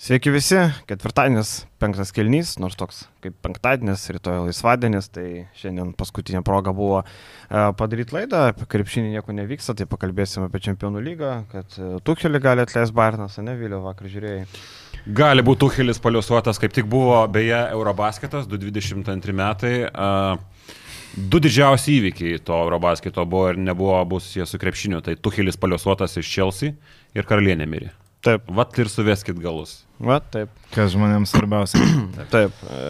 Sveiki visi, ketvirtadienis, penktas kelnys, nors toks kaip penktadienis, rytoj laisvadienis, tai šiandien paskutinė proga buvo e, padaryti laidą, apie krepšinį nieko nevyksta, tai pakalbėsime apie čempionų lygą, kad e, Tuchelį gali atleisti Bairnas, ne Vėliau vakar žiūrėjai. Gali būti Tuchelis paliuosuotas, kaip tik buvo beje Eurobasketas 2022 metai. Uh, Du didžiausi įvykiai to Eurobasketo buvo ir nebuvo bus jie su krepšiniu. Tai Tuchelis paliuosuotas iš Chelsea ir karalienė mirė. Taip. Vat ir suveskit galus. Va, taip. Kas žmonėms svarbiausia. Taip, e,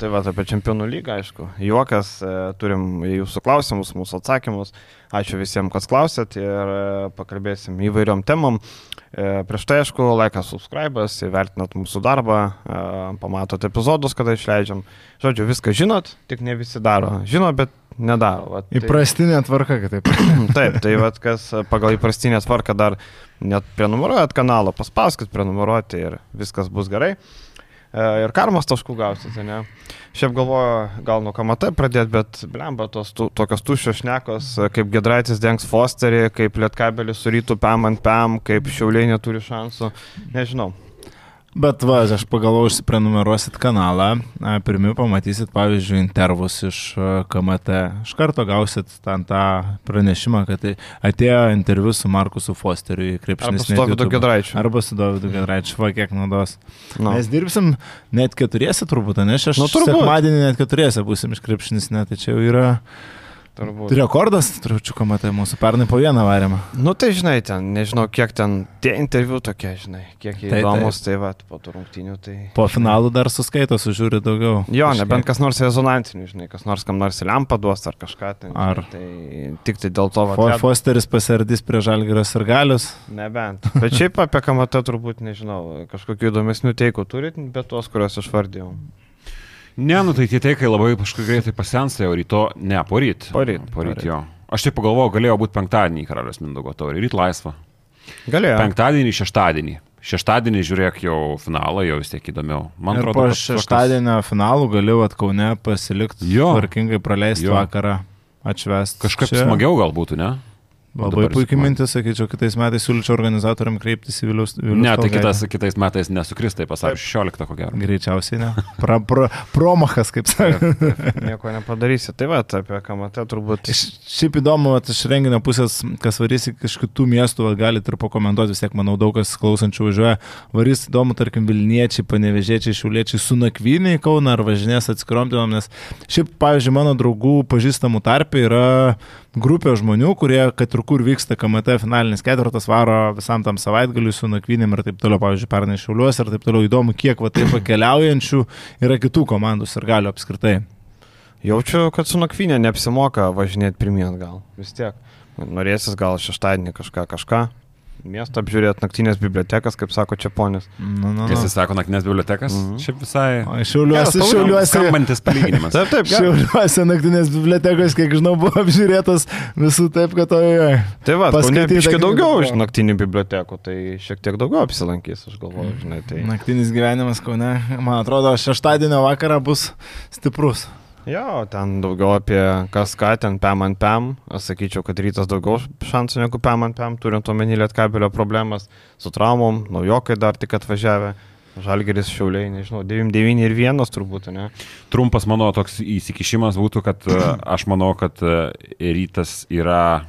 tai va apie čempionų lygą, aišku. Juokas, e, turim jūsų klausimus, mūsų atsakymus. Ačiū visiems, kas klausėt ir e, pakalbėsim įvairiom temom. Prieš tai, aišku, laikas subscribas, įvertinat mūsų darbą, pamatot epizodus, kada išleidžiam. Žodžiu, viską žinot, tik ne visi daro. Žino, bet nedaro. Va, tai... Įprastinė tvarka, kad taip. taip, tai va, kas pagal įprastinę tvarką dar net prenumeruojat kanalą, paspauskit prenumeruoti ir viskas bus gerai. E, ir karmas taškų gausite, ne? Šiaip galvoju, gal nuo KMT pradėti, bet blemba tos tu, tokios tuščios šnekos, kaip Gedraitis dengs Fosterį, kaip Lietkabelis su rytų PAM ant PAM, kaip Šiauliai neturi šansų, nežinau. Bet va, aš pagalvoju, užsiprenumeruosit kanalą, pirmiau pamatysit, pavyzdžiui, intervus iš KMT. Iš karto gausit ten tą pranešimą, kad atėjo interviu su Markusu Fosteriu į krepšinį. Arba su Dovydu Gedraičiu. Arba su Dovydu Gedraičiu, va kiek naudos. No. Mes dirbsim net keturiesi turbūt, ne? Aš nu, turbūt. sekmadienį net keturiesi būsim iš krepšinis, net tai čia jau yra... Turbūt. Rekordas, tručiuką matai, mūsų pernai po vieną varėmą. Nu tai žinai, ten, nežinau, kiek ten tie interviu tokie, žinai, kiek jie tai, įdomus, tai va, po tų rungtynių. Tai... Po finalų dar suskaito, sužiūri daugiau. Jo, kažkiek. nebent kas nors rezonantinių, žinai, kas nors kam nors lempą duos ar kažką. Tai, ar. Tai tik tai dėl to, va. Fo, Fosteris pasardys prie žalgyros ir galius. Nebent. Bet šiaip apie kamatą turbūt, nežinau, kažkokių įdomesnių teikų turit, bet tuos, kuriuos aš vardėjau. Ne, nu tai tie teikai labai kažkaip greitai pasensa, jau ryto, ne, poryt. Poryt. Poryt jo. Aš taip pagalvojau, galėjo būti penktadienį karalius Mindogo taurė, ryt laisva. Galėjo. Penktadienį, šeštadienį. Šeštadienį žiūrėk jau finalą, jau vis tiek įdomiau. Man atrodo, po šeštadienio tokios... finalų galėjau atkaune pasilikti, tvarkingai praleisti jo. vakarą, atšvesti. Kažkaip Čia... smagiau gal būtų, ne? Labai puikiai mintis, sakyčiau, kitais metais siūlyčiau organizatoriam kreiptis į Vilius. Vilius ne, tai kitas, kitais metais nesukris, tai pasaulio 16 ko gero. Greičiausiai ne. Pra, pra, promachas, kaip sakė. Nieko nepadarysi. Tai va, apie kamatę turbūt. Šiaip įdomu, at, iš renginio pusės, kas varys iš kitų miestų, va, galite ir pakomentuoti, vis tiek, manau, daug kas klausančių važiuoja. Varys įdomu, tarkim, Vilniečiai, Panevežėčiai, Šiuliečiai su nakvynė į Kauną ar važinės atskirom dienom, nes šiaip, pavyzdžiui, mano draugų pažįstamų tarpe yra grupė žmonių, kurie, kad ir kur vyksta KMT finalinis ketvirtas, varo visam tam savaitgaliui su nakvynėm ir taip toliau, pavyzdžiui, pernai šiauliuos ir taip toliau įdomu, kiek va taip pakeliaujančių yra kitų komandų ir galių apskritai. Jaučiu, kad su nakvynė neapsimoka važinėti pirmien gal, vis tiek. Norėsis gal šeštadienį kažką, kažką, miestą apžiūrėti, naktinės bibliotekas, kaip sako Čiaponis. Nu, nu, Jis nu. sako naktinės bibliotekas? Mm -hmm. Šiaip visai. O šiauliuose, šiauliuose. Skambantis palyginimas. taip, taip, gerai. Šiauliuose naktinės bibliotekos, kiek žinau, buvo apžiūrėtos visų taip, kad to jau. Tai va, paskaityti daugiau iš naktinių bibliotekų, tai šiek tiek daugiau apsilankys, aš galvoju, žinai. Tai... Naktinis gyvenimas, ko ne, man atrodo, šeštadienio vakarą bus stiprus. Jo, ten daugiau apie kas ką, ten PM ant PM. Aš sakyčiau, kad rytas daugiau šansų negu PM ant PM, turint omeny lietkabelio problemas su traumom, naujokai dar tik atvažiavę. Žalgeris šiauliai, nežinau, 9 ir 1 turbūt, ne? Trumpas mano toks įsikišimas būtų, kad e, aš manau, kad e, rytas yra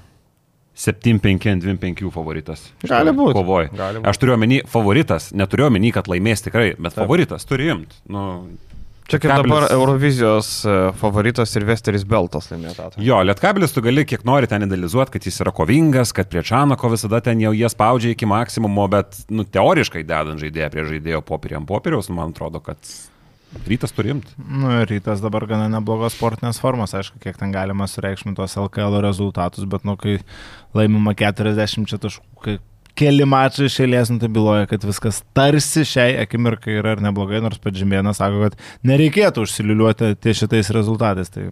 7-5 ant 2-5 favoritas. Gali būti. Kovoj. Aš turiu omeny favoritas, neturiu omeny, kad laimės tikrai, bet Taip. favoritas turi imti. Nu, Čia kaip Kablis... dabar Eurovizijos e, favoritas ir Vesteris Beltas laimėtas. Jo, Lietkabilis tu gali kiek nori ten idealizuoti, kad jis yra kovingas, kad prie Čanako visada ten jau jie spaudžia iki maksimumo, bet, nu, teoriškai dedant žaidėją prie žaidėjo popieriam popieriaus, nu, man atrodo, kad Rytas turimti. Nu, rytas dabar gana neblogos sportinės formos, aišku, kiek ten galima sureikšminti tos LKL rezultatus, bet, nu, kai laimima 40 taškų, keli mačai išėlės, nu tai byloja, kad viskas tarsi šiai akimirkai yra ir neblogai, nors pats Žemėnas sako, kad nereikėtų užsiliuliuoti ties šitais rezultatais. Tai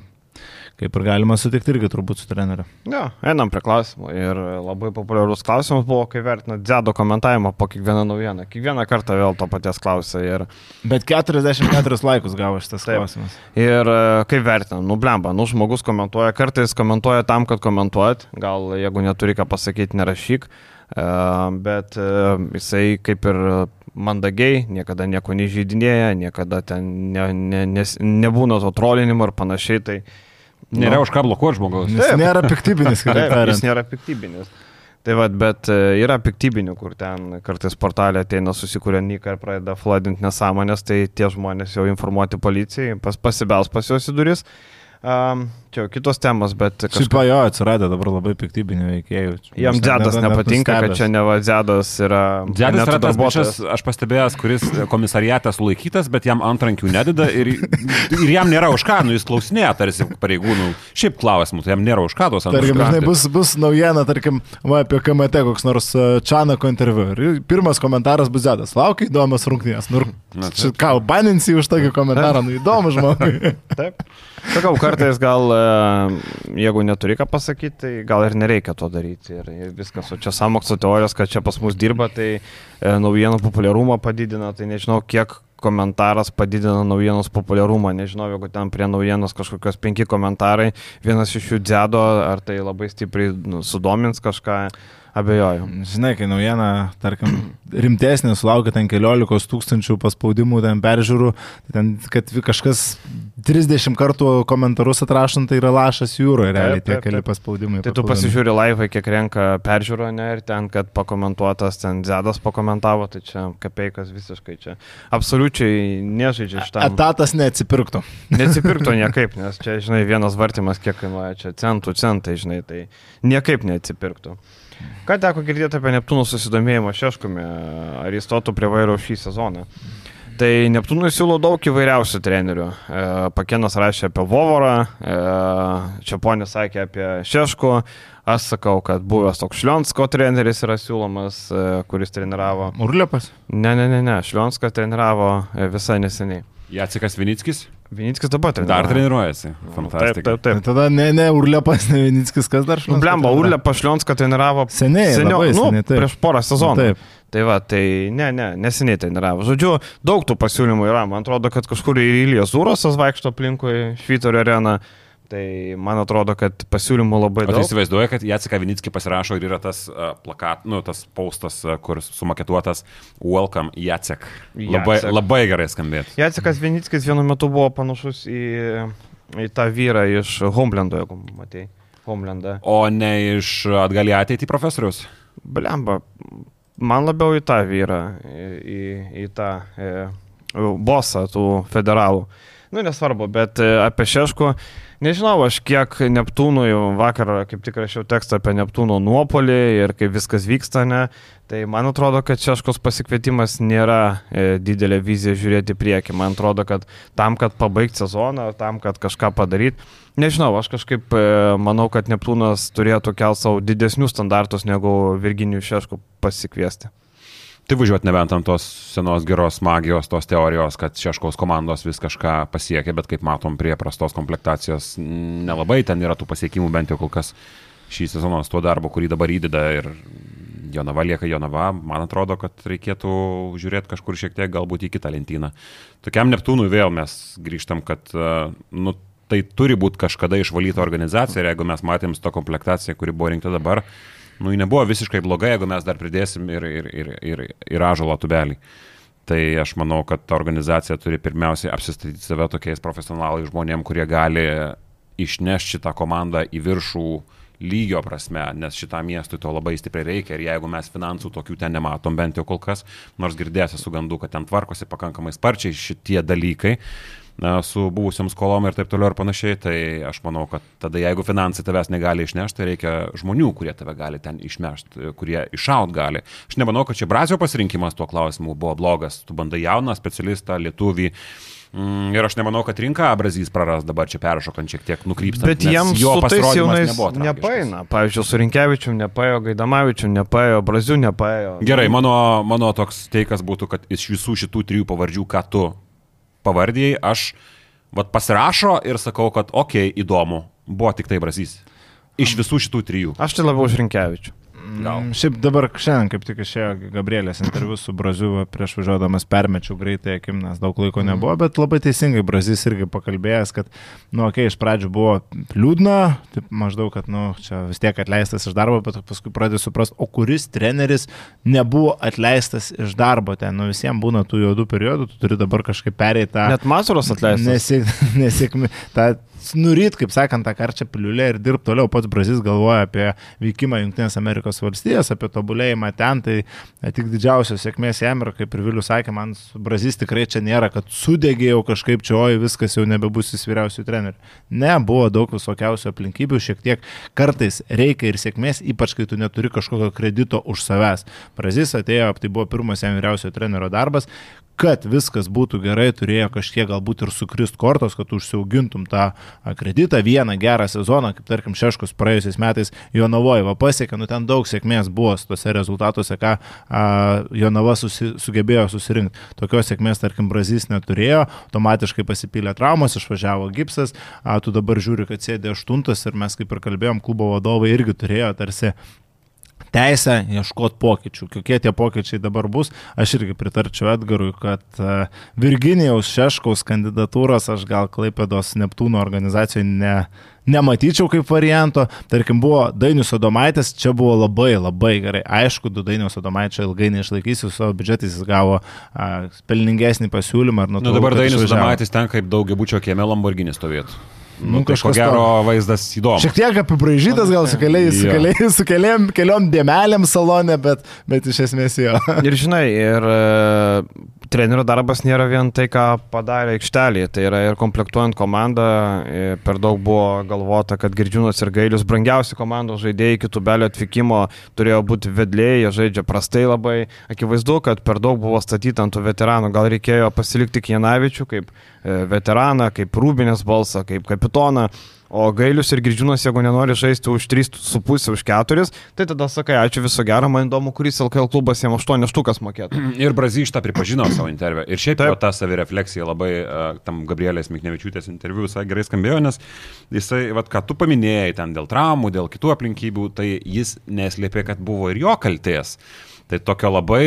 kaip ir galima sutikti irgi turbūt su treneriu. Ja, einam prie klausimų. Ir labai populiarus klausimas buvo, kai vertina Dzedo komentavimą po kiekvieną naujieną. Kiekvieną kartą vėl to paties klausia. Ir... Bet 44 laikus gavo šitas Taip. klausimas. Ir e, kaip vertinam, nu blemba, nu žmogus komentuoja, kartais komentuoja tam, kad komentuot, gal jeigu neturi ką pasakyti, nerašyk bet jisai kaip ir mandagiai, niekada nieko nežydinėja, niekada ten ne, ne, nes, nebūna to trolinimo ir panašiai. Tai, Nėra už ką blokuoti žmogaus. Jis nėra piktybinis, kitaip Taip, jis tariant. nėra piktybinis. Tai vad, bet e, yra piktybinių, kur ten kartais portalė ateina susikūrė niką ir pradeda fladinti nesąmonės, tai tie žmonės jau informuoti policijai, pas, pasibels pas juos į duris. Um, čia jau kitos temos, bet Šiaip jo atsiradė dabar labai piktybinių veikėjų. Jam Dzedas nepatinka, kad čia neva Dzedas yra... Dzedas yra tas bičias, aš pastebėjęs, kuris komisariatė sulaikytas, bet jam antrankių nededa ir, ir jam nėra už ką, nu jis klausinėja tarsi pareigūnų. Šiaip klausimų, tai jam nėra už ką tos Tarkim, žinai, antrankių. bus, bus naujiena, tarkim, va, apie KMT koks nors e, Čanako interviu. Ir pirmas komentaras bus Zedas. Laukia įdomios rungtynės. Nu, ką, baninsi už tokį komentarą, nu įdomu žmogui. Taip. Sakau, kartais gal, e, jeigu neturi ką pasakyti, tai gal ir nereikia to daryti. Ir, ir viskas, o čia samokslo teorijos, kad čia pas mus dirba, tai e, naujienų populiarumą padidina, tai nežinau, kiek komentaras padidina naujienos populiarumą. Nežinau, jeigu ten prie naujienos kažkokios penki komentarai, vienas iš jų dzėdo, ar tai labai stipriai nu, sudomins kažką, abejoju. Žinai, kai naujiena, tarkim, rimtesnė, sulaukia ten keliolikos tūkstančių paspaudimų, ten peržiūrų, tai ten, kad kažkas 30 kartų komentarus atrašant, tai yra lašas jūroje, realiai tie keli paspaudimai. Tai tu pasižiūri laivą, kiek renka peržiūro, ne, ir ten, kad pakomentuotas, ten Zedas pakomentavo, tai čia kapeikas visiškai čia. Absoliučiai nežaidžia tam. Etatas neatsipirktų. Neatsipirktų niekaip, nes čia, žinai, vienas vartimas kiek kainuoja, čia centų centai, žinai, tai niekaip neatsipirktų. Ką teko girdėti apie Neptūnų susidomėjimą Šeškumi, ar jis stotų prie vairo šį sezoną? Tai Neptūnui siūlo daug įvairiausių trenerių. E, Pakenas rašė apie Vovorą, e, Čiaponis sakė apie Šeškų, aš sakau, kad buvęs toks Šlionsko treneris yra siūlomas, e, kuris treniravo. Urliapas? Ne, ne, ne, ne, Šlionskas treniravo e, visai neseniai. Jacikas Vinickis Vinickis dabar treniravo. dar treniruojasi. Taip, Fantastika. taip, Tai taip. tada ne, ne Urliapas, ne Vinickis, kas dar Nu, blemba, Urlė Pašlionską treniravo Seniai, seniau, nu, seniai, taip. prieš porą sezonų. Taip. Tai va, tai ne, ne, neseniai treniravo. Žodžiu, daug tų pasiūlymų yra. Man atrodo, kad kažkur ir Ilijas Zurosas vaikšto aplinkui Švytorio areną. Tai man atrodo, kad pasiūlymų labai O tai daug. įsivaizduoja, kad Jacika Vinickį pasirašo ir yra tas uh, plakat, nu, tas paustas, uh, kur sumaketuotas Welcome Jacek. Labai, Jacek. labai gerai skambėtų. Jacekas Vinickis vienu metu buvo panašus į, į tą vyrą iš Homelando, jeigu matei. Homelandą. O ne iš atgal į ateitį profesorius. Blemba, man labiau į tą vyrą, į, į, į tą e, bosą tų federalų. Nu, nesvarbu, bet e, apie Šeškų, nežinau, aš kiek Neptūnui vakar kaip tik rašiau tekstą apie Neptūno nuopolį ir kaip viskas vyksta, ne, tai man atrodo, kad Šeškos pasikvietimas nėra e, didelė vizija žiūrėti priekį. Man atrodo, kad tam, kad pabaigti sezoną, tam, kad kažką padaryti, nežinau, aš kažkaip e, manau, kad Neptūnas turėtų kelti savo didesnius standartus negu Virginijų Šeškų pasikviesti. Tai važiuoti nebent ant tos senos geros magijos, tos teorijos, kad Šeškaus komandos vis kažką pasiekė, bet kaip matom, prie prastos komplektacijos nelabai ten yra tų pasiekimų, bent jau kol kas šį sezoną su tuo darbu, kurį dabar įdeda ir Jonava lieka Jonava, man atrodo, kad reikėtų žiūrėti kažkur šiek tiek galbūt į kitą lentyną. Tokiam Neptūnui vėl mes grįžtam, kad e, nu, tai turi būti kažkada išvalyta organizacija ir jeigu mes matėm su to komplektacija, kuri buvo rinkta dabar, nu, ji nebuvo visiškai bloga, jeigu mes dar pridėsim ir, ir, ir, ir, ir ažalo tubelį. Tai aš manau, kad ta organizacija turi pirmiausiai apsistatyti save tokiais profesionalais žmonėm, kurie gali išnešti šitą komandą į viršų lygio prasme, nes šitam miestui to labai stipriai reikia ir jeigu mes finansų tokių ten nematom, bent jau kol kas, nors girdėsi su gandu, kad ten tvarkosi pakankamai sparčiai šitie dalykai, na, su buvusiam skolom ir taip toliau ir panašiai, tai aš manau, kad tada jeigu finansai tavęs negali išnešti, tai reikia žmonių, kurie tave gali ten išnešti, kurie iššaut gali. Aš nemanau, kad čia Brazio pasirinkimas tuo klausimu buvo blogas. Tu bandai jauną specialistą, lietuvį. Mm, ir aš nemanau, kad rinka Brazys praras dabar čia peršokant šiek tiek nukrypstant. Bet jiems jo pasirodymas nepaina. Pavyzdžiui, su Rinkievičiu nepaėjo, Gaidamavičiu nepaėjo, Braziu nepaėjo. Gerai, mano, mano toks teikas būtų, kad iš visų šitų trijų pavardžių, ką tu pavardėjai, aš vat, pasirašo ir sakau, kad okei, okay, įdomu, buvo tik tai Brazys. Iš visų šitų trijų. Aš tai labiau už Rinkievičių. Gal. Mm, Šiaip dabar šiandien kaip tik išėjo Gabrielės interviu su Braziu, prieš važiuodamas permečiau greitai, akim, nes daug laiko Mhm. nebuvo, bet labai teisingai Brazys irgi pakalbėjęs, kad, nu, okei, okay, iš pradžių buvo liūdna, taip maždaug, kad, nu, čia vis tiek atleistas iš darbo, bet paskui pradėjau suprasti, o kuris treneris nebuvo atleistas iš darbo ten, nu, visiems būna tų juodų periodų, tu turi dabar kažkaip pereiti tą... Net Mazuros atleistas. Nesėk, nesėkmė. Ta nuryt, kaip sakant, tą karčią piliulę ir dirbti toliau. Pats Brazys galvoja apie vykimą Junktinės Amerikos valstijas, apie tobulėjimą ten, tai e, tik didžiausios sėkmės jam ir kaip ir Vilius sakė, man su Brazys tikrai čia nėra, kad sudegėjau kažkaip čia, oi, viskas jau nebebus jis vyriausių trenerių. Ne, buvo daug visokiausių aplinkybių, šiek tiek kartais reikia ir sėkmės, ypač kai tu neturi kažkokio kredito už savęs. Brazys atėjo, tai buvo pirmas jam vyriausiojo trenerio darbas, kad viskas būtų gerai, turėjo kažkiek galbūt ir sukrist kortos, kad tu užsiaugintum tą kreditą, vieną gerą sezoną, kaip tarkim Šeškus praėjusiais metais Jonavoje pasiekė, nu ten daug sėkmės buvo tuose rezultatuose, ką a, Jonava susi, sugebėjo susirinkti. Tokios sėkmės, tarkim, Brazys neturėjo, automatiškai pasipylė traumos, išvažiavo gipsas, a, tu dabar žiūri, kad sėdė aštuntas ir mes kaip ir kalbėjom, klubo vadovai irgi turėjo tarsi teisę ieškoti pokyčių. Kokie tie pokyčiai dabar bus, aš irgi pritarčiau Edgarui, kad e, Virginijaus Šeškaus kandidatūros aš gal Klaipėdos Neptūno organizacijoje ne, nematyčiau kaip varianto. Tarkim, buvo Dainius Adomaitis, čia buvo labai labai gerai. Aišku, du Dainius Adomaičio ilgai neišlaikys, su savo biudžetais jis gavo a, pelningesnį pasiūlymą. Nu, dabar Dainis Adomaitis ten kaip daugiabučio kieme Lamborghini stovėtų. Nu, Nu, tai ko kažkas gero to- vaizdas įdomus. Šiek tiek apibraižytas, gal su, keliais, su, Jo. keliais, su keliam, keliom dėmelėm salonė, bet, bet iš esmės jo. Ir žinai, ir trenerio darbas nėra vien tai, ką padarė aikštelėje, tai yra ir komplektuojant komandą, e, per daug buvo galvota, kad Girdžiūnas ir Gailius brangiausi komandos žaidėjai iki tubelio atvykimo turėjo būti vedlėjai, jie žaidžia prastai labai, akivaizdu, kad per daug buvo statyta ant tų veteranų, gal reikėjo pasilikti Kienavičių kaip e, veteraną, kaip Rūbinės balsą, kaip kapitoną. O Gailius ir Girdžiūnas, jeigu nenori žaisti už 3,5, už 4, tai tada sakai, ačiū viso gero, man įdomu, kuris LKL klubas jam 8 štukas mokėtų. Ir Brazys tą pripažino savo interviu. Ir šiaip Taip. jo ta savirefleksija labai uh, tam Gabrielės Miknevičiūtės interviu visai gerai skambėjo, nes jisai, vad, ką tu paminėjai ten dėl traumų, dėl kitų aplinkybių, tai jis neslėpė, kad buvo ir jo kalties. Tai tokio labai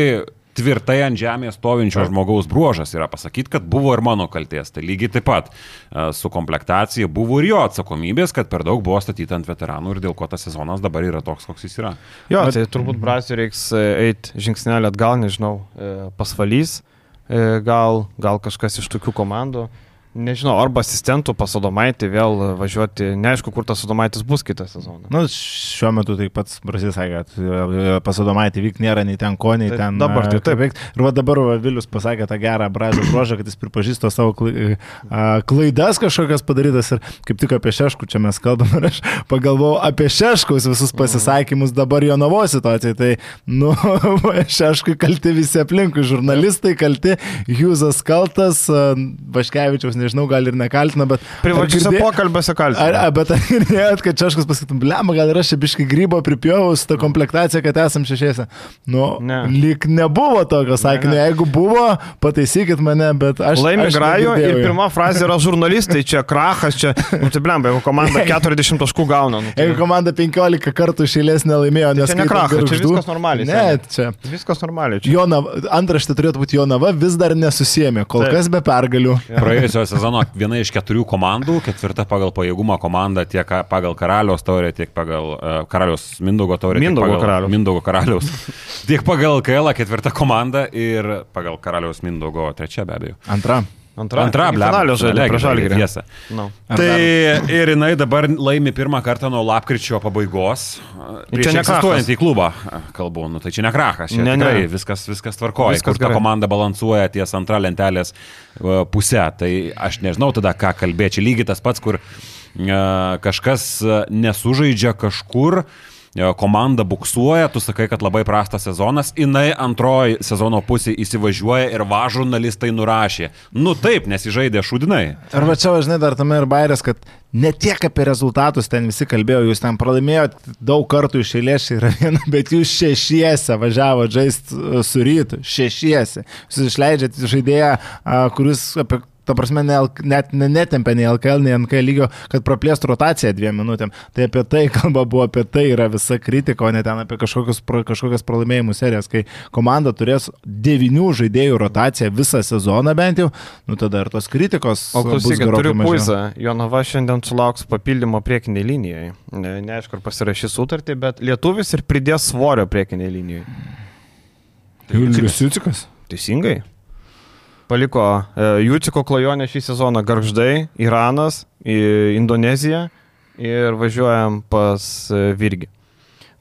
tvirtai ant žemės stovinčio žmogaus bruožas yra pasakyti, kad buvo ir mano kalties. Tai lygiai taip pat e, su komplektacija buvo ir jo atsakomybės, kad per daug buvo statyta ant veteranų ir dėl ko tas sezonas dabar yra toks, koks jis yra. Jo, tai turbūt Brasiui reiks eiti žingsnelį atgal, nežinau, e, pasvalys, e, gal, gal kažkas iš tokių komandų. Nežinau, arba asistentų pasodomaitį vėl važiuoti, neaišku, kur tas sodomaitis bus kitą sezoną. Nu, šiuo metu tai pats Brazys sakė, kad pasadomaitį vyk nėra nei ten ko, nei Tai ten. dabar tai a, kaip veikt. Ir va dabar va, Vilius pasakė tą gerą Brazio bruožą, kad jis pripažįsta savo a, klaidas kažkokias padarytas ir kaip tik apie Šeškų čia mes kalbame ir aš pagalvojau apie Šeškus visus pasisakymus dabar jo navo situacijai. Tai, nu, Šeškui kalti visi aplinkui, žurnalistai kalti, Hjūzas kaltas, Vaškevičiaus nežinau, gal ir nekaltina, bet... Privačiuose ar girdė- pokalbiuose Ar, kaltinti. a, bet ar girdėjot, kad Češkus pasakytum, blema, gal ir aš čia biškai grybo pripjovau su ta komplektacija, kad esam šešiese. Nu, Ne. lyg nebuvo tokio sakinio, Ne. jeigu buvo, pataisykit mane, bet aš... Laimi aš Grajo ir pirma frazė yra žurnalistai, čia krachas, čia, nu tai blemba, jeigu komanda 40 taškų gauna. Nu, tai Jeigu komanda 15 kartų išėlės nelaimėjo, nes... čia ne krachas, čia viskas normaliai. Ne, čia. Viskas normaliai. Čia. Jonava, antraštė turėtų būti Jonava, vis dar nesusėmė, kol Taip. kas be pergalių. Praėjusio sezono viena iš keturių komandų, ketvirta pagal pajėgumą komanda tiek pagal Karaliaus taurę, tiek pagal uh, Karaliaus Mindaugo taurę. Mindaugo karaliaus. Mindaugo karaliaus. tiek pagal KL ketvirta komanda ir pagal Karaliaus Mindaugo trečia be abejo. Antra. Antra, Antra, finalio žaidė prieš Žalgirį. tiesa. No. Ar Tai ir jinai dabar laimi pirmą kartą nuo lapkričio pabaigos. Prieš čia ne egzistuojant krachas. į klubą, kalbu, nu tai čia ne krachas, čia Ne, ne, ne. tikrai viskas, viskas tvarkoja, Viskas kur ta gerai. komanda balansuoja ties antra lentelės e, pusė. Tai aš nežinau tada, ką kalbėti. Čia lygiai tas pats, kur e, kažkas e, nesužaidžia kažkur. e, Komanda buksuoja, tu sakai, kad labai prastas sezonas, jinai antroji sezono pusė įsivažiuoja ir va žurnalistai nurašė. Nu taip, nesižaidė šudinai. Ir va čia, žinai, dar tame ir bairės, kad ne tiek apie rezultatus ten visi kalbėjo, jūs ten pralaimėjot daug kartų iš eilės, čia yra viena, bet jūs šešiese važiavo žaisti su rytu, šešiese. Jūs išleidžiat žaidėją, kuris apie ta prasme, ne, net ne, netempė nei LKL, nei NK lygio, kad praplėstų rotaciją dviem minutėm. Tai apie tai kalba buvo, apie tai yra visa kritika, o ne ten apie kažkokius, kažkokias pralaimėjimų serijas, kai komanda turės devinių žaidėjų rotaciją visą sezoną bent jau, nu tada ir tos kritikos. O bus klausykit, turiu puizą. Jonava šiandien sulauks papildymo priekiniai linijai. Ne, neaišku, ar pasirašys sutartį, bet lietuvis ir pridės svorio priekiniai linijai. Julius Jucikas. Teisingai. Paliko e, Juciko klajonę šį sezoną Garždai, Iranas, į Indoneziją ir važiuojam pas e, Virgį.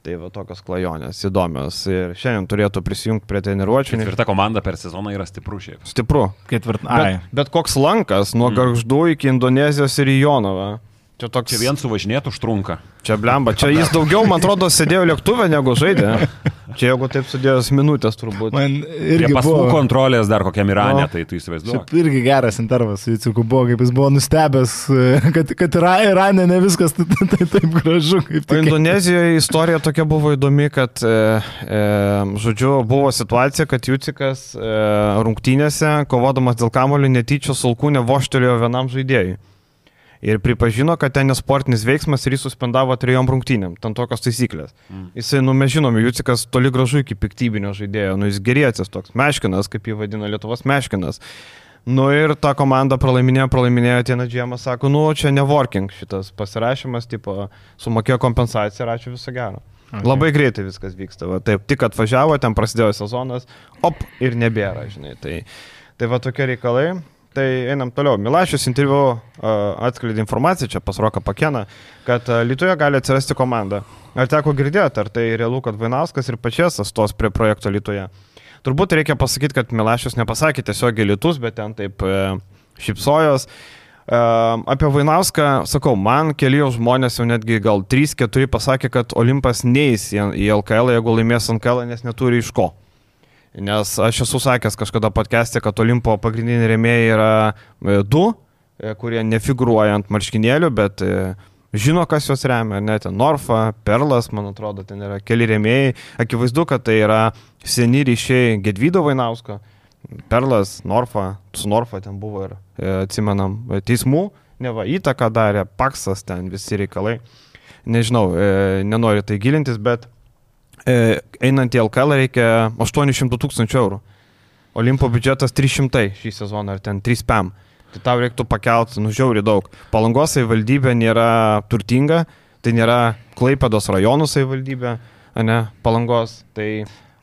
Tai va tokios klajonės įdomios. Ir šiandien turėtų prisijungti prie treniruočių. Ketvirta komanda per sezoną yra stiprų šiaip. Stipru. Ketvirt. Ai. Bet, bet koks lankas nuo Garždų iki Indonezijos ir į Jonavą. Čia toks. Čia vien suvažinėtų užtrunka. Čia blemba. Čia jis daugiau, man atrodo, sėdėjo lėktuvė negu žaidė. Čia jeigu taip sudėjus minutės turbūt. Man Ir irgi pasų buvo. kontrolės dar kokiam Irane, O. tai tu įsivaizduoji. Šiaip irgi geras intervas su Juciku buvo, kaip jis buvo nustebęs, kad, kad yra Irane ne viskas tai, tai, tai taip gražu. Kaip tik. Indonezijoje istorija tokia buvo įdomi, kad, e, e, žodžiu, buvo situacija, kad Jucikas e, rungtynėse, kovodamas dėl kamulio, netyčia sulkūnė voštelėjo vienam žaidėjui. Ir pripažino, kad ten nesportinis veiksmas ir jis suspendavo trijom rungtynėm. Ten tokios taisyklės. Mm. Jisai, nu, mes žinome, Jucikas toli gražu iki piktybinio žaidėjo. Nu, jis gerietis toks. Meškinas, kaip jį vadina Lietuvos meškinas. Nu ir ta komanda pralaiminėjo, pralaiminėjo, tie Nadžiemas sako, nu čia ne working šitas pasirašymas, tipo, sumokėjo kompensaciją ir ačiū viso gero. Okay. Labai greitai viskas vyksta. Va. Taip, tik atvažiavo, ten prasidėjo sezonas, op, ir nebėra, žinai. Tai, tai va tokie reikalai. Tai einam toliau. Milašius interviu atskleidė informaciją čia pas Roką Pakeną, kad Lietuvoje gali atsirasti komanda. Ar teko girdėti, ar tai realu, kad Vainauskas ir pačias stos prie projekto Lietuvoje? Turbūt reikia pasakyti, kad Milašius nepasakė tiesiog Lietus, bet ten taip e, šipsojos. E, apie Vainauską, sakau, man keli žmonės jau netgi gal 3-4 pasakė, kad Olimpas neįs į LKL, jeigu laimės LKL, nes neturi iš ko. Nes aš esu sakęs kažkada podcast'e, kad Olimpo pagrindiniai rėmėjai yra e, du, e, kurie nefiguruoja ant marškinėlių, bet e, žino, kas juos remia, ne, ten Norfa, Perlas, man atrodo, ten yra keli rėmėjai. Akivaizdu, kad tai yra seni ryšiai Gedvydo Vainausko, Perlas, Norfa, su Norfa ten buvo ir, atsimenam, teismų, neva įtaką darė, Paksas ten visi reikalai. Nežinau, nenoriu tai gilintis, bet einant į LKL reikia 800 tūkstančių eurų. Olimpo biudžetas 300 šį sezoną, ar ten 3 PM. Tai tau reiktų pakelti, nužiauri daug. Palangos savivaldybė nėra turtinga, tai nėra Klaipedos rajonų savivaldybė, ne, Palangos. Tai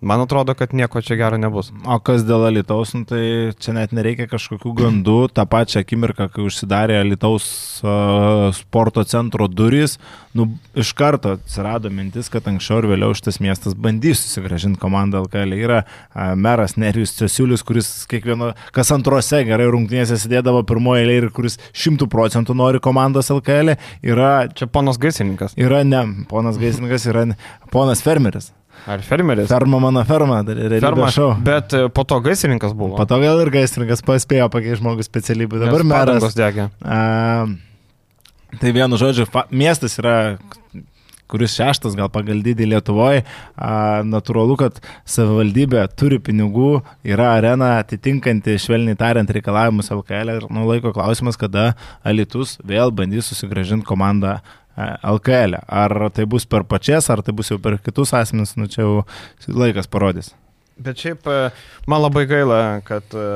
man atrodo, kad nieko čia gero nebus. O kas dėl Alitaus, nu, tai čia net nereikia kažkokių gandų. Ta pačia akimirka, kai užsidarė Alitaus uh, sporto centro durys, nu, iš karto atsirado mintis, kad anksčiau ir vėliau šitas miestas bandys susigražinti komandą LKL. Yra uh, meras Nerijus Cesiulis, kuris kiekvieno, kas antrose gerai rungtynėse sėdėdavo pirmoje eilėje ir kuris šimtų procentų nori komandos LKL. Yra, Čia ponas gaisininkas. yra ne, ponas Gaisininkas, yra ne, ponas Fermeris. Ar fermeris? Ferma mano ferma, dar Ferma, realybės šou. bet e, po to gaisininkas buvo. Po to gal ir gaisrininkas paspėjo pakeisti žmogus specialybę. Dabar Nes meras. degė. A, tai vienu žodžiu, fa, miestas yra, kuris šeštas gal pagal dydį Lietuvoje. A, natūralu, kad savivaldybė turi pinigų, yra arena atitinkanti, švelniai tariant, reikalavimus LKL ir nuo laiko klausimas, kada Alitus vėl bandys susigražinti komandą LKL. Ar tai bus per pačias, ar tai bus jau per kitus asmenys, nu čia jau laikas parodys. Bet šiaip e, man labai gaila, kad e,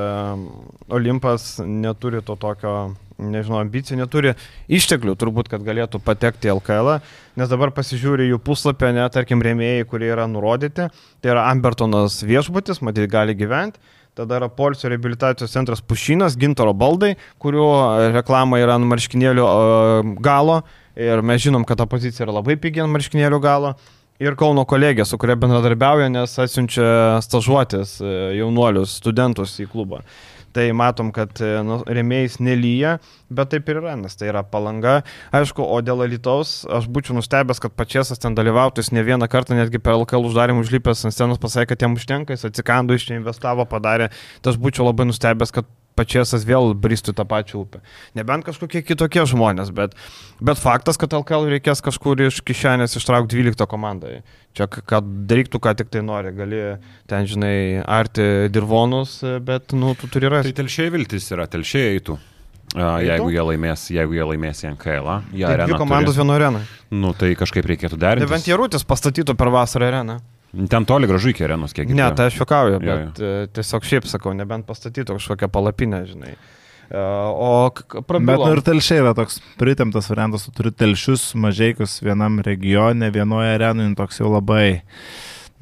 Olimpas neturi to tokio, nežinau, ambicijų, neturi išteklių turbūt, kad galėtų patekti į LKL, nes dabar pasižiūri jų puslapį, net tarkim, rėmėjai, kurie yra nurodyti, tai yra Ambertonas viešbutis, matyt, gali gyventi. Tada yra Polsio rehabilitacijos centras Pušinas, Gintaro baldai, kurių reklama yra ant marškinėlių e, galo. Ir mes žinom, kad ta pozicija yra labai pigi ant marškinėlių galo. Ir Kauno kolegė, su kuria bendradarbiauja, nes atsiunčia stažuotis e, jaunuolius, studentus į klubą. Tai matom, kad e, nu, remėjais nelyja, bet taip ir yra, nes tai yra palanga. Aišku, o dėl Alitaus aš būčiau nustebęs, kad pačiasas ten dalyvautų, jis ne vieną kartą netgi per LKL uždarimą užlipęs ant scenos pasakė, kad jam užtenka, jis atsikando, iš čia investavo, padarė. Tai aš būčiau labai nustebęs, kad pačiasas vėl bristų tą pačią upę. Nebent kažkokie kitokie žmonės, bet, bet faktas, kad LKL reikės kažkur iš kišenės ištraukti 12 komandai. Čia, kad darytų, ką tik tai nori, gali ten, žinai, arti dirvonus, bet, nu, tu turi rasti. Tai telšiai viltis yra, telšiai eitų. A, jeigu jie laimės, jeigu jie laimės į NKL, jie tai dvi komandos vieno areną. Nu, tai kažkaip reikėtų derinti. Nebent Jarutis pastatytų per vasarą areną. Ten toli gražu iki arenos, kiek Ne, tai aš juokauju, bet jo, jo. tiesiog šiaip sakau, nebent pastatytų kažkokią palapinę, žinai. O prabilom. Bet nu ir telšiai yra toks pritemtas variantas, tu turi telšius mažiekius vienam regione, vienoje arenoje, toks jau labai,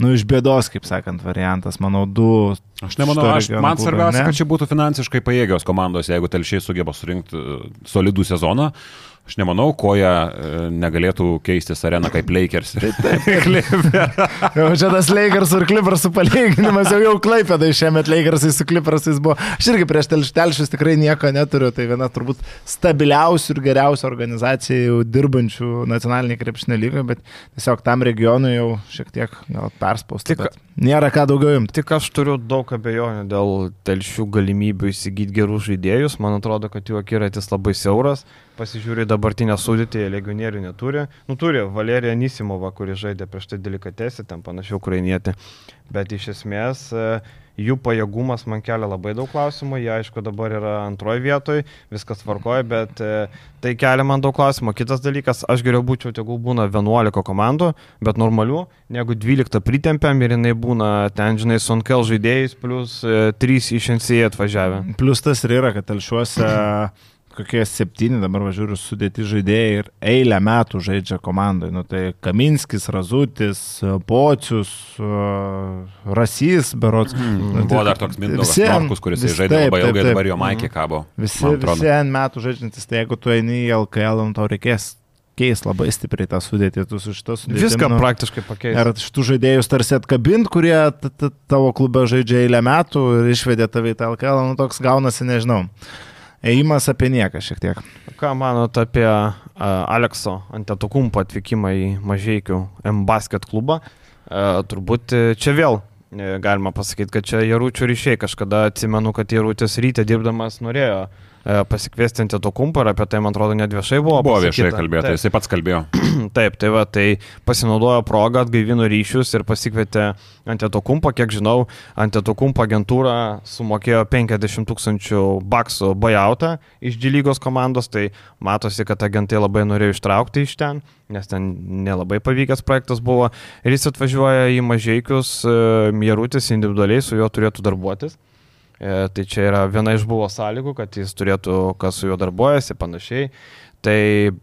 nu, iš bėdos, kaip sakant, variantas, manau, du. Aš nemanau, aš, man svarbiausia, kad čia būtų finansiškai pajėgios komandos, jeigu telšiai sugeba surinkti e, solidų sezoną. Aš nemanau, koja e, negalėtų keistis areną kaip Lakers. Taip, jau čia tas Lakers ir Clippers palyginimas, jau jau klaipėda šiemet Lakersai su Clippersais buvo. Aš irgi prieš telštelšius tikrai nieko neturiu, tai viena turbūt stabiliausių ir geriausių organizacijų dirbančių nacionalinį krepšinį lygą, bet tiesiog tam regionui jau šiek tiek gal perspausti. Tik, nėra ką daugiau imti. Tik aš turiu daug abejonių dėl telšių galimybių įsigyti gerus žaidėjus. Man atrodo, kad jų akiratis labai siauras pasižiūri dabartinę sudėtį, legionierių neturi. Nu, turi Valerija Nisimova, kuri žaidė prieš tai delikatesį, ten panašiau ukrainietį. Bet iš esmės e, jų pajėgumas man kelia labai daug klausimų. Jie, aišku, dabar yra antroje vietoje, viskas tvarkoja, bet e, tai kelia man daug klausimų. Kitas dalykas, aš geriau būčiau, tegul būna 11 komandų, bet normalių, negu 12 pritempiam ir jinai būna ten, žinai, su NKL žaidėjais, plus 3 e, iš NCA atvažiavę. Plus tas ir yra, kad telšiuose kokie septyni dabar važiuoju sudėti žaidėjai ir eilę metų žaidžia komandoje. Nu, tai Kaminskis, Razutis, Pocius, Rasys, Berots. Mm. Buvo dar toks Mindaugas Markus, kuris vis, žaidė taip, labai ilgai, dabar jo Maikė kabo. Visi, visi N metų žaidžiantis, tai jeigu tu eini į LKL, nu, tau reikės keis labai stipriai tą sudėtį, tu su šitos sudėtimi. Viską nu, praktiškai pakeis. Ir šitų žaidėjus tarsi atkabint, kurie tavo klube žaidžia eilę metų ir išvedė tave į tą LKL, nu toks gaunasi, nežinau ėjimas apie nieką šiek tiek. Ką manot apie uh, Alekso Antetokumpo atvykimą į Mažiekių M-Basket klubą? Uh, turbūt čia vėl galima pasakyti, kad čia Jarūčių ryšiai. Kažkada atsimenu, kad Jarūtis ryte dirbdamas norėjo uh, E, pasikviesti ant to kumpą ir apie tai, man atrodo, net viešai buvo. Buvo pasakyta. viešai kalbėta, jisai pats kalbėjo. Taip, tai va, tai pasinaudojo progą, atgaivino ryšius ir pasikvietė ant to kumpą, kiek žinau, ant to kumpą agentūra sumokėjo 50 tūkstančių baksų buyoutą iš Džilygos komandos, tai matosi, kad agentai labai norėjo ištraukti iš ten, nes ten nelabai pavykęs projektas buvo. Ir jis atvažiuoja į mažiekius, Mierutis e, individualiai su juo turėtų darbuotis. E, tai čia yra viena iš buvo sąlygų, kad jis turėtų, kas su juo darbuojasi, panašiai. Tai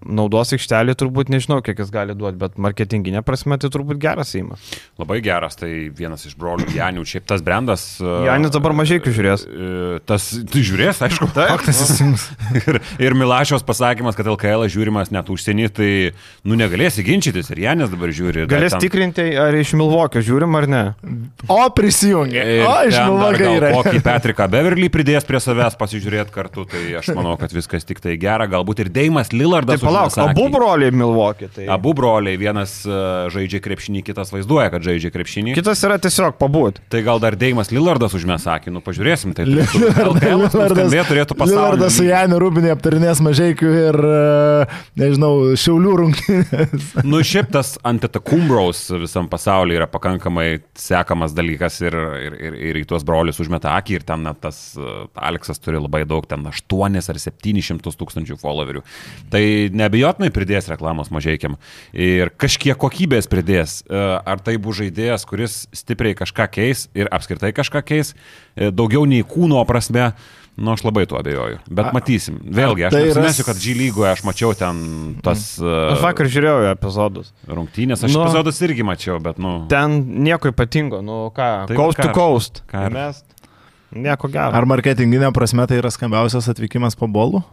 naudos aikštelį turbūt nežinau, kiek jis gali duoti, bet marketinginė prasme tai turbūt geras įimas. Labai geras, tai vienas iš brolių Janių, šiaip tas brandas. E, Janis dabar mažai žiūrės. E, tas, tu žiūrės, aišku, faktas įsims. ir, ir Milašiaus pasakymas, kad LKL žiūrimas net užsienį, tai nu negalėsi ginčytis ir Janis dabar žiūri. Galės ten... tikrinti, ar iš Milvokio žiūrim ar ne. O prisijungia. O iš Milvokio yra. Kokį Petriką Beverly pridės prie savęs pasižiūrėti kartu, tai aš manau, kad viskas tik tai gera, galbūt ir Deimas Damianas Lillardas. Tai palauk, abu broliai Milvokį. Tai... Abu broliai, vienas uh, žaidžia krepšinį, kitas vaizduoja, kad žaidžia krepšinį. Kitas yra tiesiog pabūt. Tai gal dar Deimas Lillardas užmės akį, nu pažiūrėsim. Tai Lillardas su Janiu Rubinė aptarinės mažiekių ir, uh, nežinau, šiaulių rungtynės. nu šiaip tas antitakumbraus visam pasaulyje yra pakankamai sekamas dalykas ir, ir, ir, ir į tuos brolius užmeta akį ir ten na, tas uh, Aleksas turi labai daug, ten 8 ar 700 tūkstančių followerių. Tai nebejotinai pridės reklamos mažiekiam. Ir kažkiek kokybės pridės. E, ar tai bus žaidėjas, kuris stipriai kažką keis ir apskritai kažką keis, e, daugiau nei kūno prasme. Nu, aš labai tuo abejoju. Bet matysim. Vėlgi, aš tai nesimesiu, kad G lygoje aš mačiau ten tas... Uh, aš vakar žiūrėjau epizodus. Rungtynės, aš nu, epizodus irgi mačiau, bet, nu... Ten nieko ypatingo, nu ką, tai coast to coast. Ką? Mes... Nieko gero. Ar marketinginė prasme tai yra skambiausias atvykimas po bolų?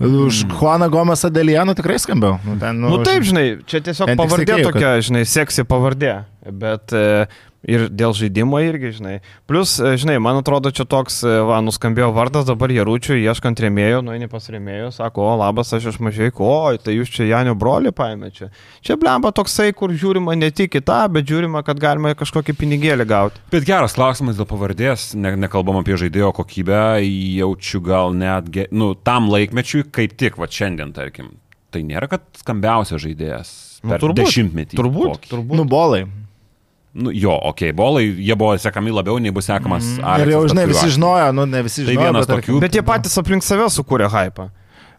Už Juaną Gomesą Delianą tikrai skambiau. Nu, ten, nu, nu taip, žinai, čia tiesiog pavardė tokia, kad... žinai, seksi pavardė. Bet e, ir dėl žaidimo irgi, žinai. Plus, e, žinai, man atrodo, čia toks, e, va, nuskambėjo vardas dabar Jaručiui, ieškant rėmėjų, nueini pas rėmėjų, sako, o labas, aš iš mažai, o, tai jūs čia Janio brolį paėmė čia. Čia blemba toksai, kur žiūrima ne tik į tą, bet žiūrima, kad galima kažkokį pinigėlį gauti. Bet geras klausimas dėl pavardės, ne, nekalbam apie žaidėjo kokybę, jaučiu gal net, ge, nu, tam laikmečiui, kaip tik, va šiandien, tarkim. Tai nėra, kad skambiausias žaidėjas. Nu, per turbūt, dešimtmetį. Turbūt, kokį. turbūt. Nu, bolai. Nu, jo, okei, okay, bolai, jie buvo sekami labiau nei bus sekamas. Mm, Aleksas ir jau, žinai, visi žinojo, nu, ne visi Tai žinojo. vienas bet, tokių. Bet jie patys aplink save sukūrė hypą.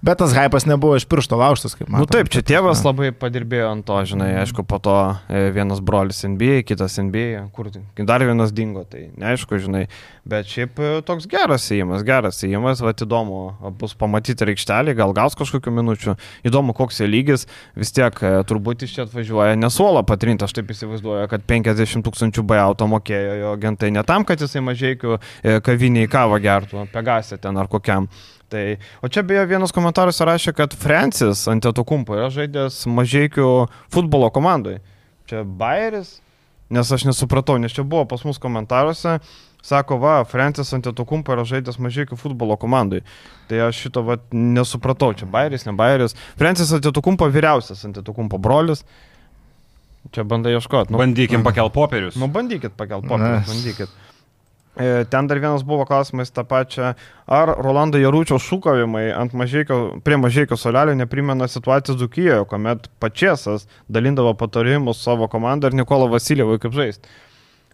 Bet tas hypas nebuvo iš piršto laužtas, kaip Na man. nu, taip, čia tėvas labai padirbėjo ant to, žinai, aišku, po to e, vienas brolis NBA, kitas NBA, kur dar vienas dingo, tai neaišku, žinai, bet šiaip e, toks geras įėjimas, geras įėjimas, va įdomu bus pamatyti aikštelį, gal gaus kažkokiu minučiu, įdomu koks jo lygis, vis tiek e, turbūt iš čia atvažiuoja nesuola patrinti, aš taip įsivaizduoju, kad 50 tūkstančių bajauto mokėjo jo agentai ne tam, kad jisai mažiekių kaviniai kavą gertų, pegasė ten ar kokiam. Tai, o čia beje vienas komentaras rašė, kad Francis Antetokumpo yra žaidęs mažiekių futbolo komandai. Čia Bayeris, nes aš nesupratau, nes čia buvo pas mus komentaruose, sako, va, Francis Antetokumpo yra žaidęs mažiekių futbolo komandai. Tai aš šito va, nesupratau, čia Bayeris, ne Bayeris. Francis Antetokumpo vyriausias Antetokumpo brolis. Čia bandai ieškoti. Bandykim pakel popierius. Nu, bandykit pakel popierius, bandykit. E, Ten dar vienas buvo klausimas tą pačią, ar Rolando Jarūčio šūkavimai mažėkio, prie mažėkio solelio neprimena situacijos Dukijoje, kuomet pačiasas dalindavo patarimus savo komandai ir Nikola Vasilievui kaip žaisti.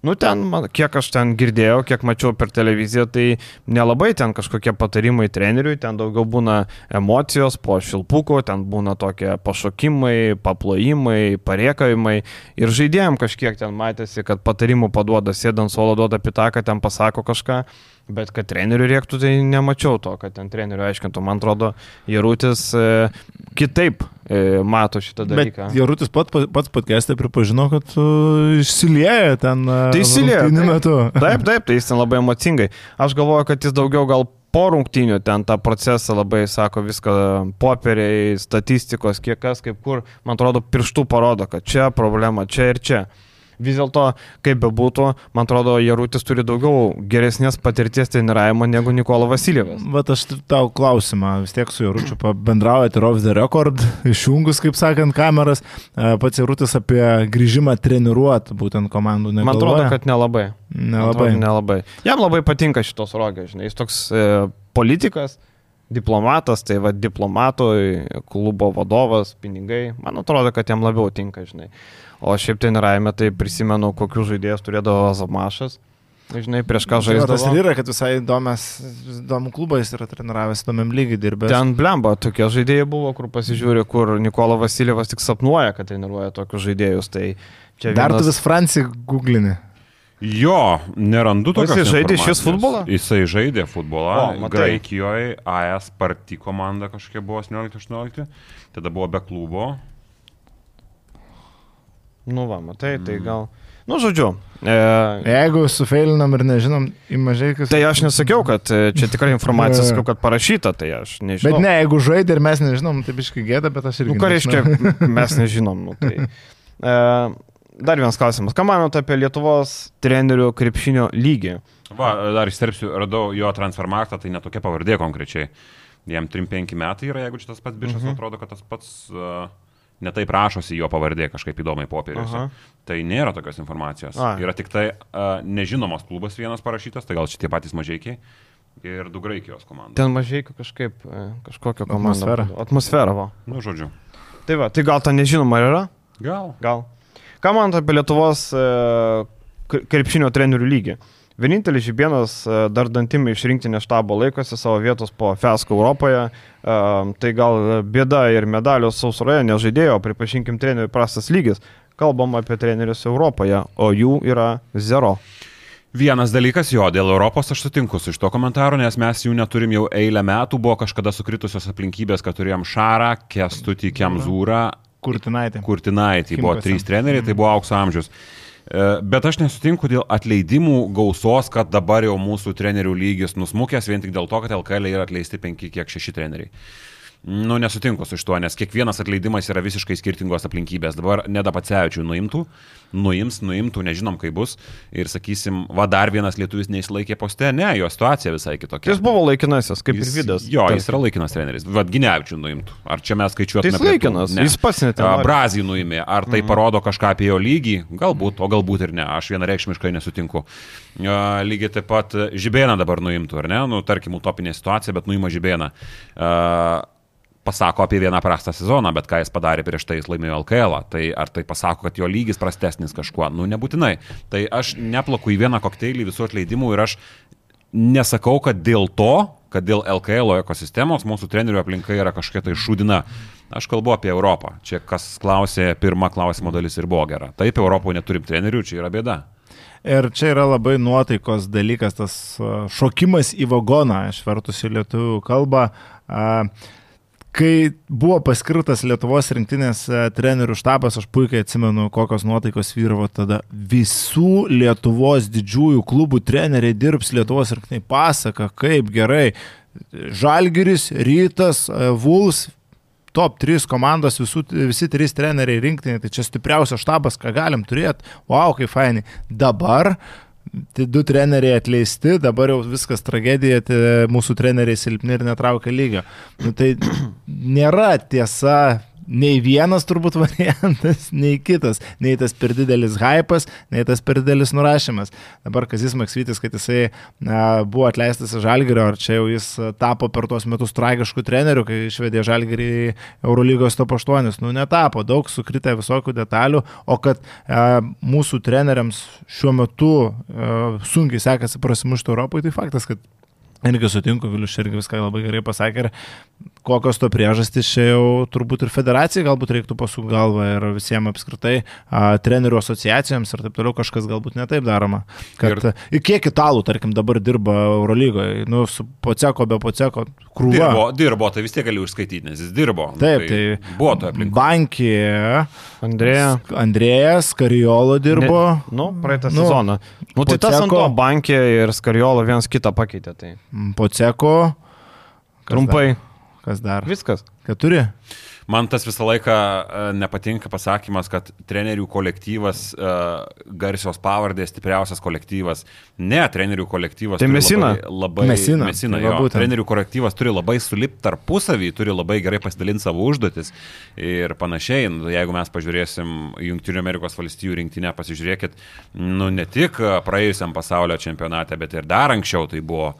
Nu ten, kiek aš ten girdėjau, kiek mačiau per televiziją, tai nelabai ten kažkokie patarimai treneriui, ten daugiau būna emocijos po šilpuko, ten būna tokie pašokimai, paplojimai, pariekavimai. Ir žaidėjim kažkiek ten matėsi, kad patarimų paduoda, sėdant suolo duoda pitaką, ten pasako kažką, bet kad treneriui rėktų, tai nemačiau to, kad ten treneriui aiškintų. Man atrodo, Jarūtis e, kitaip e, mato šitą Bet dalyką. Jarutis pat, pats podcast'e pripažino, kad uh, išsilieja ten. Uh, Tai rungtynių taip. Taip, taip, tai jis ten labai emocingai. Aš galvoju, kad jis daugiau gal po rungtynių ten tą procesą labai sako viską popieriai, statistikos, kiek kas, kaip kur, man atrodo, pirštų parodo, kad čia problema, čia ir čia. Vis dėlto, kaip bebūtų, man atrodo, Jarutis turi daugiau geresnės patirties treniravimo negu Nikola Vasilievas. Vat aš tau klausimą, vis tiek su Jaručiu pabendraujate ir off the record, išjungus, kaip sakant, kameras, E, pats Jarutis apie grįžimą treniruoti būtent komandų negalvoja. Man atrodo, kad nelabai. Nelabai. atrodo, nelabai. Jam labai patinka šitos rogės, žinai, jis toks e, politikas, diplomatas, tai va diplomato, klubo vadovas, pinigai, man atrodo, kad jam labiau tinka, žinai. O šiaip treniravime tai prisimenu, kokius žaidėjus turėdavo Zamašas. Žinai, prieš ką Tai va, Tas ir žaidžiu. yra, kad visai įdomias, įdomų klubą jis yra treniravęs, įdomiam lygiai dirbęs. Ten blemba, tokie žaidėjai buvo, kur pasižiūri, kur Nikola Vasilievas tik sapnuoja, kad treniruoja tokius žaidėjus. Tai čia Dar tu vienas- vis Franci googlini. Jo, nerandu O tokio. jisai žaidė šis futbolą? Jisai žaidė futbolą. O. Graikijoje AS Party komanda kažkiek buvo 18-18. Tada buvo be klubo. Nu, va, matai, tai gal. Nu, žodžiu. E, Jeigu sufeilinam ir nežinom, į mažai kas. Tai aš nesakiau, kad e, čia tikrai informacija, Jo. sakiau, kad parašyta, tai aš nežinau. Bet ne, jeigu žaidė ir mes nežinom, tai biškai gėda, bet aš irgi. Nu, ką reiškia, mes nežinom. Nu, tai. e, dar vienas klausimas. Ką manote apie Lietuvos trenerių krepšinio lygį? Va, dar įsterpsiu, radau jo transfermarktą, tai netokia pavardė konkrečiai. Jam 3-5 metai yra, jeigu šitas pats bičias, Mhm. atrodo, kad tas pats uh, netaip rašosi jo pavardė kažkaip įdomiai popieriuose. Aha. Tai nėra tokios informacijos. A. Yra tik tai uh, nežinomas klubas vienas parašytas, tai gal šitie patys mažiekiai ir du graikijos komandos. Ten mažai kažkaip e, kažkokią komandą. Atmosfera. Atmosfera, va. Nu, žodžiu. Tai va, tai gal ta nežinoma ir yra? Gal. Gal. Ką manote apie Lietuvos e, krepšinio trenerių lygį? Vienintelis žibienas e, dar dantimai iš rinktinės štabo laikosi savo vietos po FESCO Europoje. E, Tai gal bėda ir medalių sausroje nežaidėjo, pripažinkim trenerių prastas lygis. Kalbam apie trenerius Europoje, o jų yra zero. Vienas dalykas jo, dėl Europos aš sutinku su šito komentaru, nes mes jų neturim jau eilę metų, buvo kažkada sukritusios aplinkybės, kad turėjom Šarą, Kestutį, Kemzūrą, Kurtinaitė. Kurtinaitį, buvo trys treneriai, tai buvo aukso amžius. E, Bet aš nesutinku dėl atleidimų gausos, kad dabar jau mūsų trenerių lygis nusmukęs vien tik dėl to, kad LKL yra atleisti penki, kiek šeši treneriai. Nu, nesutinku su šituo, nes kiekvienas atleidimas yra visiškai skirtingos aplinkybės. Dabar nedapacevičių nuimtų, nuims, nuimtų, nežinom kaip bus. Ir sakysim, va dar vienas lietuvis neįsilaikė poste, ne, jo situacija visai kitokia. Jis buvo laikinasis, kaip Jis- ir Vidas. Jo, jis yra laikinas treneris. Vadginevičių nuimtų. Ar čia mes skaičiuotume? Tai jis laikinas, Ne. jis pats net. Brazį nuimė. Ar tai Mhm. parodo kažką apie jo lygį? Galbūt, o galbūt ir ne. Aš vienareikšmiškai nesutinku. A, Lygiai taip pat Žibėną dabar nuimtų, ar ne? Nu, tarkim, utopinė situacija, bet nuima Žibėną. A, Pasako apie vieną prastą sezoną, bet ką jis padarė prieš tai, jis laimėjo LKL. -ą. Tai ar tai pasako, kad jo lygis prastesnis kažkuo? Nu, nebūtinai. Tai aš neplaku į vieną kokteilį visų atleidimų ir aš nesakau, kad dėl to, kad dėl LKL ekosistemos mūsų trenerių aplinka yra kažkokia tai šūdina. Aš kalbu apie Europą. Čia kas klausė, pirma klausimo dalis ir buvo gera. Taip, Europoje neturim trenerių, čia yra bėda. Ir čia yra labai nuotaikos dalykas, tas šokimas į vagoną, išvertus į lietuvių kalbą. A, Kai buvo paskirtas Lietuvos rinktinės a, trenerių štabas, aš puikiai atsimenu, kokios nuotaikos vyravo tada. Visų Lietuvos didžiųjų klubų treneriai dirbs Lietuvos rinktiniai pasaka, kaip gerai. Žalgiris, Rytas, a, Vuls, top 3 komandos, visų, visi 3 treneriai rinktiniai, tai čia stipriausias štabas, ką galim turėti. Wow, kaip fainai. Dabar tai du treneriai atleisti, dabar jau viskas tragedija, tai mūsų treneriai silpni ir netraukia lygio. Nu, tai nėra tiesa. Nei vienas turbūt variantas, nei kitas, nei tas per didelis hypas, nei tas per didelis nurašymas. Dabar Kazis Maksvitis, kad jisai a, buvo atleistas iš Žalgirio, ar čia jau jis a, tapo per tuos metus tragiškų trenerių, kai išvedė Žalgirį į Eurolygos top 8, nu netapo, daug sukritę visokių detalių, o kad a, mūsų treneriams šiuo metu a, sunkiai sekasi prasimušti Europoje, tai faktas, kad Irgi sutinku, Vilius irgi viską labai gerai pasakė ir kokios to priežastys čia jau turbūt ir federacijai galbūt reiktų pasukti galvą ir visiems apskritai a, trenerių asociacijoms ir taip toliau kažkas galbūt netaip daroma. Kad, ir, ir kiek italų, tarkim, dabar dirba Eurolygoje, nu, su poceko, be poceko, krūva. Dirbo, dirbo, tai vis tiek galiu užskaityti, nes jis dirbo. Nu, Taip, tai buvo to aplink. Bankį, Andrėja. Andrėjas, Kariolo dirbo. Ne, nu, praeitą Nu, sezoną. Nu, tai tas ant Poceko. to bankė ir Skariolo vienas kitą pakeitė. Tai Poceko. Trumpai. Dar? Kas dar? Viskas. Keturi. Man tas visą laiką e, nepatinka pasakymas, kad trenerių kolektyvas, e, garsios pavardės, stipriausias kolektyvas. Ne, trenerių kolektyvas. Tai turi Messina? Labai, labai Messina, Mesina, tai jo. Trenerių kolektyvas turi labai sulipti tarpusavį, turi labai gerai pasidalinti savo užduotis ir panašiai. Nu, Jeigu mes pažiūrėsim Junktinių Amerikos valstijų rinktinę, pasižiūrėkit, nu ne tik praėjusiam pasaulio čempionate, bet ir dar anksčiau tai buvo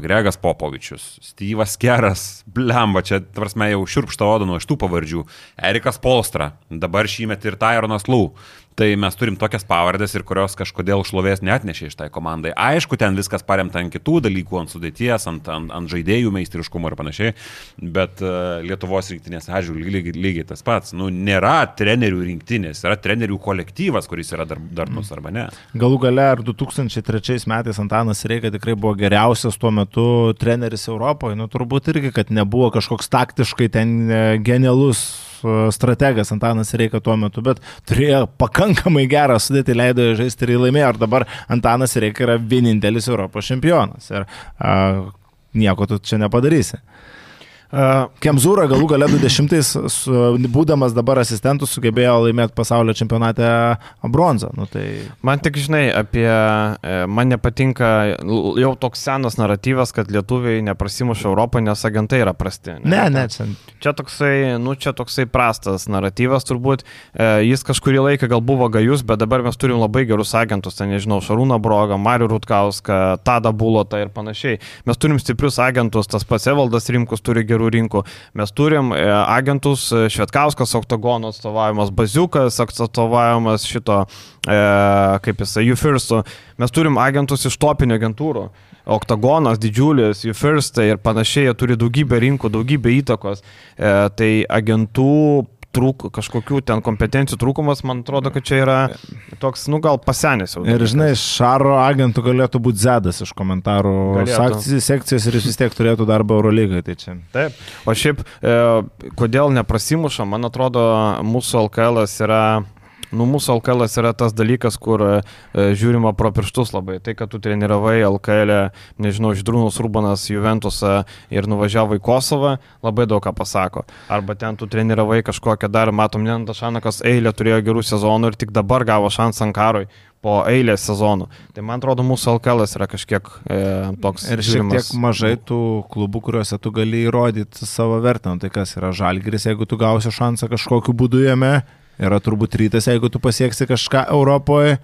Gregas Popovičius, Styvas Keras, Blemba, čia, tvarsme, jau širpšta oda nuo šitų pavardžių, Erikas Polstra, dabar šįmet ir Tyronas Lū. Tai mes turim tokias pavardės ir kurios kažkodėl šlovės net nešė iš tai komandai. Aišku, ten viskas paremta ant kitų dalykų, ant sudėties, ant, ant, ant žaidėjų meistriškumo ir panašiai, bet uh, Lietuvos rinktinės atžvilgių lygiai, lygiai tas pats. Nu, nėra trenerių rinktinės, yra trenerių kolektyvas, kuris yra dar, darnus arba ne. Galų gale, ar 2003 metais Antanas Reika tikrai buvo geriausias tuo metu treneris Europoje, nu turbūt irgi, kad nebuvo kažkoks taktiškai ten e, genialus e, strategas Antanas Reika tuo metu, bet turėjo pakankamai gerą sudėtį, leido žaisti ir laimėjo. Ir dabar Antanas Reika yra vienintelis Europos čempionas. Ir a, nieko tu čia nepadarysi. Uh, Kemzūra galų gale 20-ais, su- būdamas dabar asistentų, sugebėjo laimėti pasaulio čempionate bronzą. Nu, tai... Man tik žinai apie, e, man nepatinka jau toks senas naratyvas, kad lietuviai neprasimuša Europoje, nes agentai yra prasti. Ne, ne, čia. Čia toksai, nu čia toksai prastas naratyvas turbūt, e, jis kažkurį laiką gal buvo gajus, bet dabar mes turim labai gerus agentus, ten nežinau, Šarūną Brogą, Marių Rutkauską, Tadą Bulotą ir panašiai. Mes turim stiprius agentus, tas pats Evaldas Rimkus turi gerų rinkų. Mes turim e, agentus e, Švetkauskas, Oktagono atstovavimas, Baziukas atstovavimas šito, e, kaip jisai, Jufirstu. Mes turim agentus iš topinių agentūrų. Oktagonas didžiulis, Jufirst ir panašiai, jie turi daugybę rinkų, daugybę įtakos. E, tai agentų trūk, kažkokių ten kompetencijų trūkumas, man atrodo, kad čia yra toks, nu gal pasenęs jau. Ir žinai, Šaro agentų galėtų būti Zedas iš komentarų Galėtų. sekcijos ir jis vis tiek turėtų darbą Eurolygai. Tai čia. Taip. O šiaip, e, kodėl neprasimuša, man atrodo, mūsų LKL yra nu, mūsų LKL yra tas dalykas, kur e, žiūrima pro pirštus labai. Tai, kad tu treniravai LKL, nežinau, Židrūnus Urbanas Juventusą ir nuvažiavai į Kosovą, labai daug ką pasako. Arba ten tu treniravai kažkokią dar, matom, Nentas Šanakas eilė turėjo gerų sezonų ir tik dabar gavo šansą Ankarui po eilės sezonų. Tai man atrodo, mūsų LKL yra kažkiek e, toks. Ir šiek žiūrimas- tiek mažai tų klubų, kuriuose tu gali įrodyti savo vertę. Nu, Tai kas yra žalgeris, jeigu tu gausi šansą kažkokiu būdu jame, yra turbūt rytas, jeigu tu pasieksi kažką Europoje.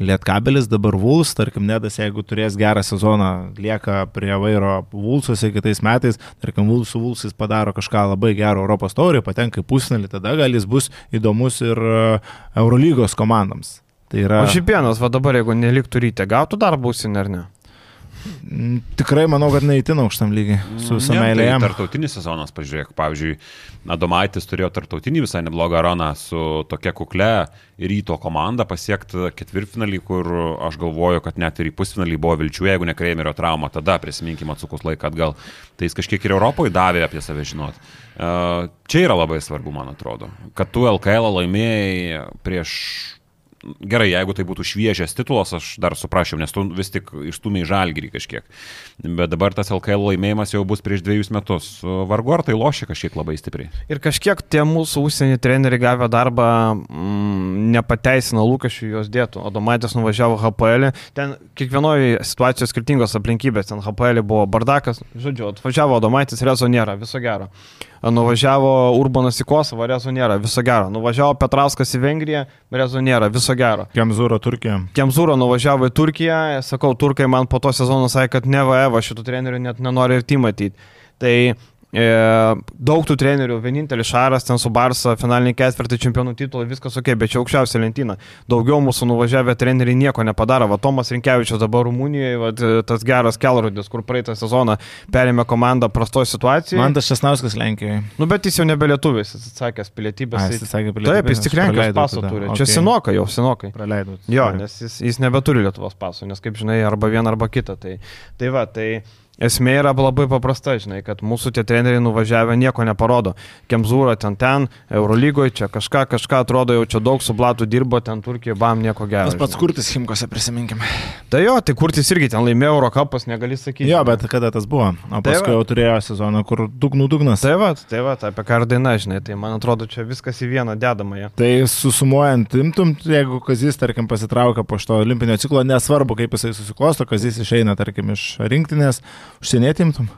Lietkabelis dabar Vuls, tarkim, Nedas, jeigu turės gerą sezoną, lieka prie vairo Vulsuose kitais metais, tarkim, Vulsų Vulsis padaro kažką labai gero Europos taurį, patenka į pusnelį, tada gal jis bus įdomus ir e, Eurolygos komandams. Tai yra... O Žipienas, va dabar, jeigu neliktų ryte, gautų darbą užsienį ar ne? Mm, Tikrai manau, kad neįtin aukštam lygiai su visą Ne, meilę tai. Tartautinis sezonas, pažiūrėk, pavyzdžiui, Adomaitis turėjo tartautinį visai neblogą aroną su tokia kukle ryto komanda pasiekti ketvirtfinalį, kur aš galvoju, kad net ir į pusfinalį buvo vilčių, jeigu ne Kreimerio trauma, tada prisiminkime atsukus laiką atgal. Tai jis kažkiek ir Europoje davė apie save žinot. E, Čia yra labai svarbu, man atrodo, kad tu LKL laimėjai prieš Gerai, jeigu tai būtų šviežias titulas, aš dar suprasčiau, nes tu vis tik išstumiai žalgyrį kažkiek. Bet dabar tas LKL laimėjimas jau bus prieš dviejus metus. Vargu ar tai lošia kažkiek labai stipriai. Ir kažkiek tie mūsų užsienį treneriai gavę darbą mm, nepateisino lūkesčių juos dėtų. Adomaitis nuvažiavo HPL, ten kiekvienoje situacijoje skirtingos aplinkybės, ten HPL buvo bardakas, žodžiu, atvažiavo Adomaitis, rezo nėra, viso gero. Nuvažiavo Urbanas į Kosovą, rezo nėra, viso gero. Nuvažiavo Petrauskas į Vengriją, rezo nėra, viso gero. Kemzūro Turkija. Kemzūro nuvažiavo į Turkiją, sakau, turkai man po to sezono sakė, kad ne Vaeva šitų trenerių net nenori ir ty matyti. Tai daug tų trenerių, vienintelis Šaras ten su Barsa, finaliniai ketvirtį čempionų titulai, viskas ok, bet čia aukščiausia lentyna. Daugiau mūsų nuvažiavę treneriai nieko nepadaro. Va, Tomas Rinkevičius dabar Rumunijoje, va, tas geras Kelrodis, kur praeitą sezoną perėmė komandą prastoje situacijoje. Man tas Šesnauskas Lenkijoje. Nu, bet jis jau nebe lietuvis, jis atsakęs pilietybės. A, jis atsakė Taip, pilietybės, jis tik Lenkijos pasą tada. turi. Okay. Čia senokai, jau senokai. Praleidau. Jo, nes jis, jis nebeturi Lietuvos paso, nes kaip žinai, arba vieną, arba kitą. Tai, tai va, tai esmė yra labai paprasta, žinai, kad mūsų tie treneriai nuvažiavę nieko neparodo. Kemzūra ten ten, Eurolygoje, čia kažką, kažką atrodo, jau čia daug su Blatu dirbo, ten Turkijoje, bam, nieko gero. Tas pats kurtis Himkose, prisiminkime. Tai jo, tai kurtis irgi ten laimėjo Eurocapas, negali sakyti. Jo, bet kada tas buvo? O paskui va. jau turėjo sezoną, kur dugnų dugnas. Tai va, tai va, tai apie ką ir daina, žinai, tai man atrodo, čia viskas į vieną dedamąją. Tai susumuojant, imtum, jeigu Kazis, tarkim, pasitraukia po šito olimpinio ciklo, nesvarbu, kaip jisai susiklosto, Kazis išeina, tarkim, iš rinktinės, Už si netimtum?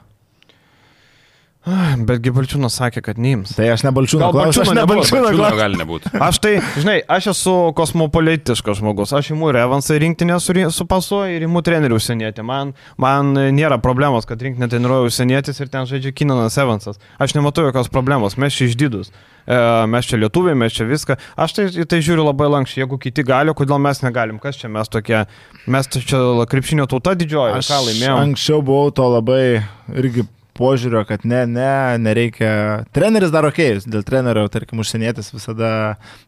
Bet Gibalčiūnas sakė, kad neims. Tai aš nebalčiūną Gal klausiu, aš Balčiūno nebuvo, nebalčiūną Čiūno klausiu. gali nebūti. Aš tai, žinai, aš esu kosmopolitiškas žmogus. Aš imu ir Evansą į rinktinę su, su pasu ir imu trenerių užsienietį. Man, man nėra problemos, kad rinktinė treniruoja užsienietis ir ten žaidžia Kinanas Evansas. Aš nematau jokios problemos, mes čia išdidus. E, mes čia lietuviai, mes čia viską. Aš tai, tai žiūriu labai lankščiai. Jeigu kiti gali, kodėl mes negalim? Kas čia mes tokie? Mes čia krepšinio tauta didžioji. Aš Ką laimėjome? anksčiau buvau to labai irgi požiūrio, kad ne, ne, nereikia. Treneris dar ok, dėl trenerio, tarkim, užsienietis visada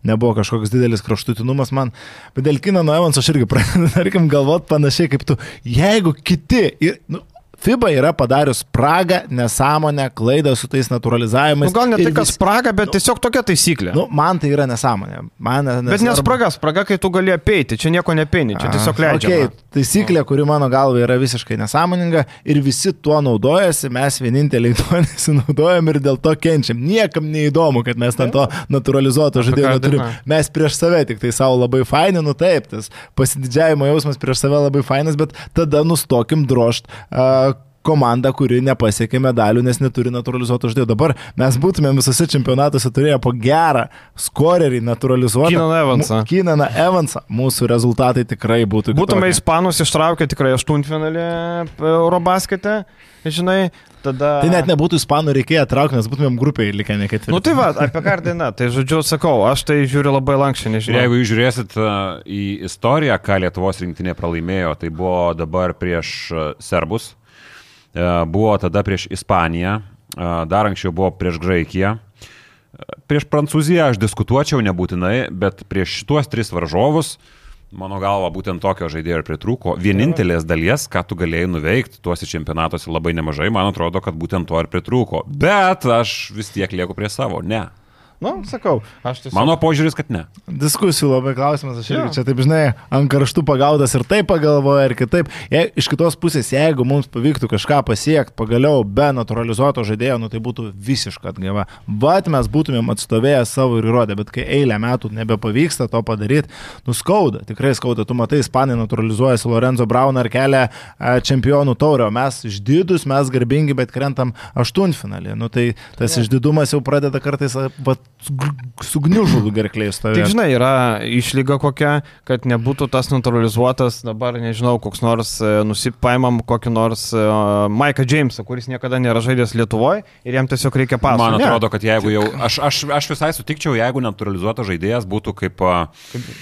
nebuvo kažkoks didelis kraštutinumas man, bet dėl Kino Evanso aš irgi pradedu, tarkim, galvot panašiai kaip tu. Jeigu kiti, ir, nu, FIBA yra padarius spragą, nesąmonę, klaidą su tais naturalizavimais. Nu, gal ne tai, kas vis- spraga, bet tiesiog tokia taisyklė. Nu, man tai yra nesąmonė. Man, bet nespraga, spraga, kai tu gali apeiti. Čia nieko nepeini, čia tiesiog leidžia. Okay, taisyklė, kuri mano galva yra visiškai nesąmoninga ir visi tuo naudojasi, mes vieninteliai tuo nesinaudojam ir dėl to kenčiam. Niekam neįdomu, kad mes ten to naturalizuoto žaidėjo neturim. Mes prieš save tik tai savo labai faini, nu taip, tas pasididžiavimo jausmas prieš save labai fainas, bet tada nustokim drošt. Uh, komanda, kuri nepasiekė medalių, nes neturi naturalizuoto žaidėjo. Dabar mes būtumėm visose čempionatuose turėję po gerą skorerį naturalizuotą. Keenaną Evansą. Keenaną Evansą. Mūsų rezultatai tikrai būtų. Būtume kitokie. Ispanus ištraukę tikrai aštuntfinalį Eurobaskete, žinai, tada... Tai net nebūtų ispanų reikėję traukti, nes būtumėm grupiai likę ne ketvirti. Nu tai va, apie ką daina, tai žodžiu, sakau, aš tai žiūriu labai lankščiai, nežinau. jeigu jūs žiūrėsit uh, į istoriją, ką Lietuvos rinktinė pralaimėjo, tai buvo dabar prieš uh, serbus, buvo tada prieš Ispaniją, uh, dar anksčiau buvo prieš Graikiją. Uh, Prieš Prancūziją aš diskutuočiau nebūtinai, bet prieš šituos tris varžovus, mano galva, būtent tokio žaidėjo ir pritrūko. Vienintelės dalies, ką tu galėjai nuveikti tuose čempionatuose labai nemažai, man atrodo, kad būtent to ir pritrūko. Bet aš vis tiek lieku prie savo. Ne. Nu, sakau, aš tiesiog... Mano požiūris, kad ne. Diskusijų labai klausimas, aš irgi Jo. čia taip žinai, ant karštų pagaudas ir taip pagalvoju, ir kitaip. Je, iš kitos pusės, jeigu mums pavyktų kažką pasiekti, pagaliau be naturalizuoto žaidėjo, nu tai būtų visiška atgaiva. Bet mes būtumėm atstovėję savo ir įrodę, bet kai eilę metų nebepavyksta to padaryti, nuskauda, tikrai skauda. Tu matai, ispanai naturalizuojasi Lorenzo Brauną ar kelia e, čempionų taurę, o mes išdidus, mes garbingi, bet krentam aštuntfinalį. Nu tai tas išdidumas jau pradeda kartais a, sugniužulų gerklės Tik stovėti. žinai, yra išlyga kokia, kad nebūtų tas neutralizuotas, dabar nežinau, koks nors e, nusipaimam kokį nors uh, Maiką Jamesą, kuris niekada nėra žaidęs Lietuvoje ir jam tiesiog reikia pasakoti. Man atrodo, kad jeigu jau, aš, aš, aš visai sutikčiau, jeigu naturalizuotas žaidėjas būtų kaip, a,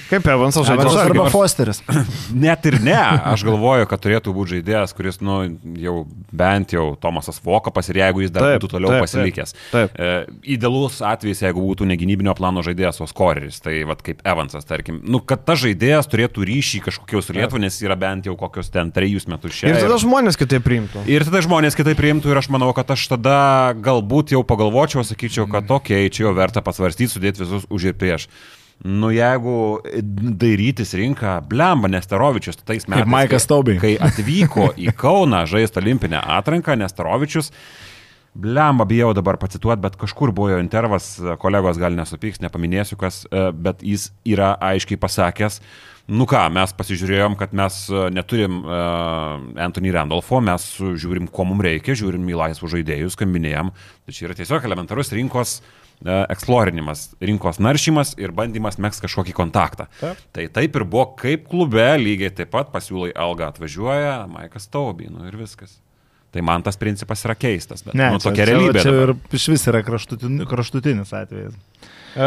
Kaip Evansas žaidė Evansas žalgirį. arba Fosteris. net ir ne, aš galvoju, kad turėtų būti žaidėjas, kuris, nu, jau bent jau Tomasas Vokapas ir jeigu jis dar Taip, taip, būtų toliau taip, taip, pasilikęs. taip. E, idealus atvejis, jeigu būtų negynybinio plano žaidėjas, o skoreris, tai vad kaip Evansas, tarkim, nu, kad ta žaidėjas turėtų ryšį kažkokio su Lietuva, nes yra bent jau kokius ten trejus metus čia. Ir tada žmonės kitaip priimtų. Ir tada žmonės kitai priimtų ir aš manau, kad aš tada galbūt jau pagalvočiau, sakyčiau, kad okei, okay, čia jau verta pasvarstyti, sudėti visus už ir prieš. Nu jeigu dairytis rinką, blemba Nesterovičius tais metais. Maikas kai- Taubai. Kai atvyko į Kauną žaisti olimpinę atranką, Nesterovičius, blemba bijau dabar pacituoti, bet kažkur buvo jo intervas, kolegos gal nesupyks, nepaminėsiu kas, e, bet jis yra aiškiai pasakęs, Nu ką, mes pasižiūrėjom, kad mes e, neturim uh, Anthony Randolfo, mes žiūrim, ko mums reikia, žiūrim į laisvų žaidėjus, skambinėjom. Tai čia yra tiesiog elementarus rinkos eksplorinimas, rinkos naršymas ir bandymas mėgs kažkokį kontaktą. Taip. Tai taip ir buvo, kaip klube, lygiai taip pat pasiūlai algą atvažiuoja, Maikas Tauby, nu ir viskas. Tai man tas principas yra keistas, bet Ne, nu, čia- tokia čia- realybė. Čia dabar. ir iš vis yra kraštutinis, kraštutinis atvejis. E,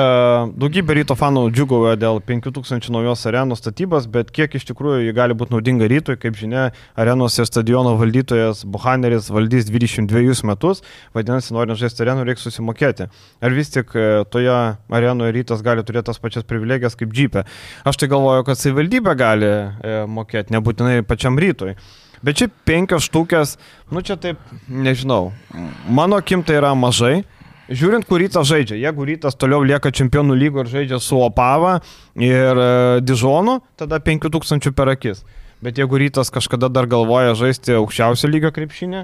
daugybė ryto fanų džiugauja dėl 5000 naujos arenos statybos, bet kiek iš tikrųjų ji gali būti naudinga rytui, kaip žinia, arenos ir stadiono valdytojas Buhaneris valdys 22 metus, vadinasi, norint žaisti arenų, reikia susimokėti. Ar vis tik e, toje arenoje rytas gali turėti tas pačias privilegijas kaip džipė? Aš tai galvoju, kad savivaldybė gali e, mokėti, nebūtinai pačiam rytui. Bet čia penkios štukės, nu čia taip, nežinau, mano akim tai yra mažai. Žiūrint, kur rytas žaidžia. Jeigu rytas toliau lieka čempionų lygo ir žaidžia su Opava ir e, Dižonu, tada 5000 per akis. Bet jeigu rytas kažkada dar galvoja žaisti aukščiausio lygio krepšinį,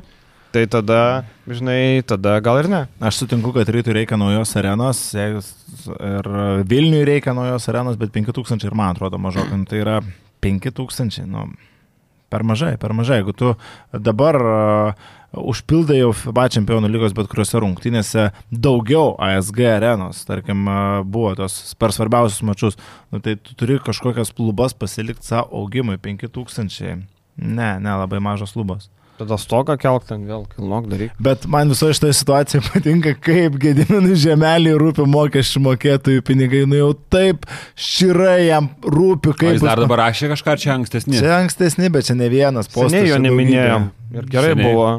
tai tada, žinai, tada gal ir ne. Aš sutinku, kad rytui reikia naujos arenos ir Vilniui reikia naujos arenos, bet 5000 ir man atrodo mažokai. Nu, Tai yra 5000, nu, per mažai, per mažai. Jeigu tu dabar uh, užpildai jau FIBA čempionų lygos bet kuriuose rungtynėse daugiau ASG arenos, tarkim, uh, buvo tos per svarbiausius mačius, nu, tai tu turi kažkokias lubas pasilikti savo augimui 5000. Ne, ne, labai mažos lubos. Tada stoką kelk ten vėl, kilnok daryk. Bet man visoje šitoje situacijoje patinka, kaip Gediminui žemelį rūpi mokesčių mokėtojų pinigai. Nu jau taip širai jam rūpi, O kaip... jis dar dabar rašė kažką, čia ankstesnė? Čia ankstesni, bet čia ne vienas postas. Seniai jo neminėjom. Ir gerai Seniai. buvo.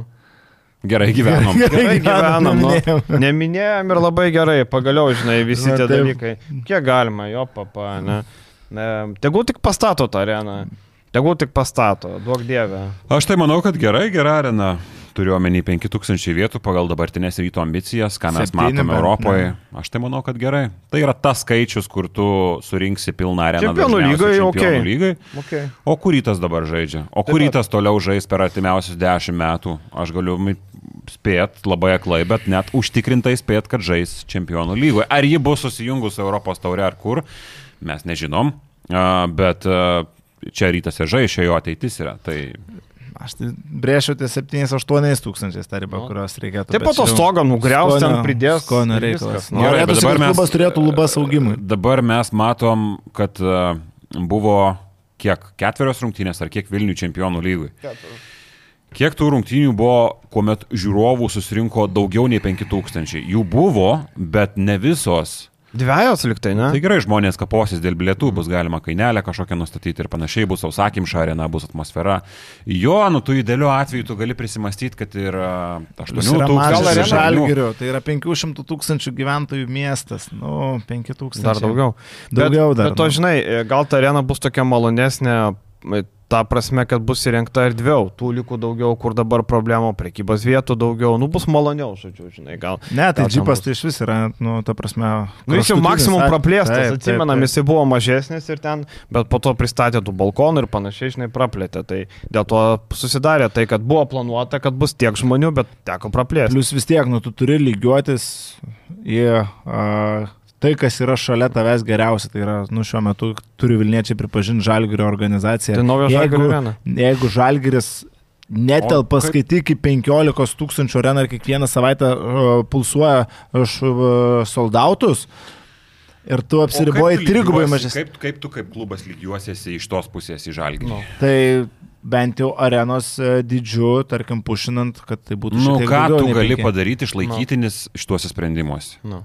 Gerai gyvenom. Gerai gyvenam, nu. neminėjom. Neminėjom ir labai gerai, pagaliau, žinai, visi Na, tie taip. dalykai. Kiek galima, jo papa, ne. ne. Tegul tik pastato tą areną. Tegul tik pastato, duok dievę. Aš tai manau, kad gerai, gera arena. Turiu omeny 5000 vietų pagal dabartinės ryto ambicijas, ką mes Septyni matome Europoje. ne. Aš tai manau, kad gerai. Tai yra tas skaičius, kur tu surinksi pilną areną. Čempionų čempionų okei. lygai. Okay. O kur rytas dabar žaidžia? O kur pat. rytas toliau žais per artimiausius 10 metų? Aš galiu spėt labai aklai, bet net užtikrintai spėt, kad žais čempionų lygoje. Ar ji bus susijungus su Europos taure ar kur, mes nežinom. A, Bet čia rytas ir žais, čia jo ateitis yra. Tai Aš tai brėšiu tie 7-8 tūkstančiais tą ribą, Nu. kurios reikėtų. Taip pat to stogą nugriaus, ten pridės. Skonio ir reikalas. viskas. Nu, Gerai, bet dabar kad mes- klubas turėtų lubas augimui. dabar mes matom, kad a, buvo kiek ketverios rungtynės ar kiek Vilnių čempionų lygui. Kiek tų rungtynių buvo, kuomet žiūrovų susirinko daugiau nei 5000? Jų buvo, bet ne visos. Dviejos liktai, ne? Tai gerai, žmonės kaposis dėl bilietų, bus galima kainelę kažkokią nustatyti ir panašiai, bus sausakimša arena, bus atmosfera. Jo, nu tu idealiu atveju tu gali prisimastyti, kad ir 8 Jis yra tūkstančių žalgirio, tai yra 500 tūkstančių gyventojų miestas. Nu, 5 tūkstančių. Dar daugiau. Daugiau bet, dar, Bet to, nu. žinai, gal ta arena bus tokia malonesnė ta prasme, kad bus įrengta erdviau, tų likų daugiau, kur dabar problemų, prekybos vietų daugiau, nu bus maloniau, žodžiu, žinai, gal. Ne, tai džipas tai iš vis yra, nu, ta prasme. Nu, jis jau maksimum praplėstas, atsimenam, jisai buvo mažesnis ir ten, bet po to pristatė tų balkonų ir panašiai, žinai, praplėtė. Tai dėl to susidarė tai, kad buvo planuota, kad bus tiek žmonių, bet teko praplėsti. Plius vis tiek, nu, tu turi lygiuotis į a, tai, kas yra šalia tavęs geriausia. Tai yra, nu, šiuo metu turi Vilniečiai pripažinti Žalgirio organizaciją. Tai naujo jeigu, Žalgirio arena. jeigu Žalgiris netelpa kaip- skaityk į 15 tūkstančių areną ir kiekvieną savaitę uh, pulsuoja uh, soldautus ir tu apsiriboji trigubai mažesnį. Kaip, kaip tu kaip klubas lygiuosiesi iš tos pusės į žalgį? Nu. Tai bent jau arenos e, dydžiu, tarkim, pušinant, kad tai būtų Nu, šiek tiek ką tu gali penki. padaryti išlaikytinis šituose sprendimuose? Nu.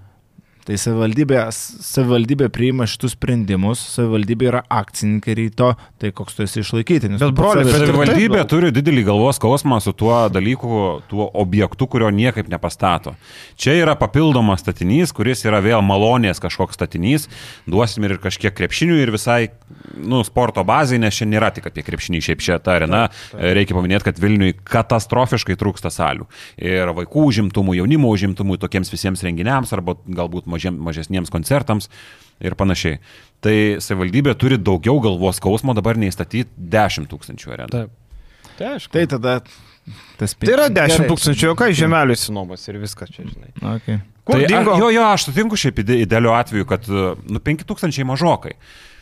Tai savivaldybė, savivaldybė priima šitus sprendimus, savivaldybė yra akcininkai ryto, tai koks tu esi išlaikytinis. Bet, Tu pats broli, save- bet ir Savivaldybė turi didelį galvos skausmą su tuo dalyku, tuo objektu, kurio niekaip nepastato. Čia yra papildomas statinys, kuris yra vėl malonės kažkoks statinys, duosim ir kažkiek krepšinių ir visai, nu, sporto bazai, nes čia nėra tik apie krepšinį, šiaip čia ta arena. Reikia paminėti, kad Vilniui katastrofiškai trūksta salių. Ir vaikų užimtumų, jaunimo užimtumų, tokiems visiems renginiams arba galbūt mažiem, mažesniems koncertams ir panašiai. Tai savivaldybė turi daugiau galvos skausmo dabar neįstatyti 10 tūkstančių arenų. Taip. Tai aišku. Tai tada tas Tai yra 10 Gerai. tūkstančių, o ką žemelių įsinuomas ir viskas čia, žinai. Okay. Kur Tai, dingo? a, jo, jo, aš sutinku šiaip ide- idealiu atveju, kad nu, 5000 mažokai.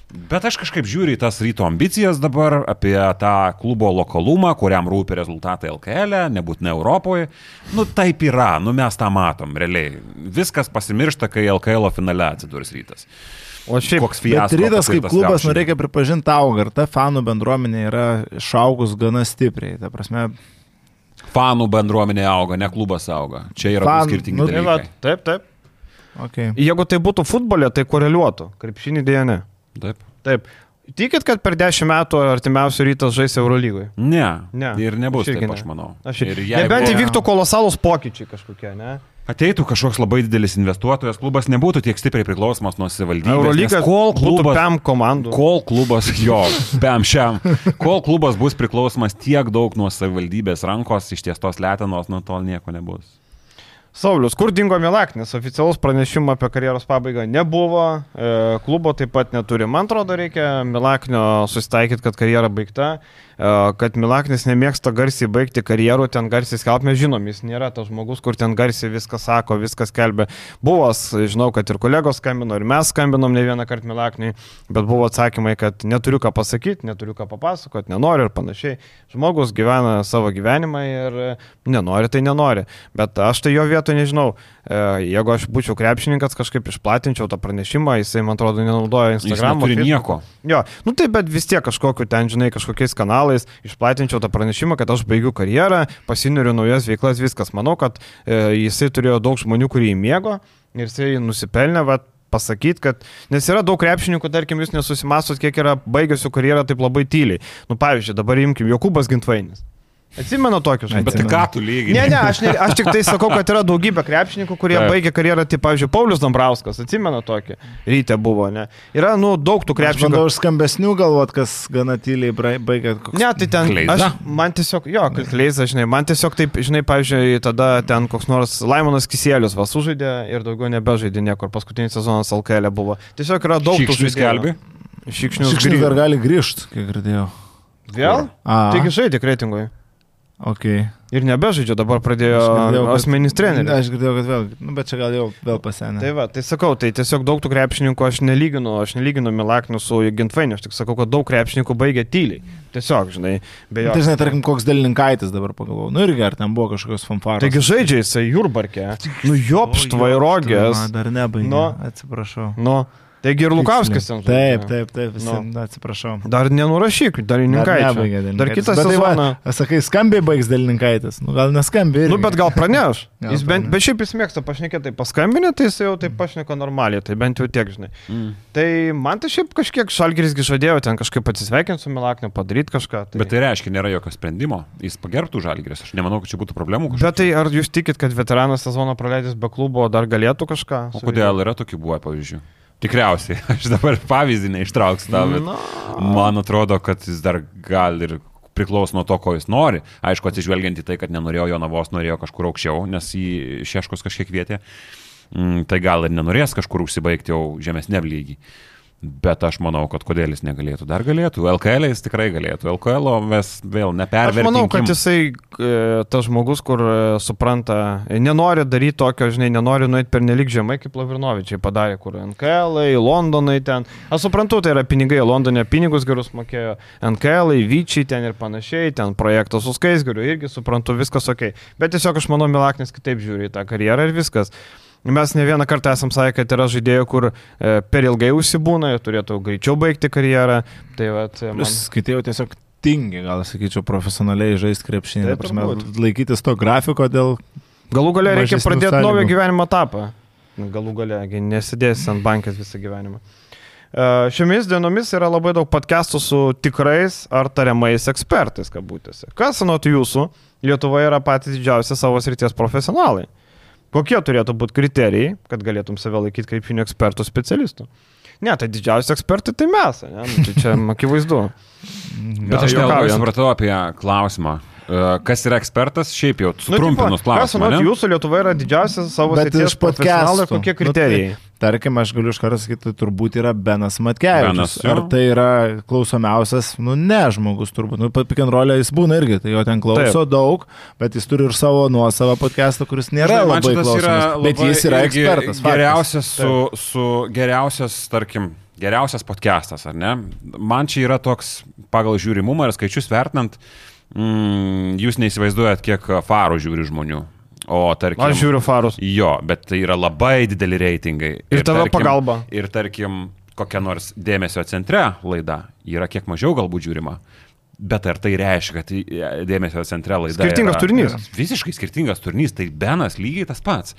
Bet aš kažkaip žiūriu į tas ryto ambicijas dabar, apie tą klubo lokalumą, kuriam rūpi rezultatai LKL, e, nebūtinai Europoje. Nu taip yra, nu mes tą matom, realiai. Viskas pasimiršta, kai LKL finale atsidurs rytas. O šiaip, Koks Bet fiasko. rytas kaip klubas, nu reikia pripažinti, auga ir ta fanų bendruomenė yra išaugus gana stipriai. Ta prasme, Fanų bendruomenė auga, ne klubas auga. Čia yra Fan- skirtingi nu, tai dalykai. taip, taip. okay. Jeigu tai būtų futbolė, tai koreliuotų. Krepšinį dėja ne. Taip. Taip. Tikit, kad per 10 metų artimiausių rytas žais Eurolygoje? Ne, Ne. Ir nebus taip, ne. aš manau. Aš ir ir Nebent jeigu įvyktų kolosalūs pokyčiai kažkokie, ne? ateitų kažkoks labai didelis investuotojas, klubas nebūtų tiek stipriai priklausomas nuo savivaldybės. Eurolyga kol būtų klubas, PEM komandų. kol klubas, jo, pem šiam, kol klubas bus priklausomas tiek daug nuo savivaldybės rankos, ištiestos lėtinos, nuo tol nieko nebus. Saulius, kur dingo Milaknis? Oficialus pranešimo apie karjeros pabaigą nebuvo, e, klubo taip pat neturi. Man atrodo, reikia Milaknio susitaikyti, kad karjera baigta, kad Milaknis nemėgsta garsiai baigti karjerų, ten garsiai skelbti, mes žinom, jis nėra tas žmogus, kur ten garsiai viską sako, viską skelbia. Buvo, žinau, kad ir kolegos skambino, ir mes skambinom ne vieną kartą Milakniui, bet buvo atsakymai, kad neturiu ką pasakyti, neturiu ką papasakoti, nenoriu ir panašiai. Žmogus gyvena savo gyvenimą ir e, nenori, tai nenori. Bet aš tai jo vietoje nežinau. E, Jeigu aš būčiau krepšininkas, kažkaip išplatinčiau tą pranešimą, jisai, man atrodo, nenaudoja Jis Instagram. neturi nieko. Jo, nu taip, bet vis tiek kažkokiu ten, žinai, kažkokiais kanalais išplatinčiau tą pranešimą, kad aš baigiu karjerą, pasineriu naujas veiklas, viskas. Manau, kad e, jisai turėjo daug žmonių, kurie jį mėgo ir jisai nusipelnė, va, pasakyti, kad, nes yra daug krepšininkų, tarkim, jūs nesusimastot, kiek yra baigusių karjerą taip labai tyliai. Nu, pavyzdžiui, dabar imkim Jokubas Gintvainis. Atsimenu tokius žmonės. Bet tai ką tu lygiai? Ne, ne, aš, ne, aš tik tai sakau, kad yra daugybė krepšininkų, kurie Taip. baigė karjerą, tai, pavyzdžiui, Paulius Dambrauskas, atsimenu tokį, ryte buvo, ne. Yra, nu, daug tų Aš krepšininkų. bandau už skambesnių galvot, kas gana tyliai baigia. koks- Ne, tai ten, aš, man tiesiog, jo, kleiza, žinai, man tiesiog taip, žinai, pavyzdžiui, tada ten koks nors Laimonas Kisėlius vas sužaidė ir daugiau nebežaidė niekur, paskutinis sezonas LKL buvo. Tiesiog yra daug tų Šikšnius skelbi? Šikšnius Šikšnis dar gali grįžti, kiek girdėjau. Vėl? Taigi žaidė reitingui. Ok. Ir nebežaidžia, dabar pradėjo girdėjau, asmenis treneris. Aš girdėjau, kad vėl, nu, bet čia gal jau vėl pasenė. Tai va, tai sakau, tai tiesiog daug tų krepšininkų aš nelyginu, aš nelyginu Milaknių su Gintvainiu, aš tik sakau, kad daug krepšininkų baigia tyliai. Tiesiog, žinai, be jo. Tai žinai, tarkim, koks Delininkaitis dabar pagalvojau. Nu irgi, ar ten buvo kažkokios fanfaros. Taigi žaidžia jisai Jurbarke. Nu, jopšt, vairogės. Dar nebaigė. Nu. Atsiprašau. Nu, taigi ir Lukauskas ten. Taip, taip, taip, visi. Nu. Na, atsiprašau. Dar nenurašyk, dar Dar nebaigė Dar kitą Bet tai. Sakai, skambiai baigs Delininkaitis. Nu, gal neskambiai. Nu, bet gal praneš. Gal Jis bent, bet šiaip jis mėgsta pašnekėti, tai paskambinė, tai jis jau taip pašneka normaliai, tai bent jau tiek, žinai. Mm. Tai man tai šiaip kažkiek Šalgirisgi žadėjo ten kažkaip atsisveikinti su Milakniu, padaryti kažką. Tai... Bet tai reiškia, nėra jokio sprendimo. Jis pagerbtų žalgris. Aš nemanau, kad čia būtų problemų. kažkokių. Bet tai ar jūs tikit, kad veteranas sezoną praleidęs be klubo dar galėtų kažką? O kodėl yra tokių buvę pavyzdžių? Tikriausiai. Aš dabar pavyzdį neištrauksiu tau, bet Na. man atrodo, kad jis dar gal ir priklauso nuo to, ko jis nori. Aišku, atsižvelgiant į tai, kad nenorėjo Jonavos, norėjo kažkur aukščiau, nes jį Šeškos kažkiek vietė. Mm, tai gal ir nenorės kažkur užsibaigti jau žemesnėm lygiai. Bet aš manau, kad kodėl jis negalėtų. Dar galėtų. LKL jis tikrai galėtų. LKL mes vėl Aš nepervertiname. manau, kad jisai e, tas žmogus, kur e, supranta, e, nenori daryti tokio, žinai, nenori nueiti per nelik žemai, kaip Lavrinovičiai padarė, kur NKL, Londonai ten. Aš suprantu, tai yra pinigai, Londone pinigus gerus mokėjo, NKL, Vyčiai ten ir panašiai, ten projektas su Skaisgariu, irgi suprantu, viskas ok. Bet tiesiog aš manau, Milaknis kitaip žiūri į tą karjerą ir viskas. Mes ne vieną kartą esam sakę, kad yra žaidėjų, kur e, per ilgai užsibūna, turėtų greičiau baigti karjerą. Tai vat, e, man... Plius skaitėjau tiesiog tingi, gal sakyčiau, profesionaliai žaisti krepšinį. Taip, Ta prasme. Laikytis to grafiko dėl... Galų galia reikia pradėti sąlygų. naują gyvenimo etapą. Nu, Galų gi nesidėsi ant bankės visą gyvenimą. E, Šiomis dienomis yra labai daug podcastų su tikrais ar tariamais ekspertais, kabutėse. Kas anot jūsų Lietuvoje yra patys didžiausi savo srities profesionalai? Kokie turėtų būti kriterijai, kad galėtum save laikyti krepšinio ekspertų specialistų? Ne, tai didžiausi ekspertai tai mes, ne? Nu, tai čia akivaizdu. Bet aš nelabai supratau apie klausimą. E, Kas yra ekspertas, šiaip jau Nu, sutrumpinus tipo, Kas klausimą. anot jūsų Lietuvoje yra didžiausias savo srities iš profesionalai, podcastų. kokie Nu, kriterijai? tai, tarkim, aš galiu iš karto sakyti, tai turbūt yra Benas Matkevičius. Benas. Ar tai yra klausomiausias, nu ne žmogus turbūt. Nu, pikantrolė jis būna irgi, tai jo ten klauso Taip. daug, bet jis turi ir savo nuosavą podcastą, kuris nėra Žinai, man labai šitas yra klausomas. Bet labai jis yra ekspertas. faktas. Geriausias su, su geriausias, tarkim, geriausias podcastas, ar ne? Man čia yra toks, pagal žiūrimumą ir skaičius vertinant, mm, jūs neįsivaizduojat, kiek farų žiūri žmonių. O tarkim, Aš žiūriu farus. Jo, bet tai yra labai dideli reitingai. Ir tavo pagalba. Ir tarkim, kokia nors dėmesio centre laida yra kiek mažiau galbūt žiūrima. Bet ar tai reiškia, kad į- dėmesio centre laida Skirtingas yra, turinys. Visiškai skirtingas turinys, tai Benas lygiai tas pats.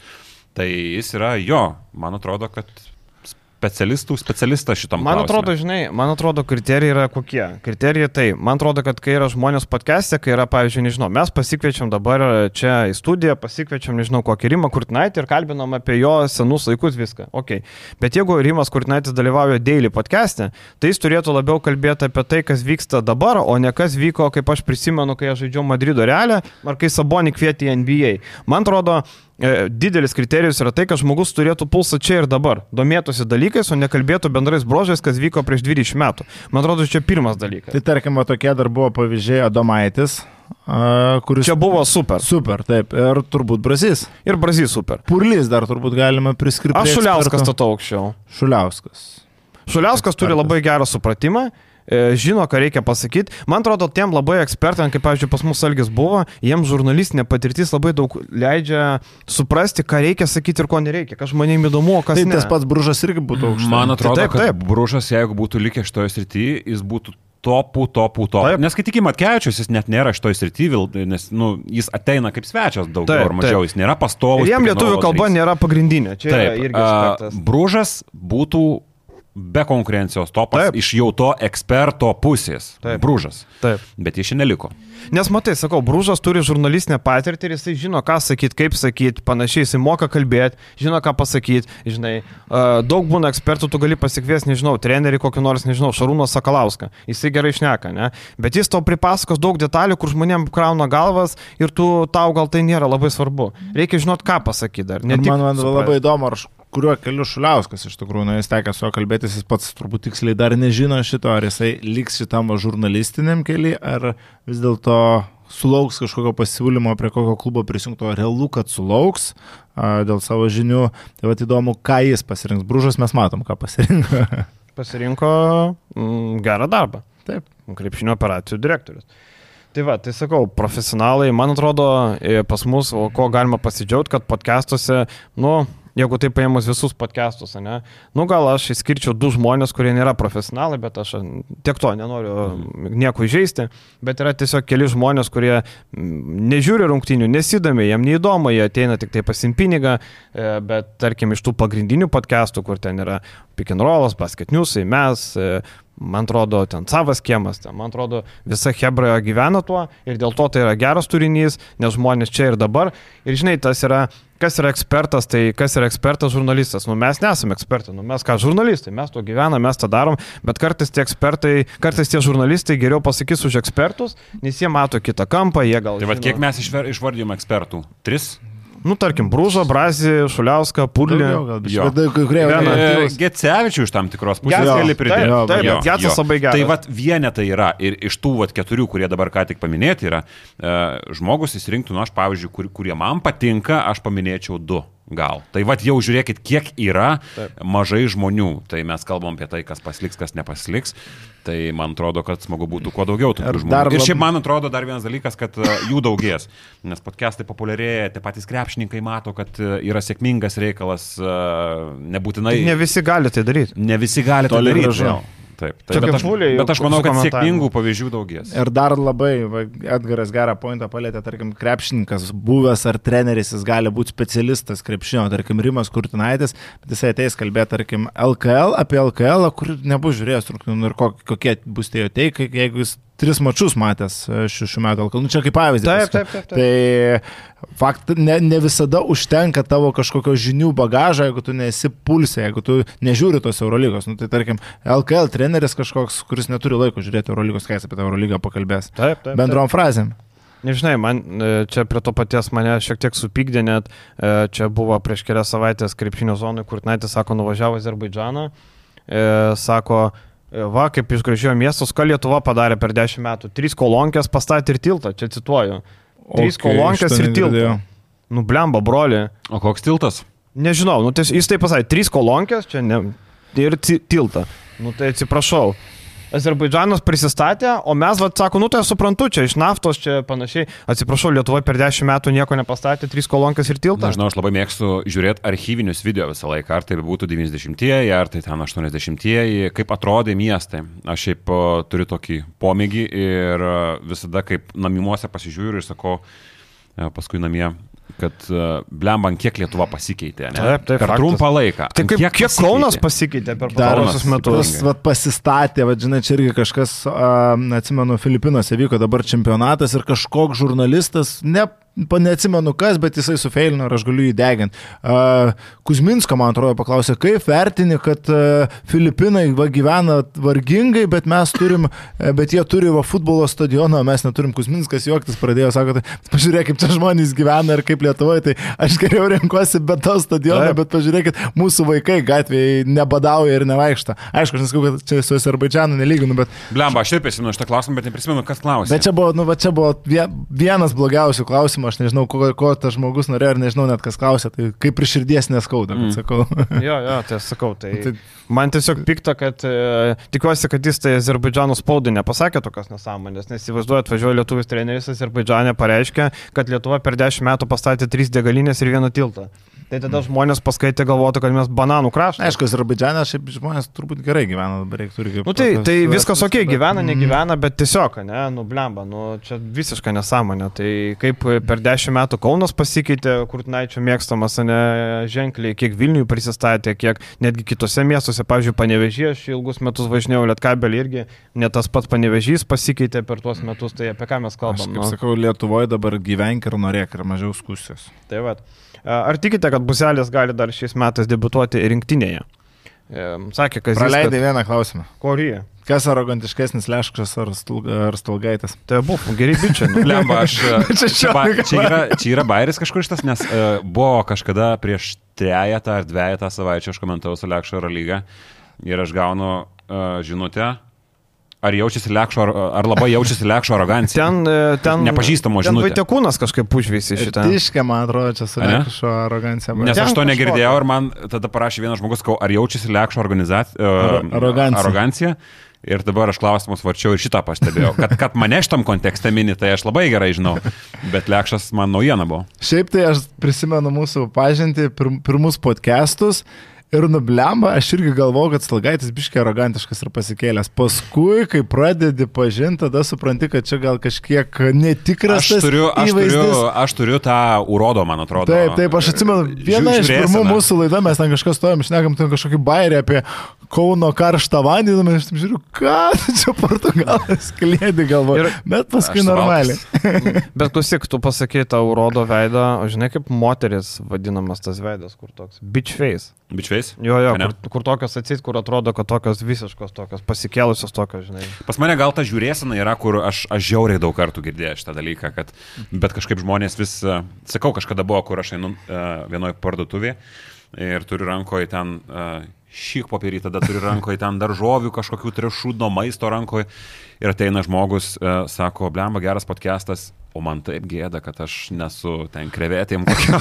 Tai jis yra jo, man atrodo, kad specialistų specialistas šitam Man klausime. atrodo, žinai, man atrodo, kriterijai yra kokie. Kriterijai tai, man atrodo, kad kai yra žmonės podcast'e, kai yra, pavyzdžiui, nežinau, mes pasikviečiam dabar čia į studiją, pasikviečiam, nežinau, kokį Rimą Kurtinaitį ir kalbinam apie jo senus laikus viską. Ok. Bet jeigu Rimas Kurtinaitis dalyvauja daily podcast'e, tai jis turėtų labiau kalbėti apie tai, kas vyksta dabar, o ne kas vyko, kaip aš prisimenu, kai aš žaidžiau Madrido realę, ar kai Sabonį kvietė į NBA. Man atrodo, didelis kriterijus yra tai, kad žmogus turėtų pulsą čia ir dabar, domėtųsi dalykais, o nekalbėtų bendrais brožais, kas vyko prieš 20 metų. Man atrodo, čia pirmas dalykas. Tai tarkim, va, tokie dar buvo pavyzdžiai Adomaitis, kuris... Čia buvo super. Super, taip. Ir turbūt Brazys. Ir Brazys super. Purlys dar turbūt galima priskirti. Aš Šuliauskas statau aukščiau. Šuliauskas. Šuliauskas turi labai gerą supratimą. E, Žino, ką reikia pasakyti. Man atrodo, tiem labai ekspertam, kaip, pavyzdžiui, pas mus Algis buvo, jiems žurnalistinė patirtis labai daug leidžia suprasti, ką reikia sakyti ir ko nereikia, kas žmonėms įdomu, kas Tai ne. tas pats Bružas irgi būtų aukštas. Man atrodo, taip, taip, taip. kad Bružas, jeigu būtų likęs šitoje srityje, jis būtų topų, topų, topų. Taip. Nes kai tik Matkevičius, jis net nėra šitoje srityje, nes nu, jis ateina kaip svečias daugiau Taip, ar mažiau, taip. jis nėra pastovus. Ir jam lietuvių kalba trys. nėra pagrindinė. Čia yra Taip, irgi aspektas. Bružas būtų be konkurencijos topas Taip. iš jau to eksperto pusės. Taip. Bružas. Taip. Bet jis šiandien neliko. Nes matai, sakau, Brūžas turi žurnalistinę patirtį ir jisai žino, ką sakyti, kaip sakyti, panašiai, jisai moka kalbėti, žino, ką pasakyti, žinai, daug būna ekspertų, tu gali pasikviesti, nežinau, trenerį kokį nors, nežinau, Šarūną Sakalauską, jisai gerai išneka, ne? Bet jis tau pripasakos daug detalių, kur žmonėm krauna galvas ir tu, tau gal tai nėra labai svarbu. Reikia žinot, ką pasakyti dar. Ne Ir tik man, man labai įdomu, ar š- kuriuo keliu Šuliauskas iš tikrųjų, na, jis tekė su juo kalbėtis, jis pats turbūt tiksliai dar nežino šito, ar jisai liks šitam žurnalistiniam keliui, ar vis dėlto sulauks kažkokio pasiūlymo prie kokio klubo prisijungto, realu, kad sulauks a, dėl savo žinių. Tai va įdomu, ką jis pasirinks. Brūžas mes matom, ką pasirinko. Pasirinko mm, gerą darbą. Taip. krepšinio operacijų direktorius. Tai va, tai sakau, profesionalai, man atrodo, e, pas mus, o ko galima pasidžiaugti, kad podcastuose, nu, jeigu tai paėmus visus podcastus, ne, nu gal aš išskirčiau du žmonės, kurie nėra profesionalai, bet aš tiek to nenoriu nieko įžeisti, bet yra tiesiog keli žmonės, kurie nežiūri rungtinių, nesidomi, jam neįdomu, jie ateina tik tai pasimpinigą, bet tarkim iš tų pagrindinių podcastų, kur ten yra pick and rollas, basket newsai, mes, e, man atrodo, ten savas kiemas, ten, man atrodo, visa Hebra gyvena tuo ir dėl to tai yra geras turinys, nes žmonės čia ir dabar. Ir žinai, tas yra kas yra ekspertas, tai kas yra ekspertas, žurnalistas. Nu, mes nesame ekspertai, nu, mes ką, žurnalistai, mes to gyvename, mes tą darom, bet kartais tie ekspertai, kartais tie žurnalistai geriau pasakys už ekspertus, nes jie mato kitą kampą, jie gal... Tai vad kiek mes išver- išvardijom ekspertų? Tris? Nu, tarkim, Brūžo, Brazį, Šuliauską, Vieną. ne- E, Gecevičių iš tam tikros pusės gali taip, pridėti. taip, bet Gecas jo. labai geras. Tai vad vienetai yra ir iš tų vat, keturių, kurie dabar ką tik paminėti yra, e, žmogus įsirinktų, nu aš pavyzdžiui, kur, kurie man patinka, aš paminėčiau du. Gal. Tai vad jau žiūrėkit, kiek yra Taip. mažai žmonių. Tai mes kalbam apie tai, kas pasiliks, kas nepasiliks. Tai man atrodo, kad smagu būtų kuo daugiau tokių žmonių. dar Ir lab- šiaip man atrodo dar vienas dalykas, kad e, jų daugės. Nes podcastai populiarėja, tie patys krepšininkai mato, kad e, yra sėkmingas reikalas, e, nebūtinai. Ne visi gali tai daryti. Ne visi gali to Toli daryti. gražu. Taip, taip. Bet aš, bet aš manau, kad sėkmingų pavyzdžių daugės. Ir dar labai, va, Edgaras gerą pointą palėtė, tarkim, krepšininkas, buvęs ar treneris, jis gali būti specialistas krepšinio, tarkim, Rimas Kurtinaitis, bet jisai ateis kalbėti, tarkim, LKL, apie LKL, kur nebus žiūrėjęs rungtynių ir kok- kokie bus tie jo teikai, jeigu jis tris mačius matęs e, šių, šių metų LKL. Nu, čia kaip pavyzdys. Taip, taip, taip, taip. Tai fakt, ne, ne visada užtenka tavo kažkokio žinių bagažo, jeigu tu nesi pulsė, jeigu tu nežiūri tos Eurolygos. Nu, tai tarkim, LKL treneris kažkoks, kuris neturi laiko žiūrėti Eurolygos, kai jis apie tą Eurolygą pakalbės. Taip, taip. Bendrom frazėm. Nežinai, man e, čia prie to paties mane šiek tiek supykdė, net e, čia buvo prieš kelias savaitės krepšinio zonai, kur Naitis sako, nuvažiavo į Azerbaidžaną, sako, va, kaip išgražėjo miestus, ką Lietuva padarė per dešimt metų. Trys kolonkės pastatė ir tiltą, čia cituoju. Trys Okay, kolonkės ir tiltą. Nu, blemba, broli. O koks tiltas? Nežinau, nu, ties, jis taip pasakė, trys kolonkės, čia ne, ir ti- tiltą. Nu, tai atsiprašau. Azerbaidžanas prisistatė, o mes, vad, sako, nu tai aš suprantu, čia iš naftos, čia panašiai. Atsiprašau, Lietuva per dešimt metų nieko nepastatė, trys kolonkės ir tiltą. Nežinau, aš labai mėgstu žiūrėti archyvinius video visą laiką, ar tai būtų 90-ieji, ar tai ten 80-ieji, kaip atrodė miestai. Aš šiaip turiu tokį pomėgį ir visada kaip namimuose pasižiūriu ir sakau, e, paskui namie, kad e, blemban kiek Lietuva pasikeitė. Ne? Taip, taip, per faktas. trumpą laiką. Tai kaip, kiek, kiek pasikeitė? Kaunas pasikeitė per pastarosius metus? Tas vat, pasistatė, va, žinai, čia irgi kažkas, a, atsimenu, Filipinuose vyko dabar čempionatas ir kažkoks žurnalistas, ne, neatsimenu kas, bet jisai sufeilino ir aš galiu jį deginti. Kuzminsko, man atrodo, paklausė, kaip vertini, kad a, Filipinai va, gyvena vargingai, bet mes turim, e, bet jie turi va, futbolo stadioną, mes neturim. Kuzminskas juoktis pradėjo, sako, tai pažiūrėk, kaip čia žmonės gyvena ir kaip Lietuvoje, tai aš geriau renkuosi be to stadiono, bet pažiūrėkit, mūsų vaikai gatvėje nebadauja ir nevaikšta. Aišku, aš nesakau, kad čia su Azerbaidžianu nelyginu, bet, Blemba, aš taip prisimenu šitą klausimą, bet neprisimenu, kas klausė. bet čia buvo, nu, va, čia buvo vie- vienas blogiausių klausimų, aš nežinau, ko, ko tas žmogus norėjo ir nežinau net kas klausė, tai kaip ir širdies neskauda, Mm. sakau. Jo, jo, tai sakau, tai, Tai- man tiesiog pikta, kad e, tikiuosi, kad jis tai Azerbaidžano spaudai nepasakė tokios nesąmonės, nes įsivaizduoju, atvažiuoja lietuvis treneris Azerbaidžane, pareiškia, kad Lietuva per dešimt metų pastatė trys degalinės ir vieną tiltą. Tai tada žmonės paskaitė galvotų, kad mes bananų kraštas. Aišku, Azerbaidžiane šiaip žmonės turbūt gerai gyvena, dabar reikia turi kaip. Nu tai, tai viskas ok, gyvena, negyvena, bet tiesiog, ne, nu blemba, nu čia visiška nesąmonė. Tai kaip per dešimt metų Kaunas pasikeitė, Kurtinaičio mėgstamas, ne, ženkliai, kiek Vilniui prisistatė, kiek netgi kitose miestuose, pavyzdžiui, Panevežys, aš ilgus metus važinėjau Lietkabelį irgi, net tas pats Panevežys pasikeitė per tuos metus, tai apie ką mes Aš kalbam. kaip Nu, sakau, Lietuvoje dabar gyvenk ir norėk ir mažiau skusijos. tai vat. Ar tikite, kad Buselis gali dar šiais metais debutuoti rinktinėje? Sakė, kad Praleidai vieną klausimą. Korija. Kas arogantiškesnis leškas ar, stulga, ar stulgaitas? Tai buvo geri bičiai. Nu. Lemba, aš. Čia čia, ba, čia, yra, čia yra bairis kažkur šitas, nes uh, buvo kažkada prieš trejetą ar dviejatą savaičių aš komentavau su Lekšo Euro lyga ir aš gaunu uh, žinutę, ar jaučiasi Lekšo, ar, labai jaučiasi Lekšo arogancija. Ten, e, ten Nepažįstamo ten žinutė. Vaitekūnas kažkaip užvysi šitą. Tiškė, man atrodo, čia su kažko arogancija. Nes aš to negirdėjau tai. ir man tada parašė vienas žmogus, kau, ar jaučiasi Lekšo organizacija, uh, Ar- arogancija. arogancija. Ir dabar aš klausimus varčiau ir šitą pastebėjau. Kad, kad mane šitam kontekste mini, tai aš labai gerai žinau. Bet Lekšas man naujiena buvo. Šiaip tai aš prisimenu mūsų pažinti, pir, pirmus podcastus. Ir nublemba, aš irgi galvoju, kad Stalgaitis biškiai arogantiškas ir pasikėlęs. Paskui, kai pradedi pažinti, tada supranti, kad čia gal kažkiek netikras Aš turiu, aš, įvaizdis. turiu, aš turiu tą urodo, man atrodo. Taip, taip, aš atsimenu, viena iš pirmų mūsų laida, mes ten kažkas stojom, šnekam ten kažkokį bairį apie Kauno karštą vandenį, nu, aš taip žiūriu, ką čia Portugalas klėdi galvoju. Ir- Bet paskui normaliai. Bet klausyk, tu pasakai tau rodo veidą, o žinai kaip moteris vadinamas tas veidas, kur toks bitch face. Bičiais. Jo, jo, Ane? kur, kur tokios atsit, kur atrodo, kad tokios visiškos, tokios pasikėlusios tokios, žinai. Pas mane gal ta žiūrėsena yra, kur aš, aš žiauriai daug kartų girdėjau šitą dalyką, kad, bet kažkaip žmonės vis, e, sakau, kažkada buvo, kur aš einu uh, vienoje parduotuvėje ir turiu rankoje ten uh, šyk popierį, tada turiu rankoje ten daržovių, kažkokių trišūdno maisto rankoje ir ateina žmogus, uh, sako, blemba, geras podcastas, o man taip gėda, kad aš nesu ten krevetėm kokio.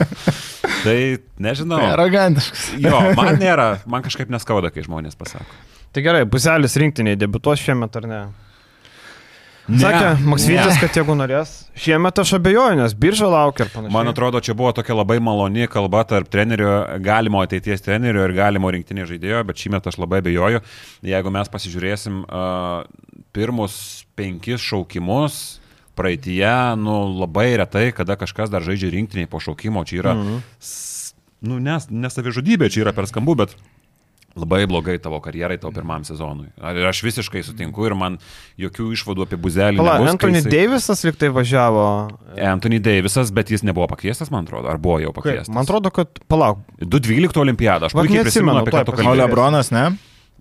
tai nežinau. Tai arogantiškas. Jo, man nėra, man kažkaip neskauda, kai žmonės pasako. Tai gerai, buzelis rinktiniai debutuos šiemet ar ne? Ne, Sakė Maksvytis, kad jeigu norės, šiemet aš abejoju, nes birža laukia ir panašiai. Man atrodo, čia buvo tokia labai maloni kalba tarp trenerio, galimo ateities trenerio ir galimo rinktinio žaidėjo, bet šį metą aš labai abejoju. Jeigu mes pasižiūrėsim uh, pirmus penkis šaukimus, praeitie, nu labai retai, kada kažkas dar žaidžia rinktiniai po šaukimo, čia yra, Mhm. s- nu nes, nesavižudybė, čia yra per skambu, bet labai blogai tavo karjerai, tavo pirmam sezonui. Ir aš visiškai sutinku ir man jokių išvadų apie buzelį. Pala, nebus, kai Anthony jisai- Davisas liktai važiavo. Anthony Davisas, bet jis nebuvo pakviestas, man atrodo, ar buvo jau Kaip? pakviestas. Man atrodo, kad, palauk, 212 olimpiadą, aš puikiai prisimenu, apie ką tu pasakysiu. O kalbėjai. Lebronas, ne?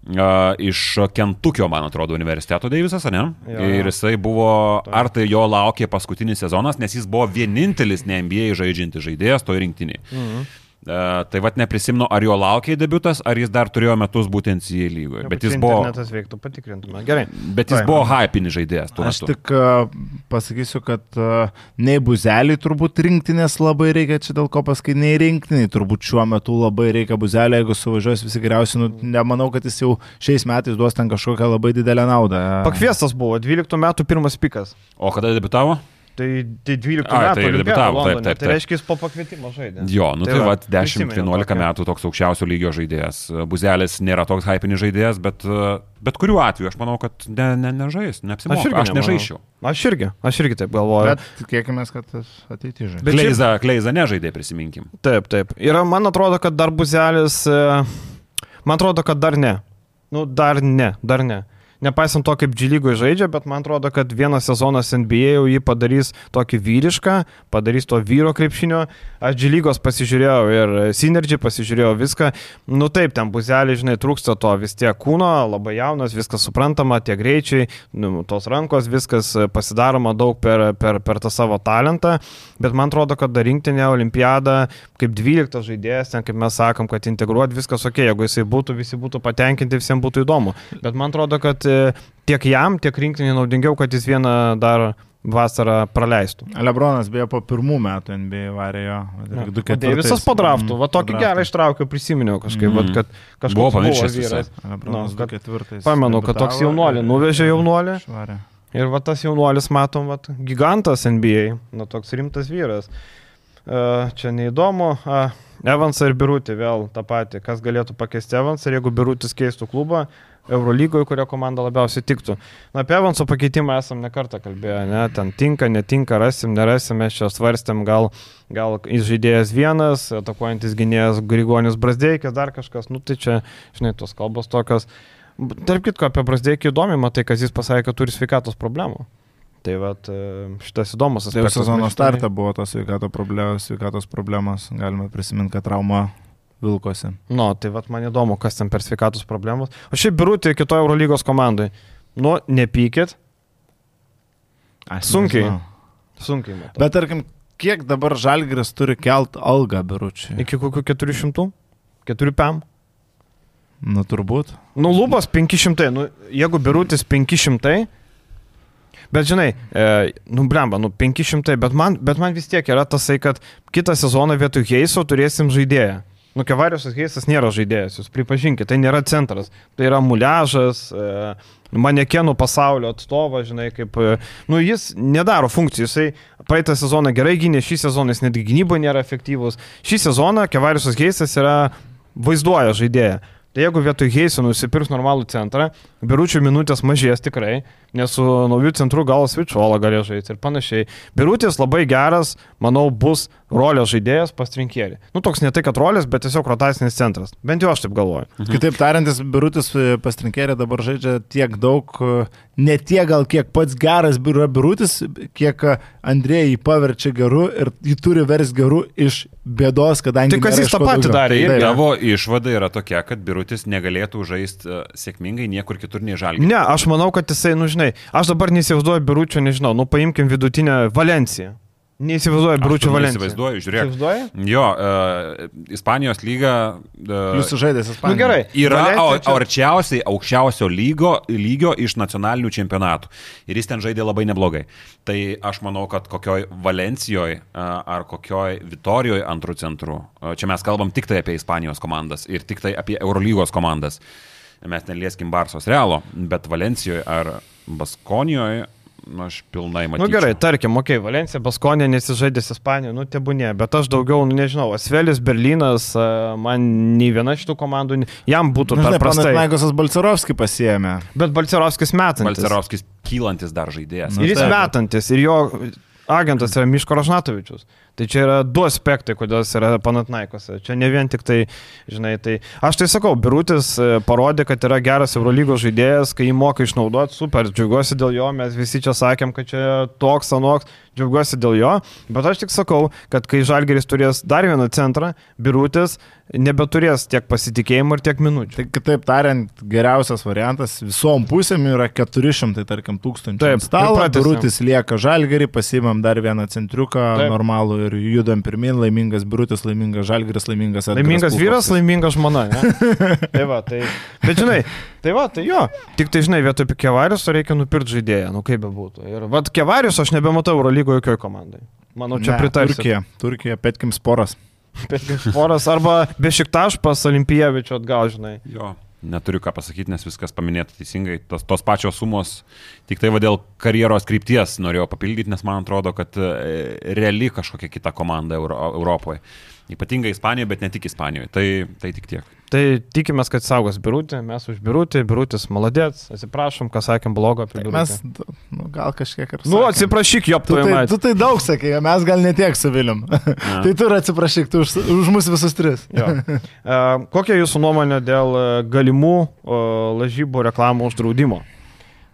Uh, iš Kentukio, man atrodo, universiteto Deivisas, ne? Jo. Ir jisai buvo, ar tai jo laukė paskutinis sezonas, nes jis buvo vienintelis ne NBA žaidžiantis žaidėjas toj rinktiniai. Mhm. Uh, tai vad neprisimenu, ar jo laukė debutas, ar jis dar turėjo metus būtent CA lygoje. Bet jis buvo, Internetas veiktų, patikrintume. Gerai. bet jis Tuoj. buvo hypinis žaidėjas Aš metu. tik uh, pasakysiu, kad uh, nei buzelį turbūt rinktinės labai reikia, čia dėl ko paskai, nei rinktiniai turbūt šiuo metu labai reikia buzelį, jeigu suvažiuos visi geriausi, nu, nemanau, kad jis jau šiais metais duos ten kažkokią labai didelę naudą. Pakviestas buvo, 12 metų pirmas pikas. O kada debutavo? Tai, tai 12 Ai, metų tai ir Olimpiada debiutavo, taip, Londone. taip, Tai taip. reiškia, jis po pakvietimo žaidė. Jo, nu tai, Tai tai va, va, 10-11 prisiminiau tokią. metų toks aukščiausio lygio žaidėjas. Buzelis nėra toks hypinis žaidėjas, bet, bet kuriuo atveju aš manau, kad ne, ne, nežais, neapsimoka. Aš, aš nemanau. nežaičiau. Aš irgi, aš irgi taip galvoju. Bet tikėkime, kad ateityje žais. Kleiza, Kleiza nežaidė, prisiminkim. Taip, taip. Ir man atrodo, kad dar buzelis. e, Man atrodo, kad dar ne. Nu, dar ne, dar ne. Nepaisant to, kaip Džilygoje žaidžia, bet man atrodo, kad vienas sezonas NBA jau jį padarys tokį vyrišką, padarys to vyro krepšinio. Aš Džilygos pasižiūrėjau ir Synergy pasižiūrėjau viską. Nu taip, ten buzelį, žinai, trūksta to vis tiek kūno, labai jaunas, viskas suprantama, tie greičiai, nu, tos rankos, viskas pasidaroma daug per, per, per tą savo talentą. Bet man atrodo, kad dar rinktinė olimpiada, kaip 12 žaidėjas, ten kaip mes sakom, kad integruoti viskas ok, jeigu jisai būtų, visi būtų patenkinti, visiems būtų įdomu. Bet man atrodo, kad tiek jam, tiek rinktinė naudingiau, kad jis vieną dar vasarą praleistų. Lebronas beje po pirmų metų NBA varė jo. O Deivisas po draftų, va tokį gerą ištraukiau, prisiminiau kažkaip, Mm. mm. kad kažkoks Buvo pamiršęs vyras. Lebronas Nu, ketvirtais. Pamenu, kad toks jaunuolį nuvežė jaunuolį. Švarė. Ir va tas jaunuolis, matom, va, gigantas NBA, nu toks rimtas vyras. Uh, čia neįdomu. Evansą ir Birutį vėl tą patį. Kas galėtų pakeisti Evansą, jeigu Birutis keistų klubą, Eurolygoje, kurio komanda labiausiai tiktų. Na, apie Evanso pakeitimą esam nekartą kalbėję, ne? Ten tinka, netinka, rasim, nerasim, mes čia svarstėm, gal, gal žaidėjas vienas, atakuojantis gynėjas Grigonis Brasdeikis, dar kažkas, nu tai čia, žinai, tos kalbos tokios. Tarp kitko, apie Brasdeikį įdomi, matai, kad jis pasakė, kad turi sveikatos problemų. Tai vat, e, šitas įdomus Tai jau aspektas. sezono startą buvo tos sveikato problemos, sveikatos problemos. Galime prisiminti, kad trauma vilkosi. Nu, tai vat man įdomu, kas ten per sveikatos problemos. O šiaip birutė kitoje Eurolygos komandai. Nu, nepykit, Aš Sunkiai. nežinau. sunkiai matau. Bet tarkim, kiek dabar Žalgris turi kelt algą biručiui? Iki kokių 400? 4 pam? Nu, turbūt. Nu, lubos 500. Nu, jeigu birutis 500. Bet žinai, e, nu blemba, nu 500, bet man, bet man vis tiek yra tasai, kad kitą sezoną vietoj Heiso turėsim žaidėją. Nu, Kevariusas Heisas nėra žaidėjas, jūs pripažinkite, tai nėra centras, tai yra muliažas, e, manekenų pasaulio atstovas, žinai, kaip, e, nu, jis nedaro funkcijų, jisai praeitą sezoną gerai gynė, šį sezoną jis netgi gynyboje nėra efektyvus, šį sezoną Kevariusas Heisas yra vaizduoja žaidėją. Tai jeigu vietoj Heiso nusipirks normalų centrą, biručių minutės mažės tikrai, nes su naujų centru gal Svičuola galės žaisti ir panašiai. Birutis labai geras, manau, bus rolės žaidėjas pas trinkierį. Nu, toks ne tai, kad rolės, bet tiesiog rotacinis centras. Bent jau aš taip galvoju. Mhm. Kitaip tariant, jis Birutis e, pas trinkierį dabar žaidžia tiek daug, e, ne tiek gal kiek pats geras yra Birutis, kiek e, Andrėjai jį paverčia geru ir jį turi vers geru iš bėdos, kadangi... Tai kas jis iš tą patį daugiau. darė irgi. Tavo išvada yra tokia, kad Birutis negalėtų žaisti sėkmingai niekur kitur nei žalgiai. Ne, aš manau, kad jisai, nu žinai, aš dabar neįsivaizduoju biručio, nežinau, nu paimkim vidutinę Valenciją. Neįsivaizduoju biručio Valenciją. Įsivaizduoju, žiūrėk. Įsivaizduoji? Jo, uh, Ispanijos lyga uh, Jūs žaidėte Nu Ispanijoje. gerai. yra Valencija čia- arčiausiai aukščiausio lygo, lygio iš nacionalinių čempionatų. Ir jis ten žaidė labai neblogai. Tai aš manau, kad kokioj Valencijoje ar kokioj Vitorijoje antrų centrų, a, čia mes kalbam tik tai apie Ispanijos komandas ir tik tai apie Eurolygos komandas. Mes nelieskim Barsos Realo, bet Valencijoje ar Baskonijoje, nu, aš pilnai matau. Nu gerai, tarkim, okei, okay, Valencija, Baskonė nesižaidęs Ispanijoje, nu tebūnė, bet aš daugiau, nu, nežinau, Asvelis, Berlynas, man nei viena šitų komandų, jam būtų Nu, per žinai, prastai. Panathinaikosas Balcerovskį pasiemė. Bet Balcerovskis metantis. Balcerovskis kylantis dar žaidėjas. Nu, Ir jis taip. metantis, ir jo agentas yra Miško Ražnatovičius. Tai čia yra du aspektai, kodėl jis yra Panatnaikose. Čia ne vien tik tai, žinai, tai aš tai sakau, Birutis e, parodė, kad yra geras Eurolygos žaidėjas, kai jį moka išnaudoti, super, džiaugiuosi dėl jo, mes visi čia sakėm, kad čia toks, anoks, džiaugiuosi dėl jo, bet aš tik sakau, kad kai Žalgeris turės dar vieną centrą, Birutis nebeturės tiek pasitikėjimo ir tiek minučių. Tai kitaip tariant, geriausias variantas visom pusėm yra 400, tarkim, tūkstančių. Taip, stalo. Birutis lieka žalgerį, pasimam dar vieną centriuką Taip. normalų ir judam pirmin, laimingas Birutis, laimingas žalgeris, laimingas Edgaras Laimingas vyras, laiminga žmona. Ne? tai va, tai. Bet žinai, tai va, tai jo. Tik tai žinai, vietoj Kevarius reikia nupirkti žaidėją, nu kaip be būtų. Ir vad Kevarius aš nebematau Eurolygo jokioj komandai. Manau, čia pritarsiu. Turkija, Turkija, Petkim sporas. Poras arba Bešiktaš pas Olimpijavičių atgal, žinai. Jo, neturiu ką pasakyti, nes viskas paminėta teisingai. Tos, tos pačios sumos, tik tai va dėl karjeros krypties norėjau papildyti, nes man atrodo, kad e, reali kažkokia kita komanda Euro, Europoje. Ypatingai Ispanijoje, bet ne tik Ispanijoje. Tai, tai tik tiek. Tai tikimės, kad saugos Birutį, mes už Birutį, Birutis maladėts, atsiprašom, ką sakėm blogo apie Tai Birutį. mes, nu, gal kažkiek ir... Nu, atsiprašyk, jo, Tu tai, tu tai daug sakai, mes gal netiek su Vilium. tai tu ir atsiprašyk, tu už, už mus visus tris. Jo. Kokia jūsų nuomonė dėl e, galimų o, lažybų reklamų uždraudimo?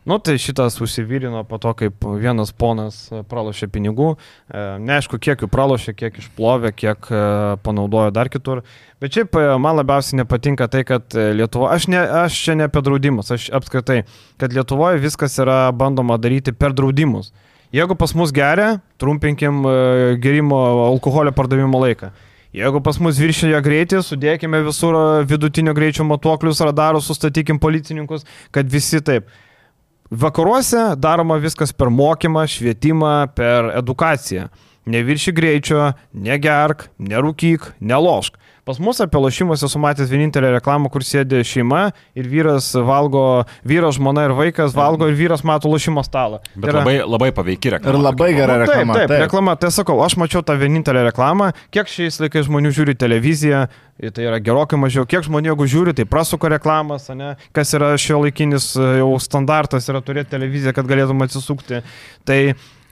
Nu, tai šitas užsivyrino po to, kaip vienas ponas e, pralošė pinigų. E, Neaišku, kiek jų pralošė, kiek išplovė, kiek e, panaudojo dar kitur. Bet šiaip man labiausiai nepatinka tai, kad e, Lietuva, aš, ne, aš čia ne apie draudimus, aš apskritai, kad Lietuvoje viskas yra bandoma daryti per draudimus. Jeigu pas mus geria, trumpinkim gerimo alkoholio pardavimo laiką. Jeigu pas mus viršyje greitį, sudėkime visur vidutinio greičio matuoklius, radarus, sustatykim policininkus, kad visi taip. Vakaruose daroma viskas per mokymą, švietimą, per edukaciją. Nevirši greičio, negerk, nerūkyk, nelošk. Pas mus apie lošimus esu matęs vienintelę reklamą, kur sėdi šeima ir vyras valgo, vyras, žmona ir vaikas valgo ir vyras mato lošimo stalą. Bet Tai yra- labai, labai paveiki reklama. Ir labai gera Nu, reklama. Taip, taip, reklama. Tai sakau, aš mačiau tą vienintelę reklamą. Kiek šiais laikais žmonių žiūri televiziją, ir tai yra gerokai mažiau. Kiek žmonių, jeigu žiūri, tai prasuka reklamas, ne? kas yra šio laikinis e, jau standartas, yra turėti televiziją, kad galėtum atsisukti. Tai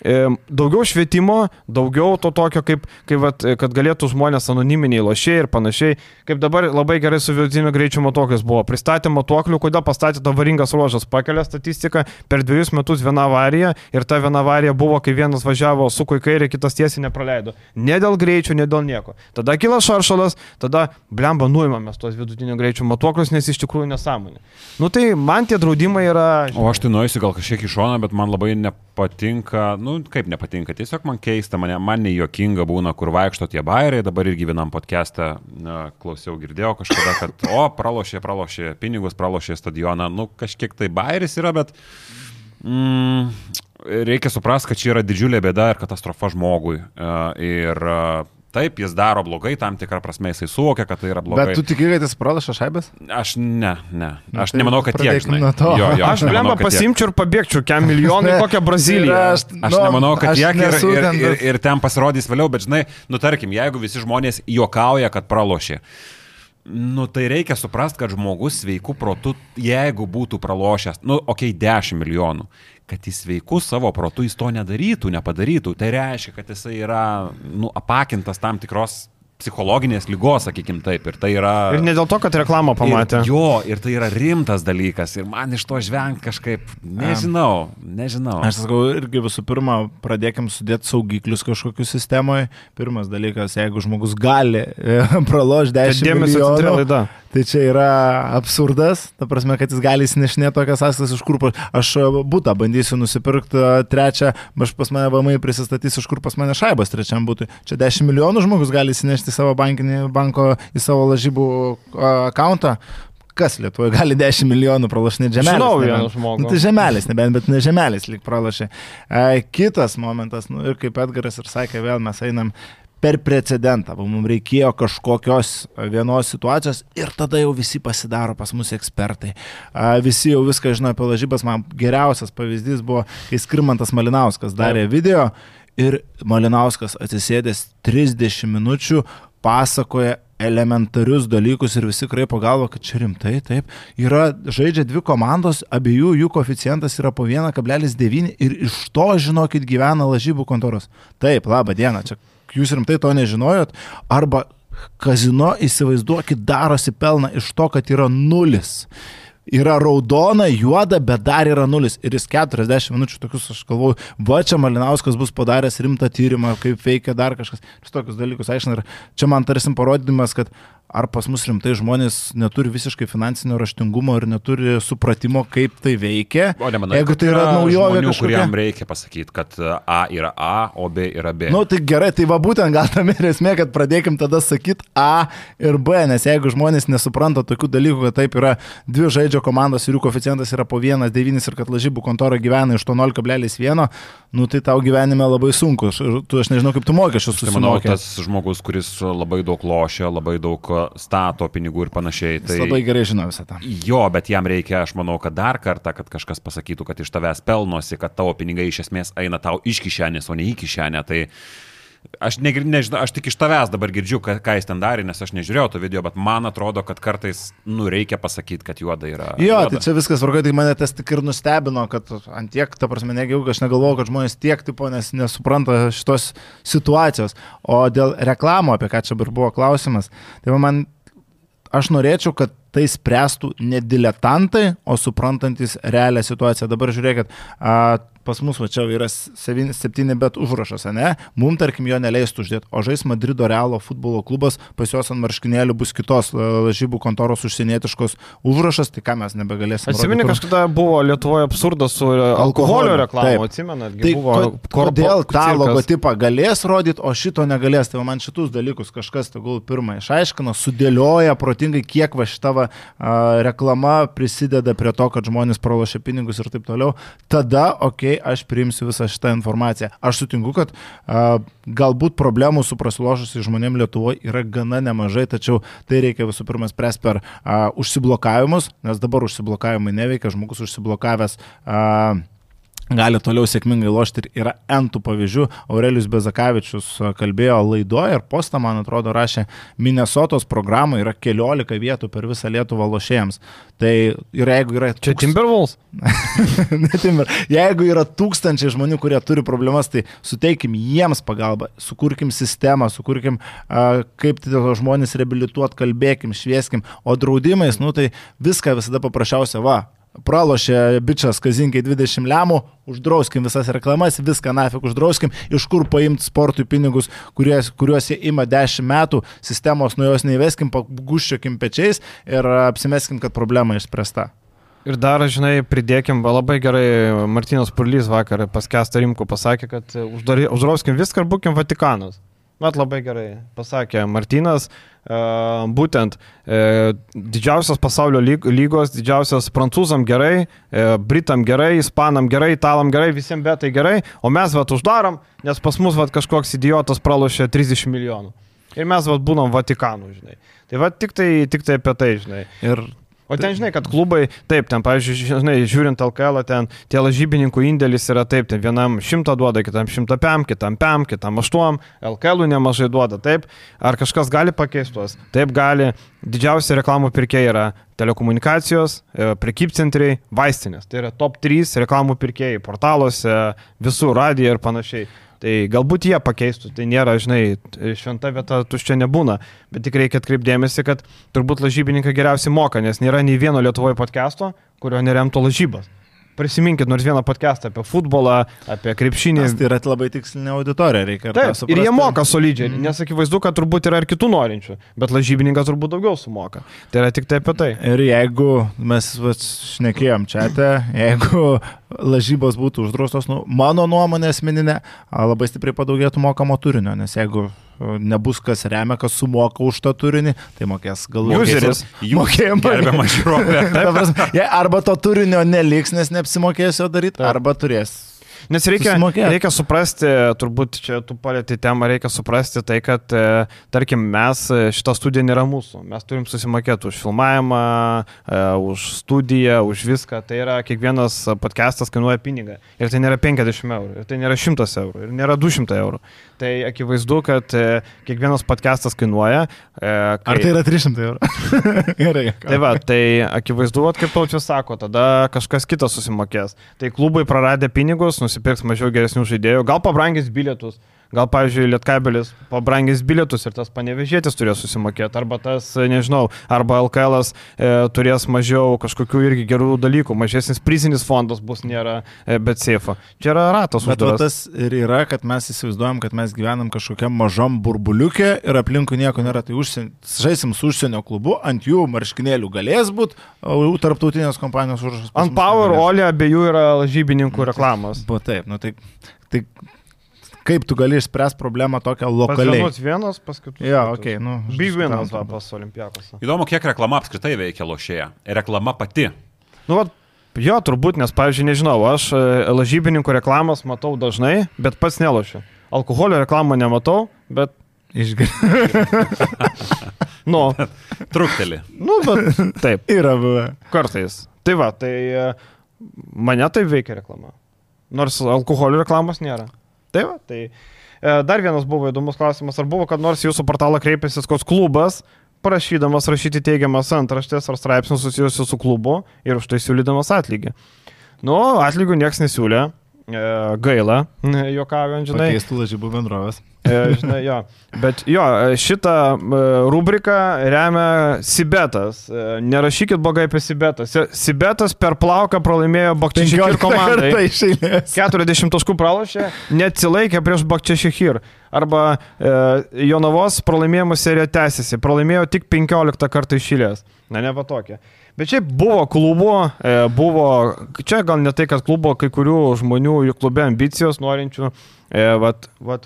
daugiau švietimo, daugiau to tokio, kaip, kaip vat, e, kad galėtų žmonės anoniminiai lošiai ir panašiai. Kaip dabar labai gerai su vidutinio greičio matuoklis buvo. Pristatė matuoklių, kodėl pastatė avaringas ruožas, pakelia statistiką, per dviejus metus viena avarija ir ta viena avarija buvo, kai vienas važiavo su į kairę, kitas tiesiai nepraleido. Ne dėl greičio, ne dėl nieko. Tada kila šaršalas, tada blemba nuimamės tuos vidutinio greičio matuoklius, nes iš tikrųjų nesąmonė. Nu tai man tie draudimai yra... O aš tai nueisiu gal kažkiek į šoną, bet man labai nepatinka, nu kaip nepatinka, tiesiog man keista, man, man nejuokinga būna, kur vaikšto tie bairiai, dabar irgi vienam podcast'e klausiau, girdėjau kažkada, kad o, pralošė, pralošė pinigus, pralošė stadioną, nu kažkiek tai bairis yra, bet mm, reikia suprasti, kad čia yra didžiulė bėda ir katastrofa žmogui. E, Ir e, taip, jis daro blogai, tam tikrą prasme jisai suvokia, kad tai yra blogai. Bet tu tikai, kad jis pralašė šaibės? Aš ne, ne. Na, Aš tai nemanau, kad tiek. žinai. Jo, jo, Aš kad tiek. pasimčiau ir pabėgčiau, kiam milijonai Ne, kokią Braziliją. aš- Aš Nu, nemanau, kad aš tiek ir, ir, ten ir, ir, ten pasirodys vėliau, bet žinai, nu tarkim, jeigu visi žmonės juokauja, kad pralošė. Nu, tai reikia suprasti, kad žmogus sveikų protų, jeigu būtų pralošęs, nu, okei, okay, 10 milijonų, kad jis sveikų savo protų jis to nedarytų, nepadarytų. Tai reiškia, kad jisai yra, nu, apakintas tam tikros psichologinės lygos, sakykim taip. Ir tai yra... Ir ne dėl to, kad reklamą pamatė. Ir, jo, ir tai yra rimtas dalykas. Ir man iš to žvengti kažkaip, nežinau, nežinau. Aš sakau, irgi visų pirma, pradėkim sudėti saugiklius kažkokius sistemoje. Pirmas dalykas, jeigu žmogus gali pralošti 10 Dėmesio centre milijonų, laida. Tai čia yra absurdas. Ta prasme, kad jis gali įsinešinėti tokias sąskaitas iš kur. Aš e, būtą bandysiu nusipirkti e, trečią, aš pas mane VMI prisistatys, iš kur pas mane šaibas trečiam būtų. Čia 10 milijonų žmogus gali įsinešti savo bankinį banko, į savo lažybų akantą. Kas Lietuvoje gali 10 milijonų pralašinėti žemelės? Žinau vieną žmogų. Nu, tai žemelės, nebent, bet ne žemelės lik pralašė. E, kitas momentas, nu, ir kaip Edgaras ir sakė, vėl mes einam per precedentą. Mums reikėjo kažkokios vienos situacijos ir tada jau visi pasidaro pas mus ekspertai. Visi jau viską žino apie lažybas. Man geriausias pavyzdys buvo, kai Skirmantas Malinauskas darė video ir Malinauskas atsisėdęs 30 minučių pasakoja elementarius dalykus ir visi kraipo galvo, kad čia rimtai, taip. Yra, žaidžia dvi komandos, abiejų jų koeficientas yra po 1,9 ir iš to, žinokit, gyvena lažybų kontoros. Taip, laba diena, čia jūs rimtai to nežinojot, arba kazino įsivaizduokit darosi pelną iš to, kad yra nulis. Yra raudona, juoda, bet dar yra nulis. Ir jis 40 minučių tokius, aš galvoju, va čia Malinauskas bus padaręs rimtą tyrimą, kaip veikia dar kažkas. Ir tokius dalykus aiškina. Ir čia man tarsi parodymas, kad ar pas mus rimtai žmonės neturi visiškai finansinio raštingumo ir neturi supratimo, kaip tai veikia. O ne, manau, Jeigu tai yra naujovė, žmonių, kažkokia. kuriam reikia pasakyti, kad e, A yra A, o B yra B. Nu, tai gerai, tai va būtent gal tam ir esmė, kad pradėkim tada sakyti A ir B, nes jeigu žmonės nesupranta tokių dalykų, kad taip yra dvi žaidžio komandos ir jų koeficientas yra po 1,9 ir kad lažybų kontora gyvena iš to 0,1, nu tai tau gyvenime labai sunku. Tu, aš nežinau, kaip tu mokesčius Tai manau, tas žmogus, kuris labai daug lošia, labai daug e, stato pinigų ir panašiai. Jis Tai... labai gerai žino visą tą. Jo, bet jam reikia, aš manau, kad dar kartą, kad kažkas pasakytų, kad iš tavęs pelnosi, kad tavo pinigai iš esmės eina tau iš kišenės, o ne į kišenę. Tai aš, negir, nežinau, aš tik iš tavęs dabar girdžiu, ką, ką jis ten darė, nes aš nežiūrėjau to video, bet man atrodo, kad kartais, nu, reikia pasakyti, kad juoda yra. Jo, juoda. tai čia viskas vargai, tai mane tas tik ir nustebino, kad ant tiek, ta prasme, negiau, aš negalvoju, kad žmonės tiek, tipo, nes nesupranta šitos situacijos. O dėl reklamų, apie ką čia ir buvo klausimas, tai man, aš norėčiau, kad tai spręstų ne diletantai, o suprantantis realią situaciją. Dabar žiūrėkit, a, pas mus va čia yra 7 bet užrašas, ne? Mums, tarkim, jo neleistų uždėti, o žais Madrido Realo futbolo klubas, pas juos ant marškinėlių bus kitos lažybų kontoros užsienietiškos užrašas, tai ką mes nebegalėsime. Atsimeni, kažkada buvo Lietuvoje absurdas su e, alkoholio taip. atsimenat, Tai buvo ko, korpo- kodėl tą cirkas. logotipą galės rodyti, o šito negalės? Tai man šitus dalykus kažkas tegul pirmą išaiškina, sudėlioja protingai, kiek va šita va, reklama prisideda prie to, kad žmonės pralošia pinigus ir taip toliau. Tada, okei, okay, aš priimsiu visą šitą informaciją. Aš sutinku, kad a, galbūt problemų su prasilošusiais žmonėmis Lietuvoje yra gana nemažai, tačiau tai reikia visų pirma spręsti per a, užsiblokavimus, nes dabar užsiblokavimai neveikia, žmogus užsiblokavęs. A, gali toliau sėkmingai lošti ir yra entų pavyzdžių. Aurelius Bezakavičius a, kalbėjo laidoje ir postą, man atrodo, rašė, Minnesotos programai yra keliolika vietų per visą Lietuvą lošėjams. Tai ir jeigu yra... Čia Timberwolves? Ne, Timber. Jeigu yra tūkstančiai žmonių, kurie turi problemas, tai suteikim jiems pagalbą, sukurkim sistemą, sukurkim, a, kaip tai žmonės reabilituot, kalbėkim, švieskim, o draudimais, nu tai viską visada paprasčiausia, va, pralošė bičias kazinkai 20 lemų, uždrauskim visas reklamas, viską nafik uždrauskim, iš kur paimti sportui pinigus, kuriuos, kuriuos jie ima 10 metų, sistemos nuo jos neįveskim, paguščiokim pečiais ir apsimeskim, kad problema išspręsta. Ir dar, žinai, pridėkim, labai gerai Martinas Purlys vakar paskestą rimku pasakė, kad e, uždrauskim viską ir būkim Vatikanas. Mat labai gerai pasakė Martinas, e, būtent e, didžiausios pasaulio lyg- lygos, didžiausios prancūzam gerai, e, britam gerai, ispanam gerai, italam gerai, visiems betai gerai, o mes vat uždarom, nes pas mus vat kažkoks idiotas pralošė 30 milijonų. Ir mes vat būnam Vatikanu, žinai. Tai va tik tai, tik tai apie tai, žinai. Ir O ten žinai, kad klubai, taip, ten, pavyzdžiui, žinai, žiūrint LKL, ten tie lažybininkų indėlis yra taip, ten vienam šimtą duoda, kitam šimtą pem, kitam pem, kitam aštuom, LKL nemažai duoda, taip. Ar kažkas gali pakeisti tuos? Taip gali. Didžiausi reklamų pirkėjai yra telekomunikacijos, e, prekybcentriai, vaistinės. Tai yra top 3 reklamų pirkėjai portaluose, visur, radijoje ir panašiai. Tai galbūt jie pakeistų, tai nėra, žinai, šventa vieta tuščia nebūna, bet tik reikia atkreipdėmėsi, kad turbūt lažybininkai geriausiai moka, nes nėra nei vieno Lietuvoje podcast'o, kurio neremtų lažybas. Prisiminkit nors vieną podcastą apie futbolą, apie krepšinį. Nes tai yra labai tikslinė auditorija, reikia. ir Taip, ir suprasti. jie moka solidžiai, nes akivaizdu, kad turbūt yra ir kitų norinčių, bet lažybininkas turbūt daugiau sumoka. Tai yra tik tai apie tai. Ir jeigu mes šnekėjom čia, jeigu lažybos būtų uždraustos, nu, mano nuomonė asmeninė, labai stipriai padaugėtų mokamo turinio, nes jeigu nebus kas remia, kas sumoka už tą turinį, tai mokės galų Useris. Prasme, jei arba to turinio neliks, nes neapsimokės jo daryti, arba turės. Nes reikia, Susimokėt. reikia suprasti, turbūt čia tu palėti temą, reikia suprasti tai, kad, e, tarkim, mes, e, šita studija nėra mūsų. Mes turim susimokėti už filmavimą, e, už studiją, už viską. Tai yra, kiekvienas podcastas kainuoja pinigą. Ir tai nėra 50 eurų, ir tai nėra 100 eurų, ir nėra 200 eurų. Tai akivaizdu, kad kiekvienas podcastas kainuoja. e, Ar kai- tai yra 300 eurų? Gerai. Tai va, tai akivaizdu, kaip taučius sako, tada kažkas kitas susimokės. Tai klubai praradę pinigus, nusipirks mažiau geresnių žaidėjų, gal pabrangis bilietus, gal, pavyzdžiui, Lietkabelis pabrangis bilietus ir tas panevežėtis turės susimokėti, arba tas, nežinau, arba LKL e, turės mažiau kažkokių irgi gerų dalykų, mažesnis prizinis fondas bus nėra, e, bet seifo. Čia yra ratas Bet va, tas ir yra, kad mes įsivaizduojam, kad mes gyvenam kažkokiam mažam burbuliukė ir aplinkui nieko nėra. Tai užsien, žaisim su užsienio klubu, ant jų marškinėlių galės būti, o jau tarptautinės kompanijos užrašas. Ant Power. Olė abiejų yra lažybininkų reklamos. Bu, taip, nu tai, tai kaip tu gali išspręsti problemą tokią Pas lokaliai? vienus vienas, pas kitus. Jo, okei, nu. Big Winas suprantu. va, pas Olimpiakos. Įdomu, kiek reklama apskritai veikia lošėją. Reklama pati. Nu, vat, jo, turbūt, nes, pavyzdžiui, nežinau, aš e, lažybininkų reklamas matau dažnai, bet pats nelošiu. Alkoholio reklamą nematau, bet, Išgirsti. nu, Trukteli. nu, bet taip, Yra buvę. kartais. Tai va, tai e, mane tai veikia reklama. Nors alkoholio reklamos nėra. Tai va, tai e, dar vienas buvo įdomus klausimas, ar buvo, kad nors jūsų portalą kreipėsis koks klubas, prašydamas rašyti teigiamas antraštės ar straipsnius susijusius su klubu ir už tai siūlydamas atlygį. Nu, atlygių niekas nesiūlė, gaila, juokaujant, žinai. Pakeistų lažybų bendrovės. E, žinai, jo. Bet jo, e, šitą e, rubriką remia Sibetas. E, Nerašykit blogai apie Sibetą. Si- Sibetas per plauką pralaimėjo Bakčišikir komandai. Tai iš eilės. 40 taškų pralošė, neatsilaikė prieš Bakčišikir. Arba e, Jonavos pralaimėjimų serija tęsiasi. Pralaimėjo tik 15 kartą išėlės. Na, ne va tokia. Bet šiaip buvo klubų, e, buvo, čia gal ne tai, kad klubo kai kurių žmonių jų klube ambicijos norinčių, e, vat, vat,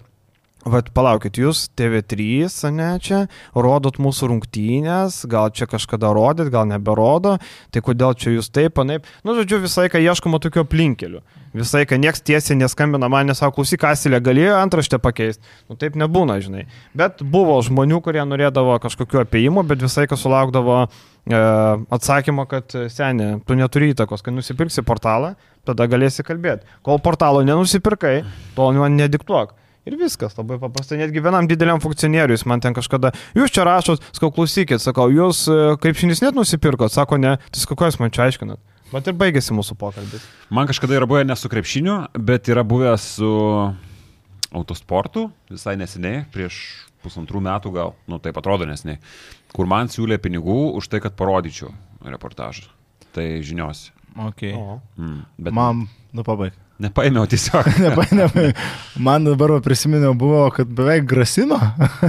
Vat palaukit, jūs TV3, ne čia, rodot mūsų rungtynės, gal čia kažkada rodyt, gal neberodo, tai kodėl čia jūs taip, panaip. Nu, žodžiu, visai, kai ieškoma tokių aplinkelių. Visai, kai nieks tiesiai neskambina man, nesako, klausyk, Kasilė galėjo antraštę pakeisti. Nu, taip nebūna, žinai. Bet buvo žmonių, kurie norėdavo kažkokiu apėjimų, bet visai, kas sulaukdavo e, atsakymo, kad senė, tu neturi įtakos, kai nusipirksi portalą, tada galėsi kalbėti. Kol portalo nenusipirkai, tol man nediktuok. Ir viskas, labai paprastai. Netgi vienam dideliam funkcionieriui, jis man ten kažkada, jūs čia rašot, sakau, klausykit, sakau, jūs e, kaip šinis net nusipirkot, sako, ne, tai sakau, jūs man čia aiškinat. Bet ir baigėsi mūsų pokalbis. Man kažkada yra buvę ne su krepšiniu, bet yra buvę su autosportu visai neseniai, prieš pusantrų metų gal, nu taip atrodo neseniai, kur man siūlė pinigų už tai, kad parodyčiau reportažą. Tai žinios. Okay. O. Mm, bet Man, nu pabaig. nepaėmiau tiesiog. Nepa, nepa. Man dabar va prisiminiau buvo, kad beveik grasino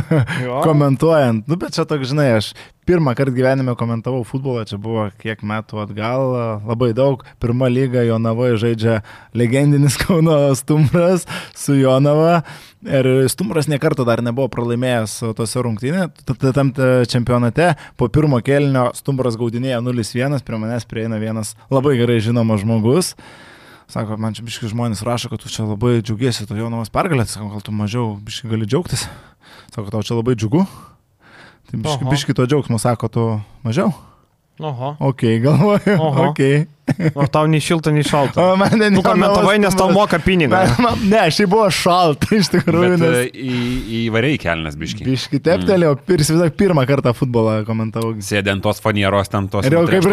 komentuojant. Nu, bet čia toks, žinai, aš pirmą kartą gyvenime komentavau futbolą, čia buvo kiek metų atgal, labai daug. Pirma lyga Jonavoje žaidžia legendinis Kauno Stumbras su Jonava. Ir Stumbras niekarto dar nebuvo pralaimėjęs tose rungtynėse, tam čempionate. Po pirmo kelnio Stumbras gaudinėja 0-1, prie manęs prieina vienas labai gerai žinomas žmogus. Sako, man čia biški žmonės rašo, kad tu čia labai džiaugiesi to Jonavos pergalę, sako, gal tu mažiau biški gali džiaugtis. Sako, tau čia labai džiugu. Tai biški, biški to džiaugsmo, sako, tu mažiau. Oho. Ok, galvoju. Oho. Ok. O tau nei šilta, nei šalta. O man ne Nu, komentavai, nes tau moka pinigą. Ne, šiaip buvo šalta, iš tikrųjų. Bet Nes... e, į, įvariai kelnes biški. Biški teptelėjau, ir įsivaizduok, pirmą kartą futbolą komentavau. Sėdė ant tos fanieros, ten tos Ir jau kaip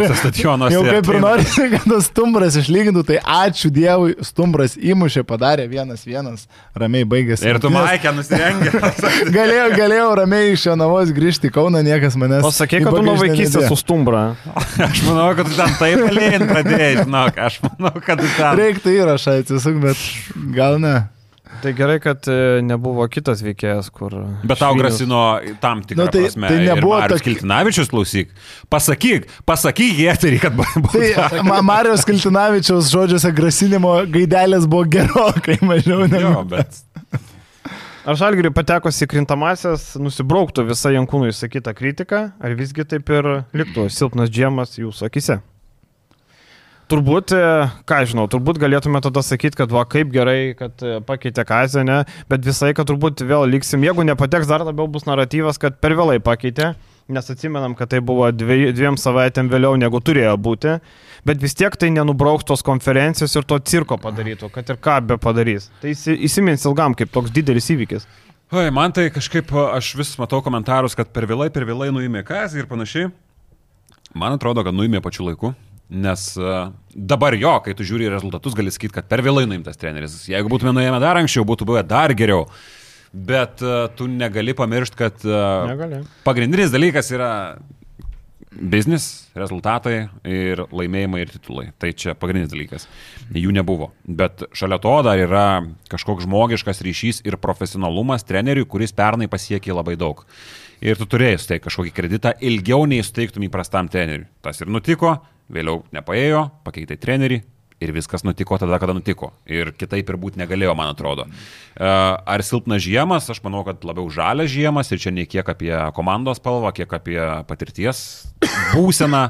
ir, norisi, kad tas stumbras išlygintų, tai ačiū Dievui, stumbras įmušė, padarė vienas vienas, ramiai baigėsi. Ir tu. Maikė nusirengė. Galėjau, galėjau ramiai iš Jonavos grįžti į Kauną, niekas manęs. O sakė, kad tu nuo vaikystės su stumbra. Aš manau, kad tu ten taip palėjai pradėjai, žinok. Aš manau, kad tu ten. Reiktų įrašą atsisuk, bet gal ne. Tai gerai, kad e, nebuvo kitas veikėjas, kur... Bet tau grasino tam tikrą Nu, tai- prasme. tai nebuvo Marius tok- Kiltinavičius klausyk. Pasakyk, pasakyk į eterį, kad buvo. Tai Ma- Marijos Kiltinavičiaus žodžiuose grasinimo gaidelės buvo gerokai mažiau Jo, negu. bet. Ar Žalgiriui patekus į krintamasias nusibrauktų visą Jankūnų įsakytą kritiką, ar visgi taip ir liktų silpnas džiemas jūsų akise? Turbūt, e, ką žinau, turbūt galėtume tada sakyti, kad va kaip gerai, kad e, pakeitė kazę, ne, bet visai, kad turbūt vėl liksim, jeigu nepateks, dar labiau bus naratyvas, kad per vėlai pakeitė, nes atsimenam, kad tai buvo dviej, dviem savaitėm vėliau negu turėjo būti, bet vis tiek tai nenubrauks tos konferencijos ir to cirko padarytų, kad ir ką be padarys. Tai įsi- įsimins ilgam kaip toks didelis įvykis. Oi, man tai kažkaip, aš vis matau komentarus, kad per vėlai, per vėlai nuėmė kazį ir panašiai. Man atrodo, kad nuėmė pačiu laiku. Nes uh, dabar jo, kai tu žiūri rezultatus, gali sakyti, kad per vėlai nuimtas treneris. Jeigu būtume nuėmę dar anksčiau, būtų buvę dar geriau. Bet uh, tu negali pamiršti, kad uh, Negali. pagrindinis dalykas yra biznis, rezultatai ir laimėjimai ir titulai. Tai čia pagrindinis dalykas. Jų nebuvo. Bet šalia to dar yra kažkoks žmogiškas ryšys ir profesionalumas treneriui, kuris pernai pasiekė labai daug. Ir tu turėjai suteikti kažkokį kreditą ilgiau nei suteiktum įprastam treneriui. Tas ir nutiko, vėliau nepaėjo, pakeitai trenerį. Ir viskas nutiko tada, kada nutiko. Ir kitaip ir būti negalėjo, man atrodo. E, Ar silpnas žiemas, aš manau, kad labiau žalias žiemas ir čia ne kiek apie komandos spalvą, kiek apie patirties būseną.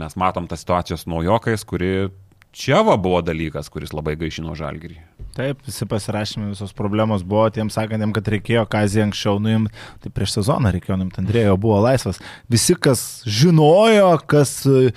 Mes matom tą situaciją su naujokais, kuri čia va buvo dalykas, kuris labai gaišino žalgyrį. Taip, visi pasirašymai, visos problemos buvo tiems sakantiem, kad reikėjo kazį anksčiau nuimti, tai prieš sezoną reikėjo nuimti, Andrėjo buvo laisvas. Visi, kas žinojo, kas, e,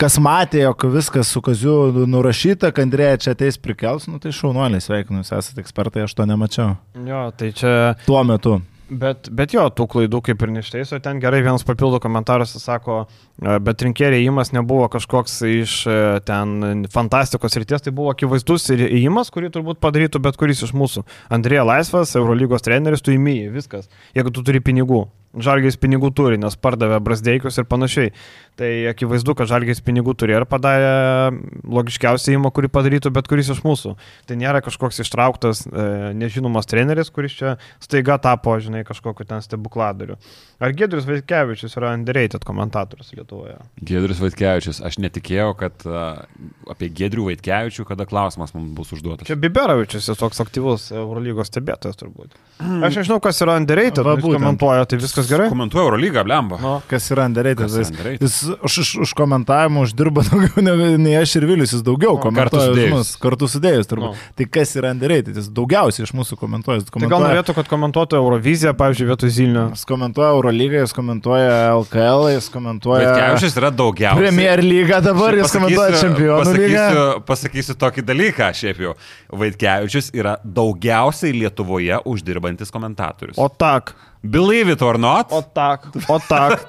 kas matė, jog viskas su kaziu nurašyta, kad Andrėja čia ateis prikels, nu tai šaunuoliai, sveikinu, jūs esate ekspertai, aš to nemačiau. Jo, tai čia Tuo metu. Bet, bet jo, tų klaidų kaip ir nešteiso, ten gerai vienas papildo komentaras, sako, e, bet rinkėjai įimas nebuvo kažkoks iš e, ten fantastikos ryties, tai buvo akivaizdus ir įimas, kurį turbūt padarytų bet kuris iš mūsų. Andrėja Laisvas, Eurolygos treneris, tu įmyji, viskas, jeigu tu turi pinigų. Žalgės pinigų turi, nes pardavė brasdeikius ir panašiai. Tai akivaizdu, kad Žalgės pinigų turi ir padarė logiškiausią įimą, kurį padarytų bet kuris iš mūsų. Tai nėra kažkoks ištrauktas e, nežinomas treneris, kuris čia staiga tapo, žinai, kažkokiu ten stebukladariu. Ar Gedrius Vaitkevičius yra underrated komentatorius Lietuvoje? Gedrius Vaitkevičius, aš netikėjau, kad uh, apie Gedrių Vaitkevičių, kada klausimas mums bus užduotas. Čia Biberavičius, jis toks aktyvus Eurolygos stebėtojas turbūt. Aš nežinau, kas yra underrated, Va, komentuoja, tai viskas gerai. Komentuoju Eurolygą, blemba. No. Kas yra underrated? Kas yra underrated? jis už, už, už komentavimą uždirba daugiau nei aš ir Vilius, jis daugiau O, komentuoja už sudėjus. mus, kartu sudėjus turbūt. Nu. Tai kas yra underrated? Jis daugiausiai iš mūsų komentuoja. Jis Tai gal komentuoja, norėtų, kad komentuotų Euroviziją, pavyzdžiui, vietoj Zilnio. jis komentuoja Eurolygą, jis komentuoja LKL, jis komentuoja Vaitkevičius yra daugiausiai. Premier lygą dabar, jis komentuoja Čempionų lygą. pasakysiu, pasakysiu tokį dalyką, šiaip jau. Vaitkevičius yra daugiausiai Lietuvoje uždirbantis komentatorius. O tak, Believe it or not. o tak, o tak.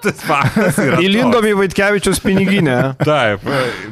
Įlindom į Vaitkevičius piniginę. Taip.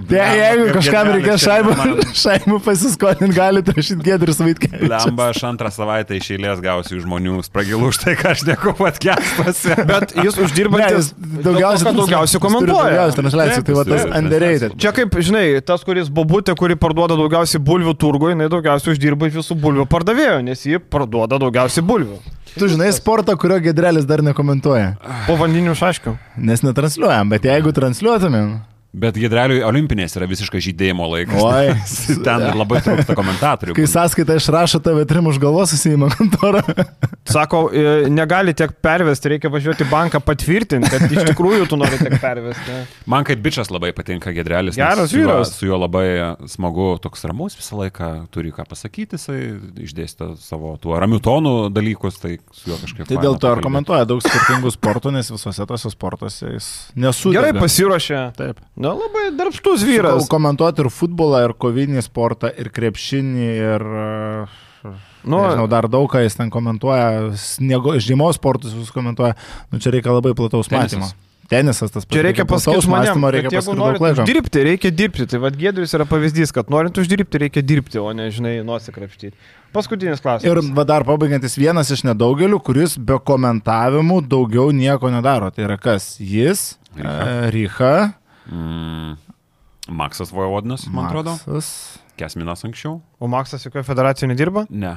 Tai jeigu kažkam reikės man- šaibų pasiskolinti, galite rašyti Gedrius Vaitkevičius. Lemba, aš antrą savaitę iš eilės gausiu žmonių spragilų už tai, ką aš neku patkestuose. Bet jis Ne, uždirbantis daugiausiai, daugiausiai, komentuoja. Daugiausiai tai va tas underrated. Čia kaip, žinai, tas, kuris bobutė, kuri parduoda daugiausiai bulvių turgui, jinai daugiausiai uždirba iš visų bulvių pardavėjų, nes ji parduoda daugiausiai bulvių. Tu žinai sportą, kurio Gedrelis dar nekomentuoja. Po vandinių šaškių. Nes netransliuojam, bet jeigu transliuotumėm, Bet Gedreliui olimpinės yra visiškai žydėjimo laikas. Oi. Ten labai trūksta komentatorių. Kai sąskaitą išrašo tave trim už galvos susijima kontorą. Sako, e, negali tiek pervesti, reikia važiuoti į banką patvirtinti, kad iš tikrųjų tu nori tiek pervesti. Man kaip bičias labai patinka Gedrelis. Geras vyras. Su juo labai smagu, toks ramus visą laiką, turi ką pasakyti, jisai išdėstė savo tuo ramių tonų dalykus, tai su juo kažkaip. Tai dėl to ir komentuoja daug skirtingų sportų, nes visose tose sportuose jis nesu. Gerai pasiruošė. Taip. Na, labai darbštus vyras. Komentuoti ir futbolą, ir kovinį sportą, ir krepšinį, ir... Nu, Nu, Nežinau, dar daug ką jis ten komentuoja, sniego, žiemos sportus vis komentuoja, nu čia reikia labai plataus matymo. Tenisas tas pats. Čia reikia pasakyti žmonėms, reikia jeigu laiko. uždirbti, reikia dirbti. Tai vad Gedrius yra pavyzdys, kad norint uždirbti, reikia dirbti, o ne, žinai, nusikrapštyti. Paskutinis klausimas. Ir va dar pabaigantis vienas iš nedaugelių, kuris be komentavimų daugiau nieko nedaro. Tai yra kas? Jis, Rycha. e, Rycha, Mm, Maksas Vojvodnas, man atrodo. Kesminas anksčiau. O Maksas jokioje federacijoje nedirba? Ne.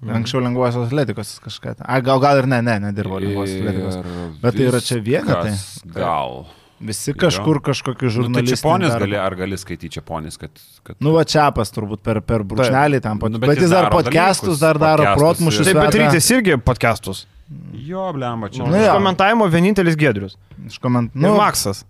Anksčiau lengvosios atletikos kažką. A, gal, gal ir ne, ne, nedirbo lengvosios atletikos. Bet tai yra čia vienetai. viskas Gal. Visi kažkur kažkokiu Nu, tai. Čiaponis gali, ar gali skaityti Čiaponis, kad... kad... Nu, va Čiapas turbūt per, per brūkšnelį tam pat. Nu, bet bet, jis dar podcastus dar daro, protmušius. Taip, bet rytis irgi podcastus. Jo, blemba, čia. Nu, iš komentavimo vienintelis Gedrius. Iš koment... Nu, Maksas.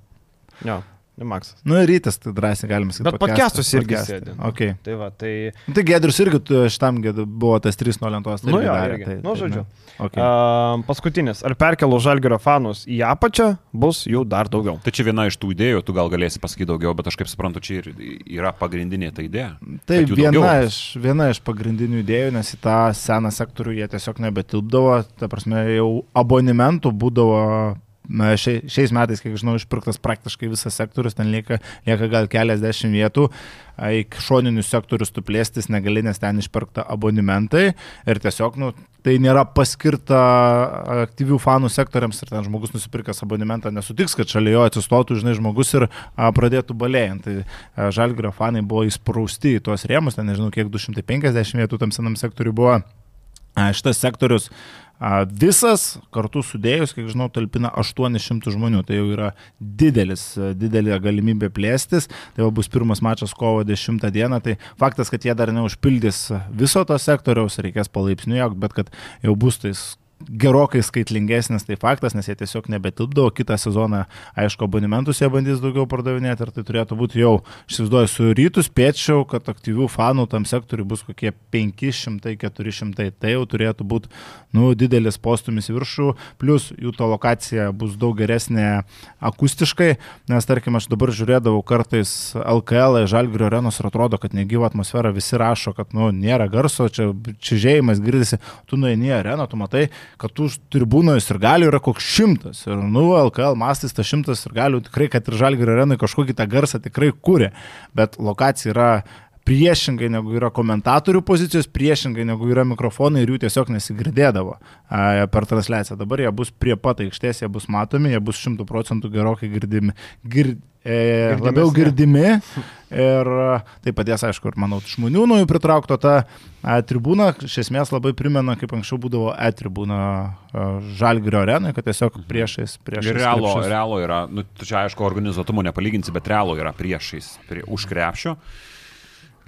Jo, Maksas. nu, ir rytis, tai drąsiai galima sakyti. Bet podcastus irgi sėdi. Okay. Tai va, tai... Nu, Tai Gedrius irgi tu- šitam Gedriu buvo tas 3 nuo lentos. tai Nu jo, darė, tai- Nu, tai žodžiu. ne. Okay. Uh, paskutinis. Ar perkelų žalgerio fanus į apačią bus jų dar daugiau? Tai čia viena iš tų idėjų, tu gal galėsi pasakyti daugiau, bet aš kaip suprantu, čia ir yra pagrindinė ta idėja. Tai viena daugiau. iš, viena iš pagrindinių idėjų, nes į tą seną sektorių jie tiesiog nebetilpdavo, ta prasme jau abonementų būdavo šiais metais, kiek žinau, išpirktas praktiškai visas sektorius, ten lieka, lieka gal keliasdešimt vietų, į šoninius sektorius tu plėstis negali, nes ten išpirkta abonementai ir tiesiog, nu, tai nėra paskirta aktyvių fanų sektoriams ir ten žmogus nusipirkęs abonementą nesutiks, kad šalia jo atsistotų, žinai, žmogus ir a, pradėtų balėjant. Tai Žalgrio fanai buvo įsprausti į tuos rėmus, ten nežinau, kiek 250 vietų tam senam sektoriui buvo. Šitas sektorius visas kartu sudėjus, kiek žinau, talpina 800 žmonių. Tai jau yra didelis, didelė galimybė plėstis. Tai jau bus pirmas mačas kovo 10 dieną. Tai faktas, kad jie dar neužpildys viso to sektoriaus, reikės palaipsniui bet kad jau bus tais gerokai skaitlingesnis tai faktas, nes jie tiesiog nebetilpdavo. Kitą sezoną, aišku, abonementus jie bandys daugiau pardavinėti ir tai turėtų būti jau, aš įsivaizduoju, su rytų spėčiau, kad aktyvių fanų tam sektoriui bus kokie 500-400. Tai jau turėtų būti, nu, didelis postumis į viršų, plus jų to lokacija bus daug geresnė akustiškai, nes, tarkim, aš dabar žiūrėdavau kartais LKL, Žalgirio arenos ir atrodo, kad negyva atmosfera, visi rašo, kad, nu, nėra garso, čia čižėjimas girdisi, tu nueini į areną, tu matai, kad už tribūnoje ir galių yra koks šimtas. Ir, nu, LKL mastais tas šimtas ir galių tikrai, kad ir Žalgirio arenai kažkokį tą garsą tikrai kūrė, bet lokacija yra priešingai negu yra komentatorių pozicijos, priešingai negu yra mikrofonai ir jų tiesiog nesigirdėdavo a, per transliaciją. Dabar jie bus prie pat aikštės, jie bus matomi, jie bus šimtų procentų gerokai girdimi. Gir, e, Girdimesni. labiau girdimi ir a, tai padės, aišku, ir manau, žmonių naujų pritraukto tą a, tribūną, iš esmės labai primena, kaip anksčiau būdavo E-tribūna Žalgirio arenai, kad tiesiog priešais, priešais. Realo, krepšius. realo yra, nu, čia aišku, organizuotumo nepalyginsi, bet realo yra priešais, prie, už krepšio.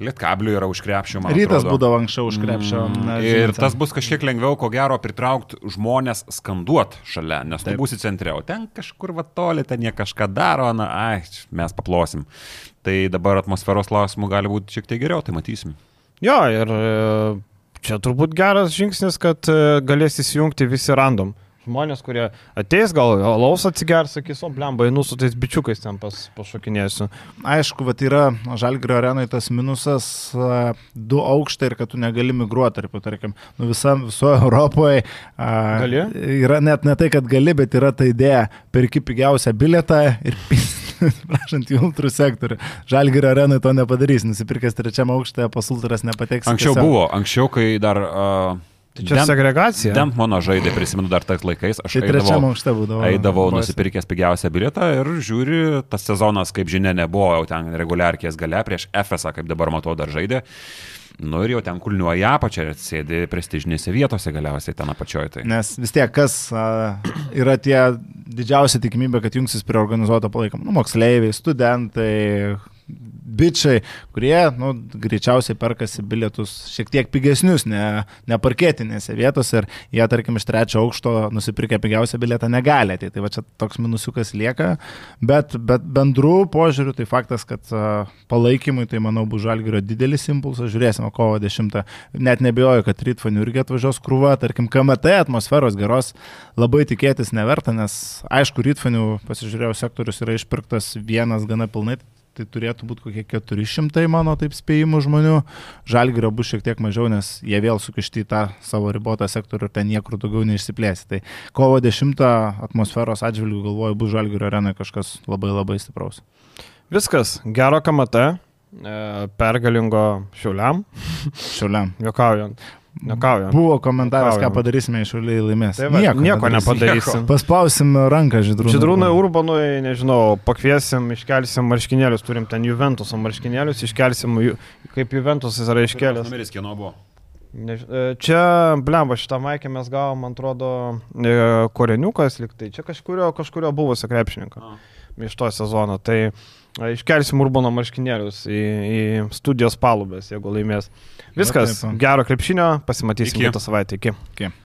Lietkablių yra už krepšio, Rytas atrodo. būdavo anksčiau už krepšio. na, Mm, Ir žinot, tas bus kažkiek lengviau, ko gero, pritraukti žmonės skanduot šalia, nes tu Taip. būsi centre, o ten kažkur va toli, ten jie kažką daro, na, ai, mes paplosim. Tai dabar atmosferos klausimų gali būti šiek tiek geriau, tai matysim. Jo, ir e, čia turbūt geras žingsnis, kad e, galės įsijungti visi random. Žmonės, kurie ateis, gal alaus atsigers, sakys, o blemba, einu su tais bičiukais ten pas, pašokinėsiu. Aišku, va, yra Žalgrio arenai tas minusas a, du aukštai ir kad tu negali migruoti, tarp, tarkim, nu, visam, visoje Europoje. A, Gali? Yra net ne tai, kad gali, bet yra ta idėja, perki pigiausią bilietą ir prašant į ultrų sektorių. Žalgrio arenai to nepadarys, nusipirkęs trečiam aukštą pas ultras nepateks. Anksčiau tiesiog. buvo, anksčiau, kai dar... Uh, Tai čia segregacija. Dent mano žaidė, prisimenu dar tais laikais, aš Tai eidavau, būdavo. eidavau Boise. nusipirkęs pigiausią bilietą ir žiūri, tas sezonas, kaip žinia, nebuvo jau ten reguliarkės gale, prieš FSA, kaip dabar matau, dar žaidė. Nu ir jau ten kulniuoja apačią ir sėdi prestižinėse vietose galiausiai ten apačioje. Tai. Nes vis tiek, kas a, yra tie didžiausia tikimybė, kad jungsis prie organizuoto palaikymo. Nu, moksleiviai, studentai, bičiai, kurie, nu, greičiausiai perkasi bilietus šiek tiek pigesnius, ne, ne parkėtinėse vietose ir jie, tarkim, iš trečio aukšto nusipirkę pigiausią bilietą negali. Tai, tai va čia toks minusiukas lieka, bet, bet bendrų požiūrių tai faktas, kad palaikymui, tai manau, bus žalgerio didelis impulsas, žiūrėsime kovo 10. Net nebejoju, kad rytfanių irgi atvažiuos krūva, tarkim, KMT atmosferos geros. Labai tikėtis neverta, nes aišku, rytfanių pasižiūrėjau sektorius yra išpirktas vienas gana pilnai, tai turėtų būti kokie 400 mano taip spėjimų žmonių. Žalgirio bus šiek tiek mažiau, nes jie vėl sukišti į tą savo ribotą sektorių ir ten niekur daugiau neišsiplėsi. Tai kovo 10 atmosferos atžvilgių galvoju, bus Žalgirio arena kažkas labai labai stipraus. Viskas, gero kamate, pergalingo šiuliam. Šiuliam. Jokaujant. Nekaujant. Buvo komentaras, ką padarysime iš šaliai laimės. Tai va, nieko, nieko nepadarysim. Paspausim ranką žydrūnui. Žydrūnui Urbanui, nežinau, pakviesim, iškelsim marškinėlius, turim ten Juventuso marškinėlius, iškelsim, kaip Juventusas yra iškelęs. Numeris kieno buvo? Než... Čia, blemba, šitą maikę mes gavom, man atrodo, koreniukas liktai. Čia kažkurio, kažkurio buvusio krepšininko iš to sezono. Tai iškelsim Urbano marškinėlius į, į studijos palubės, jeigu laimės. Viskas, gero krepšinio, pasimatysim kitą savaitę. Iki. Iki.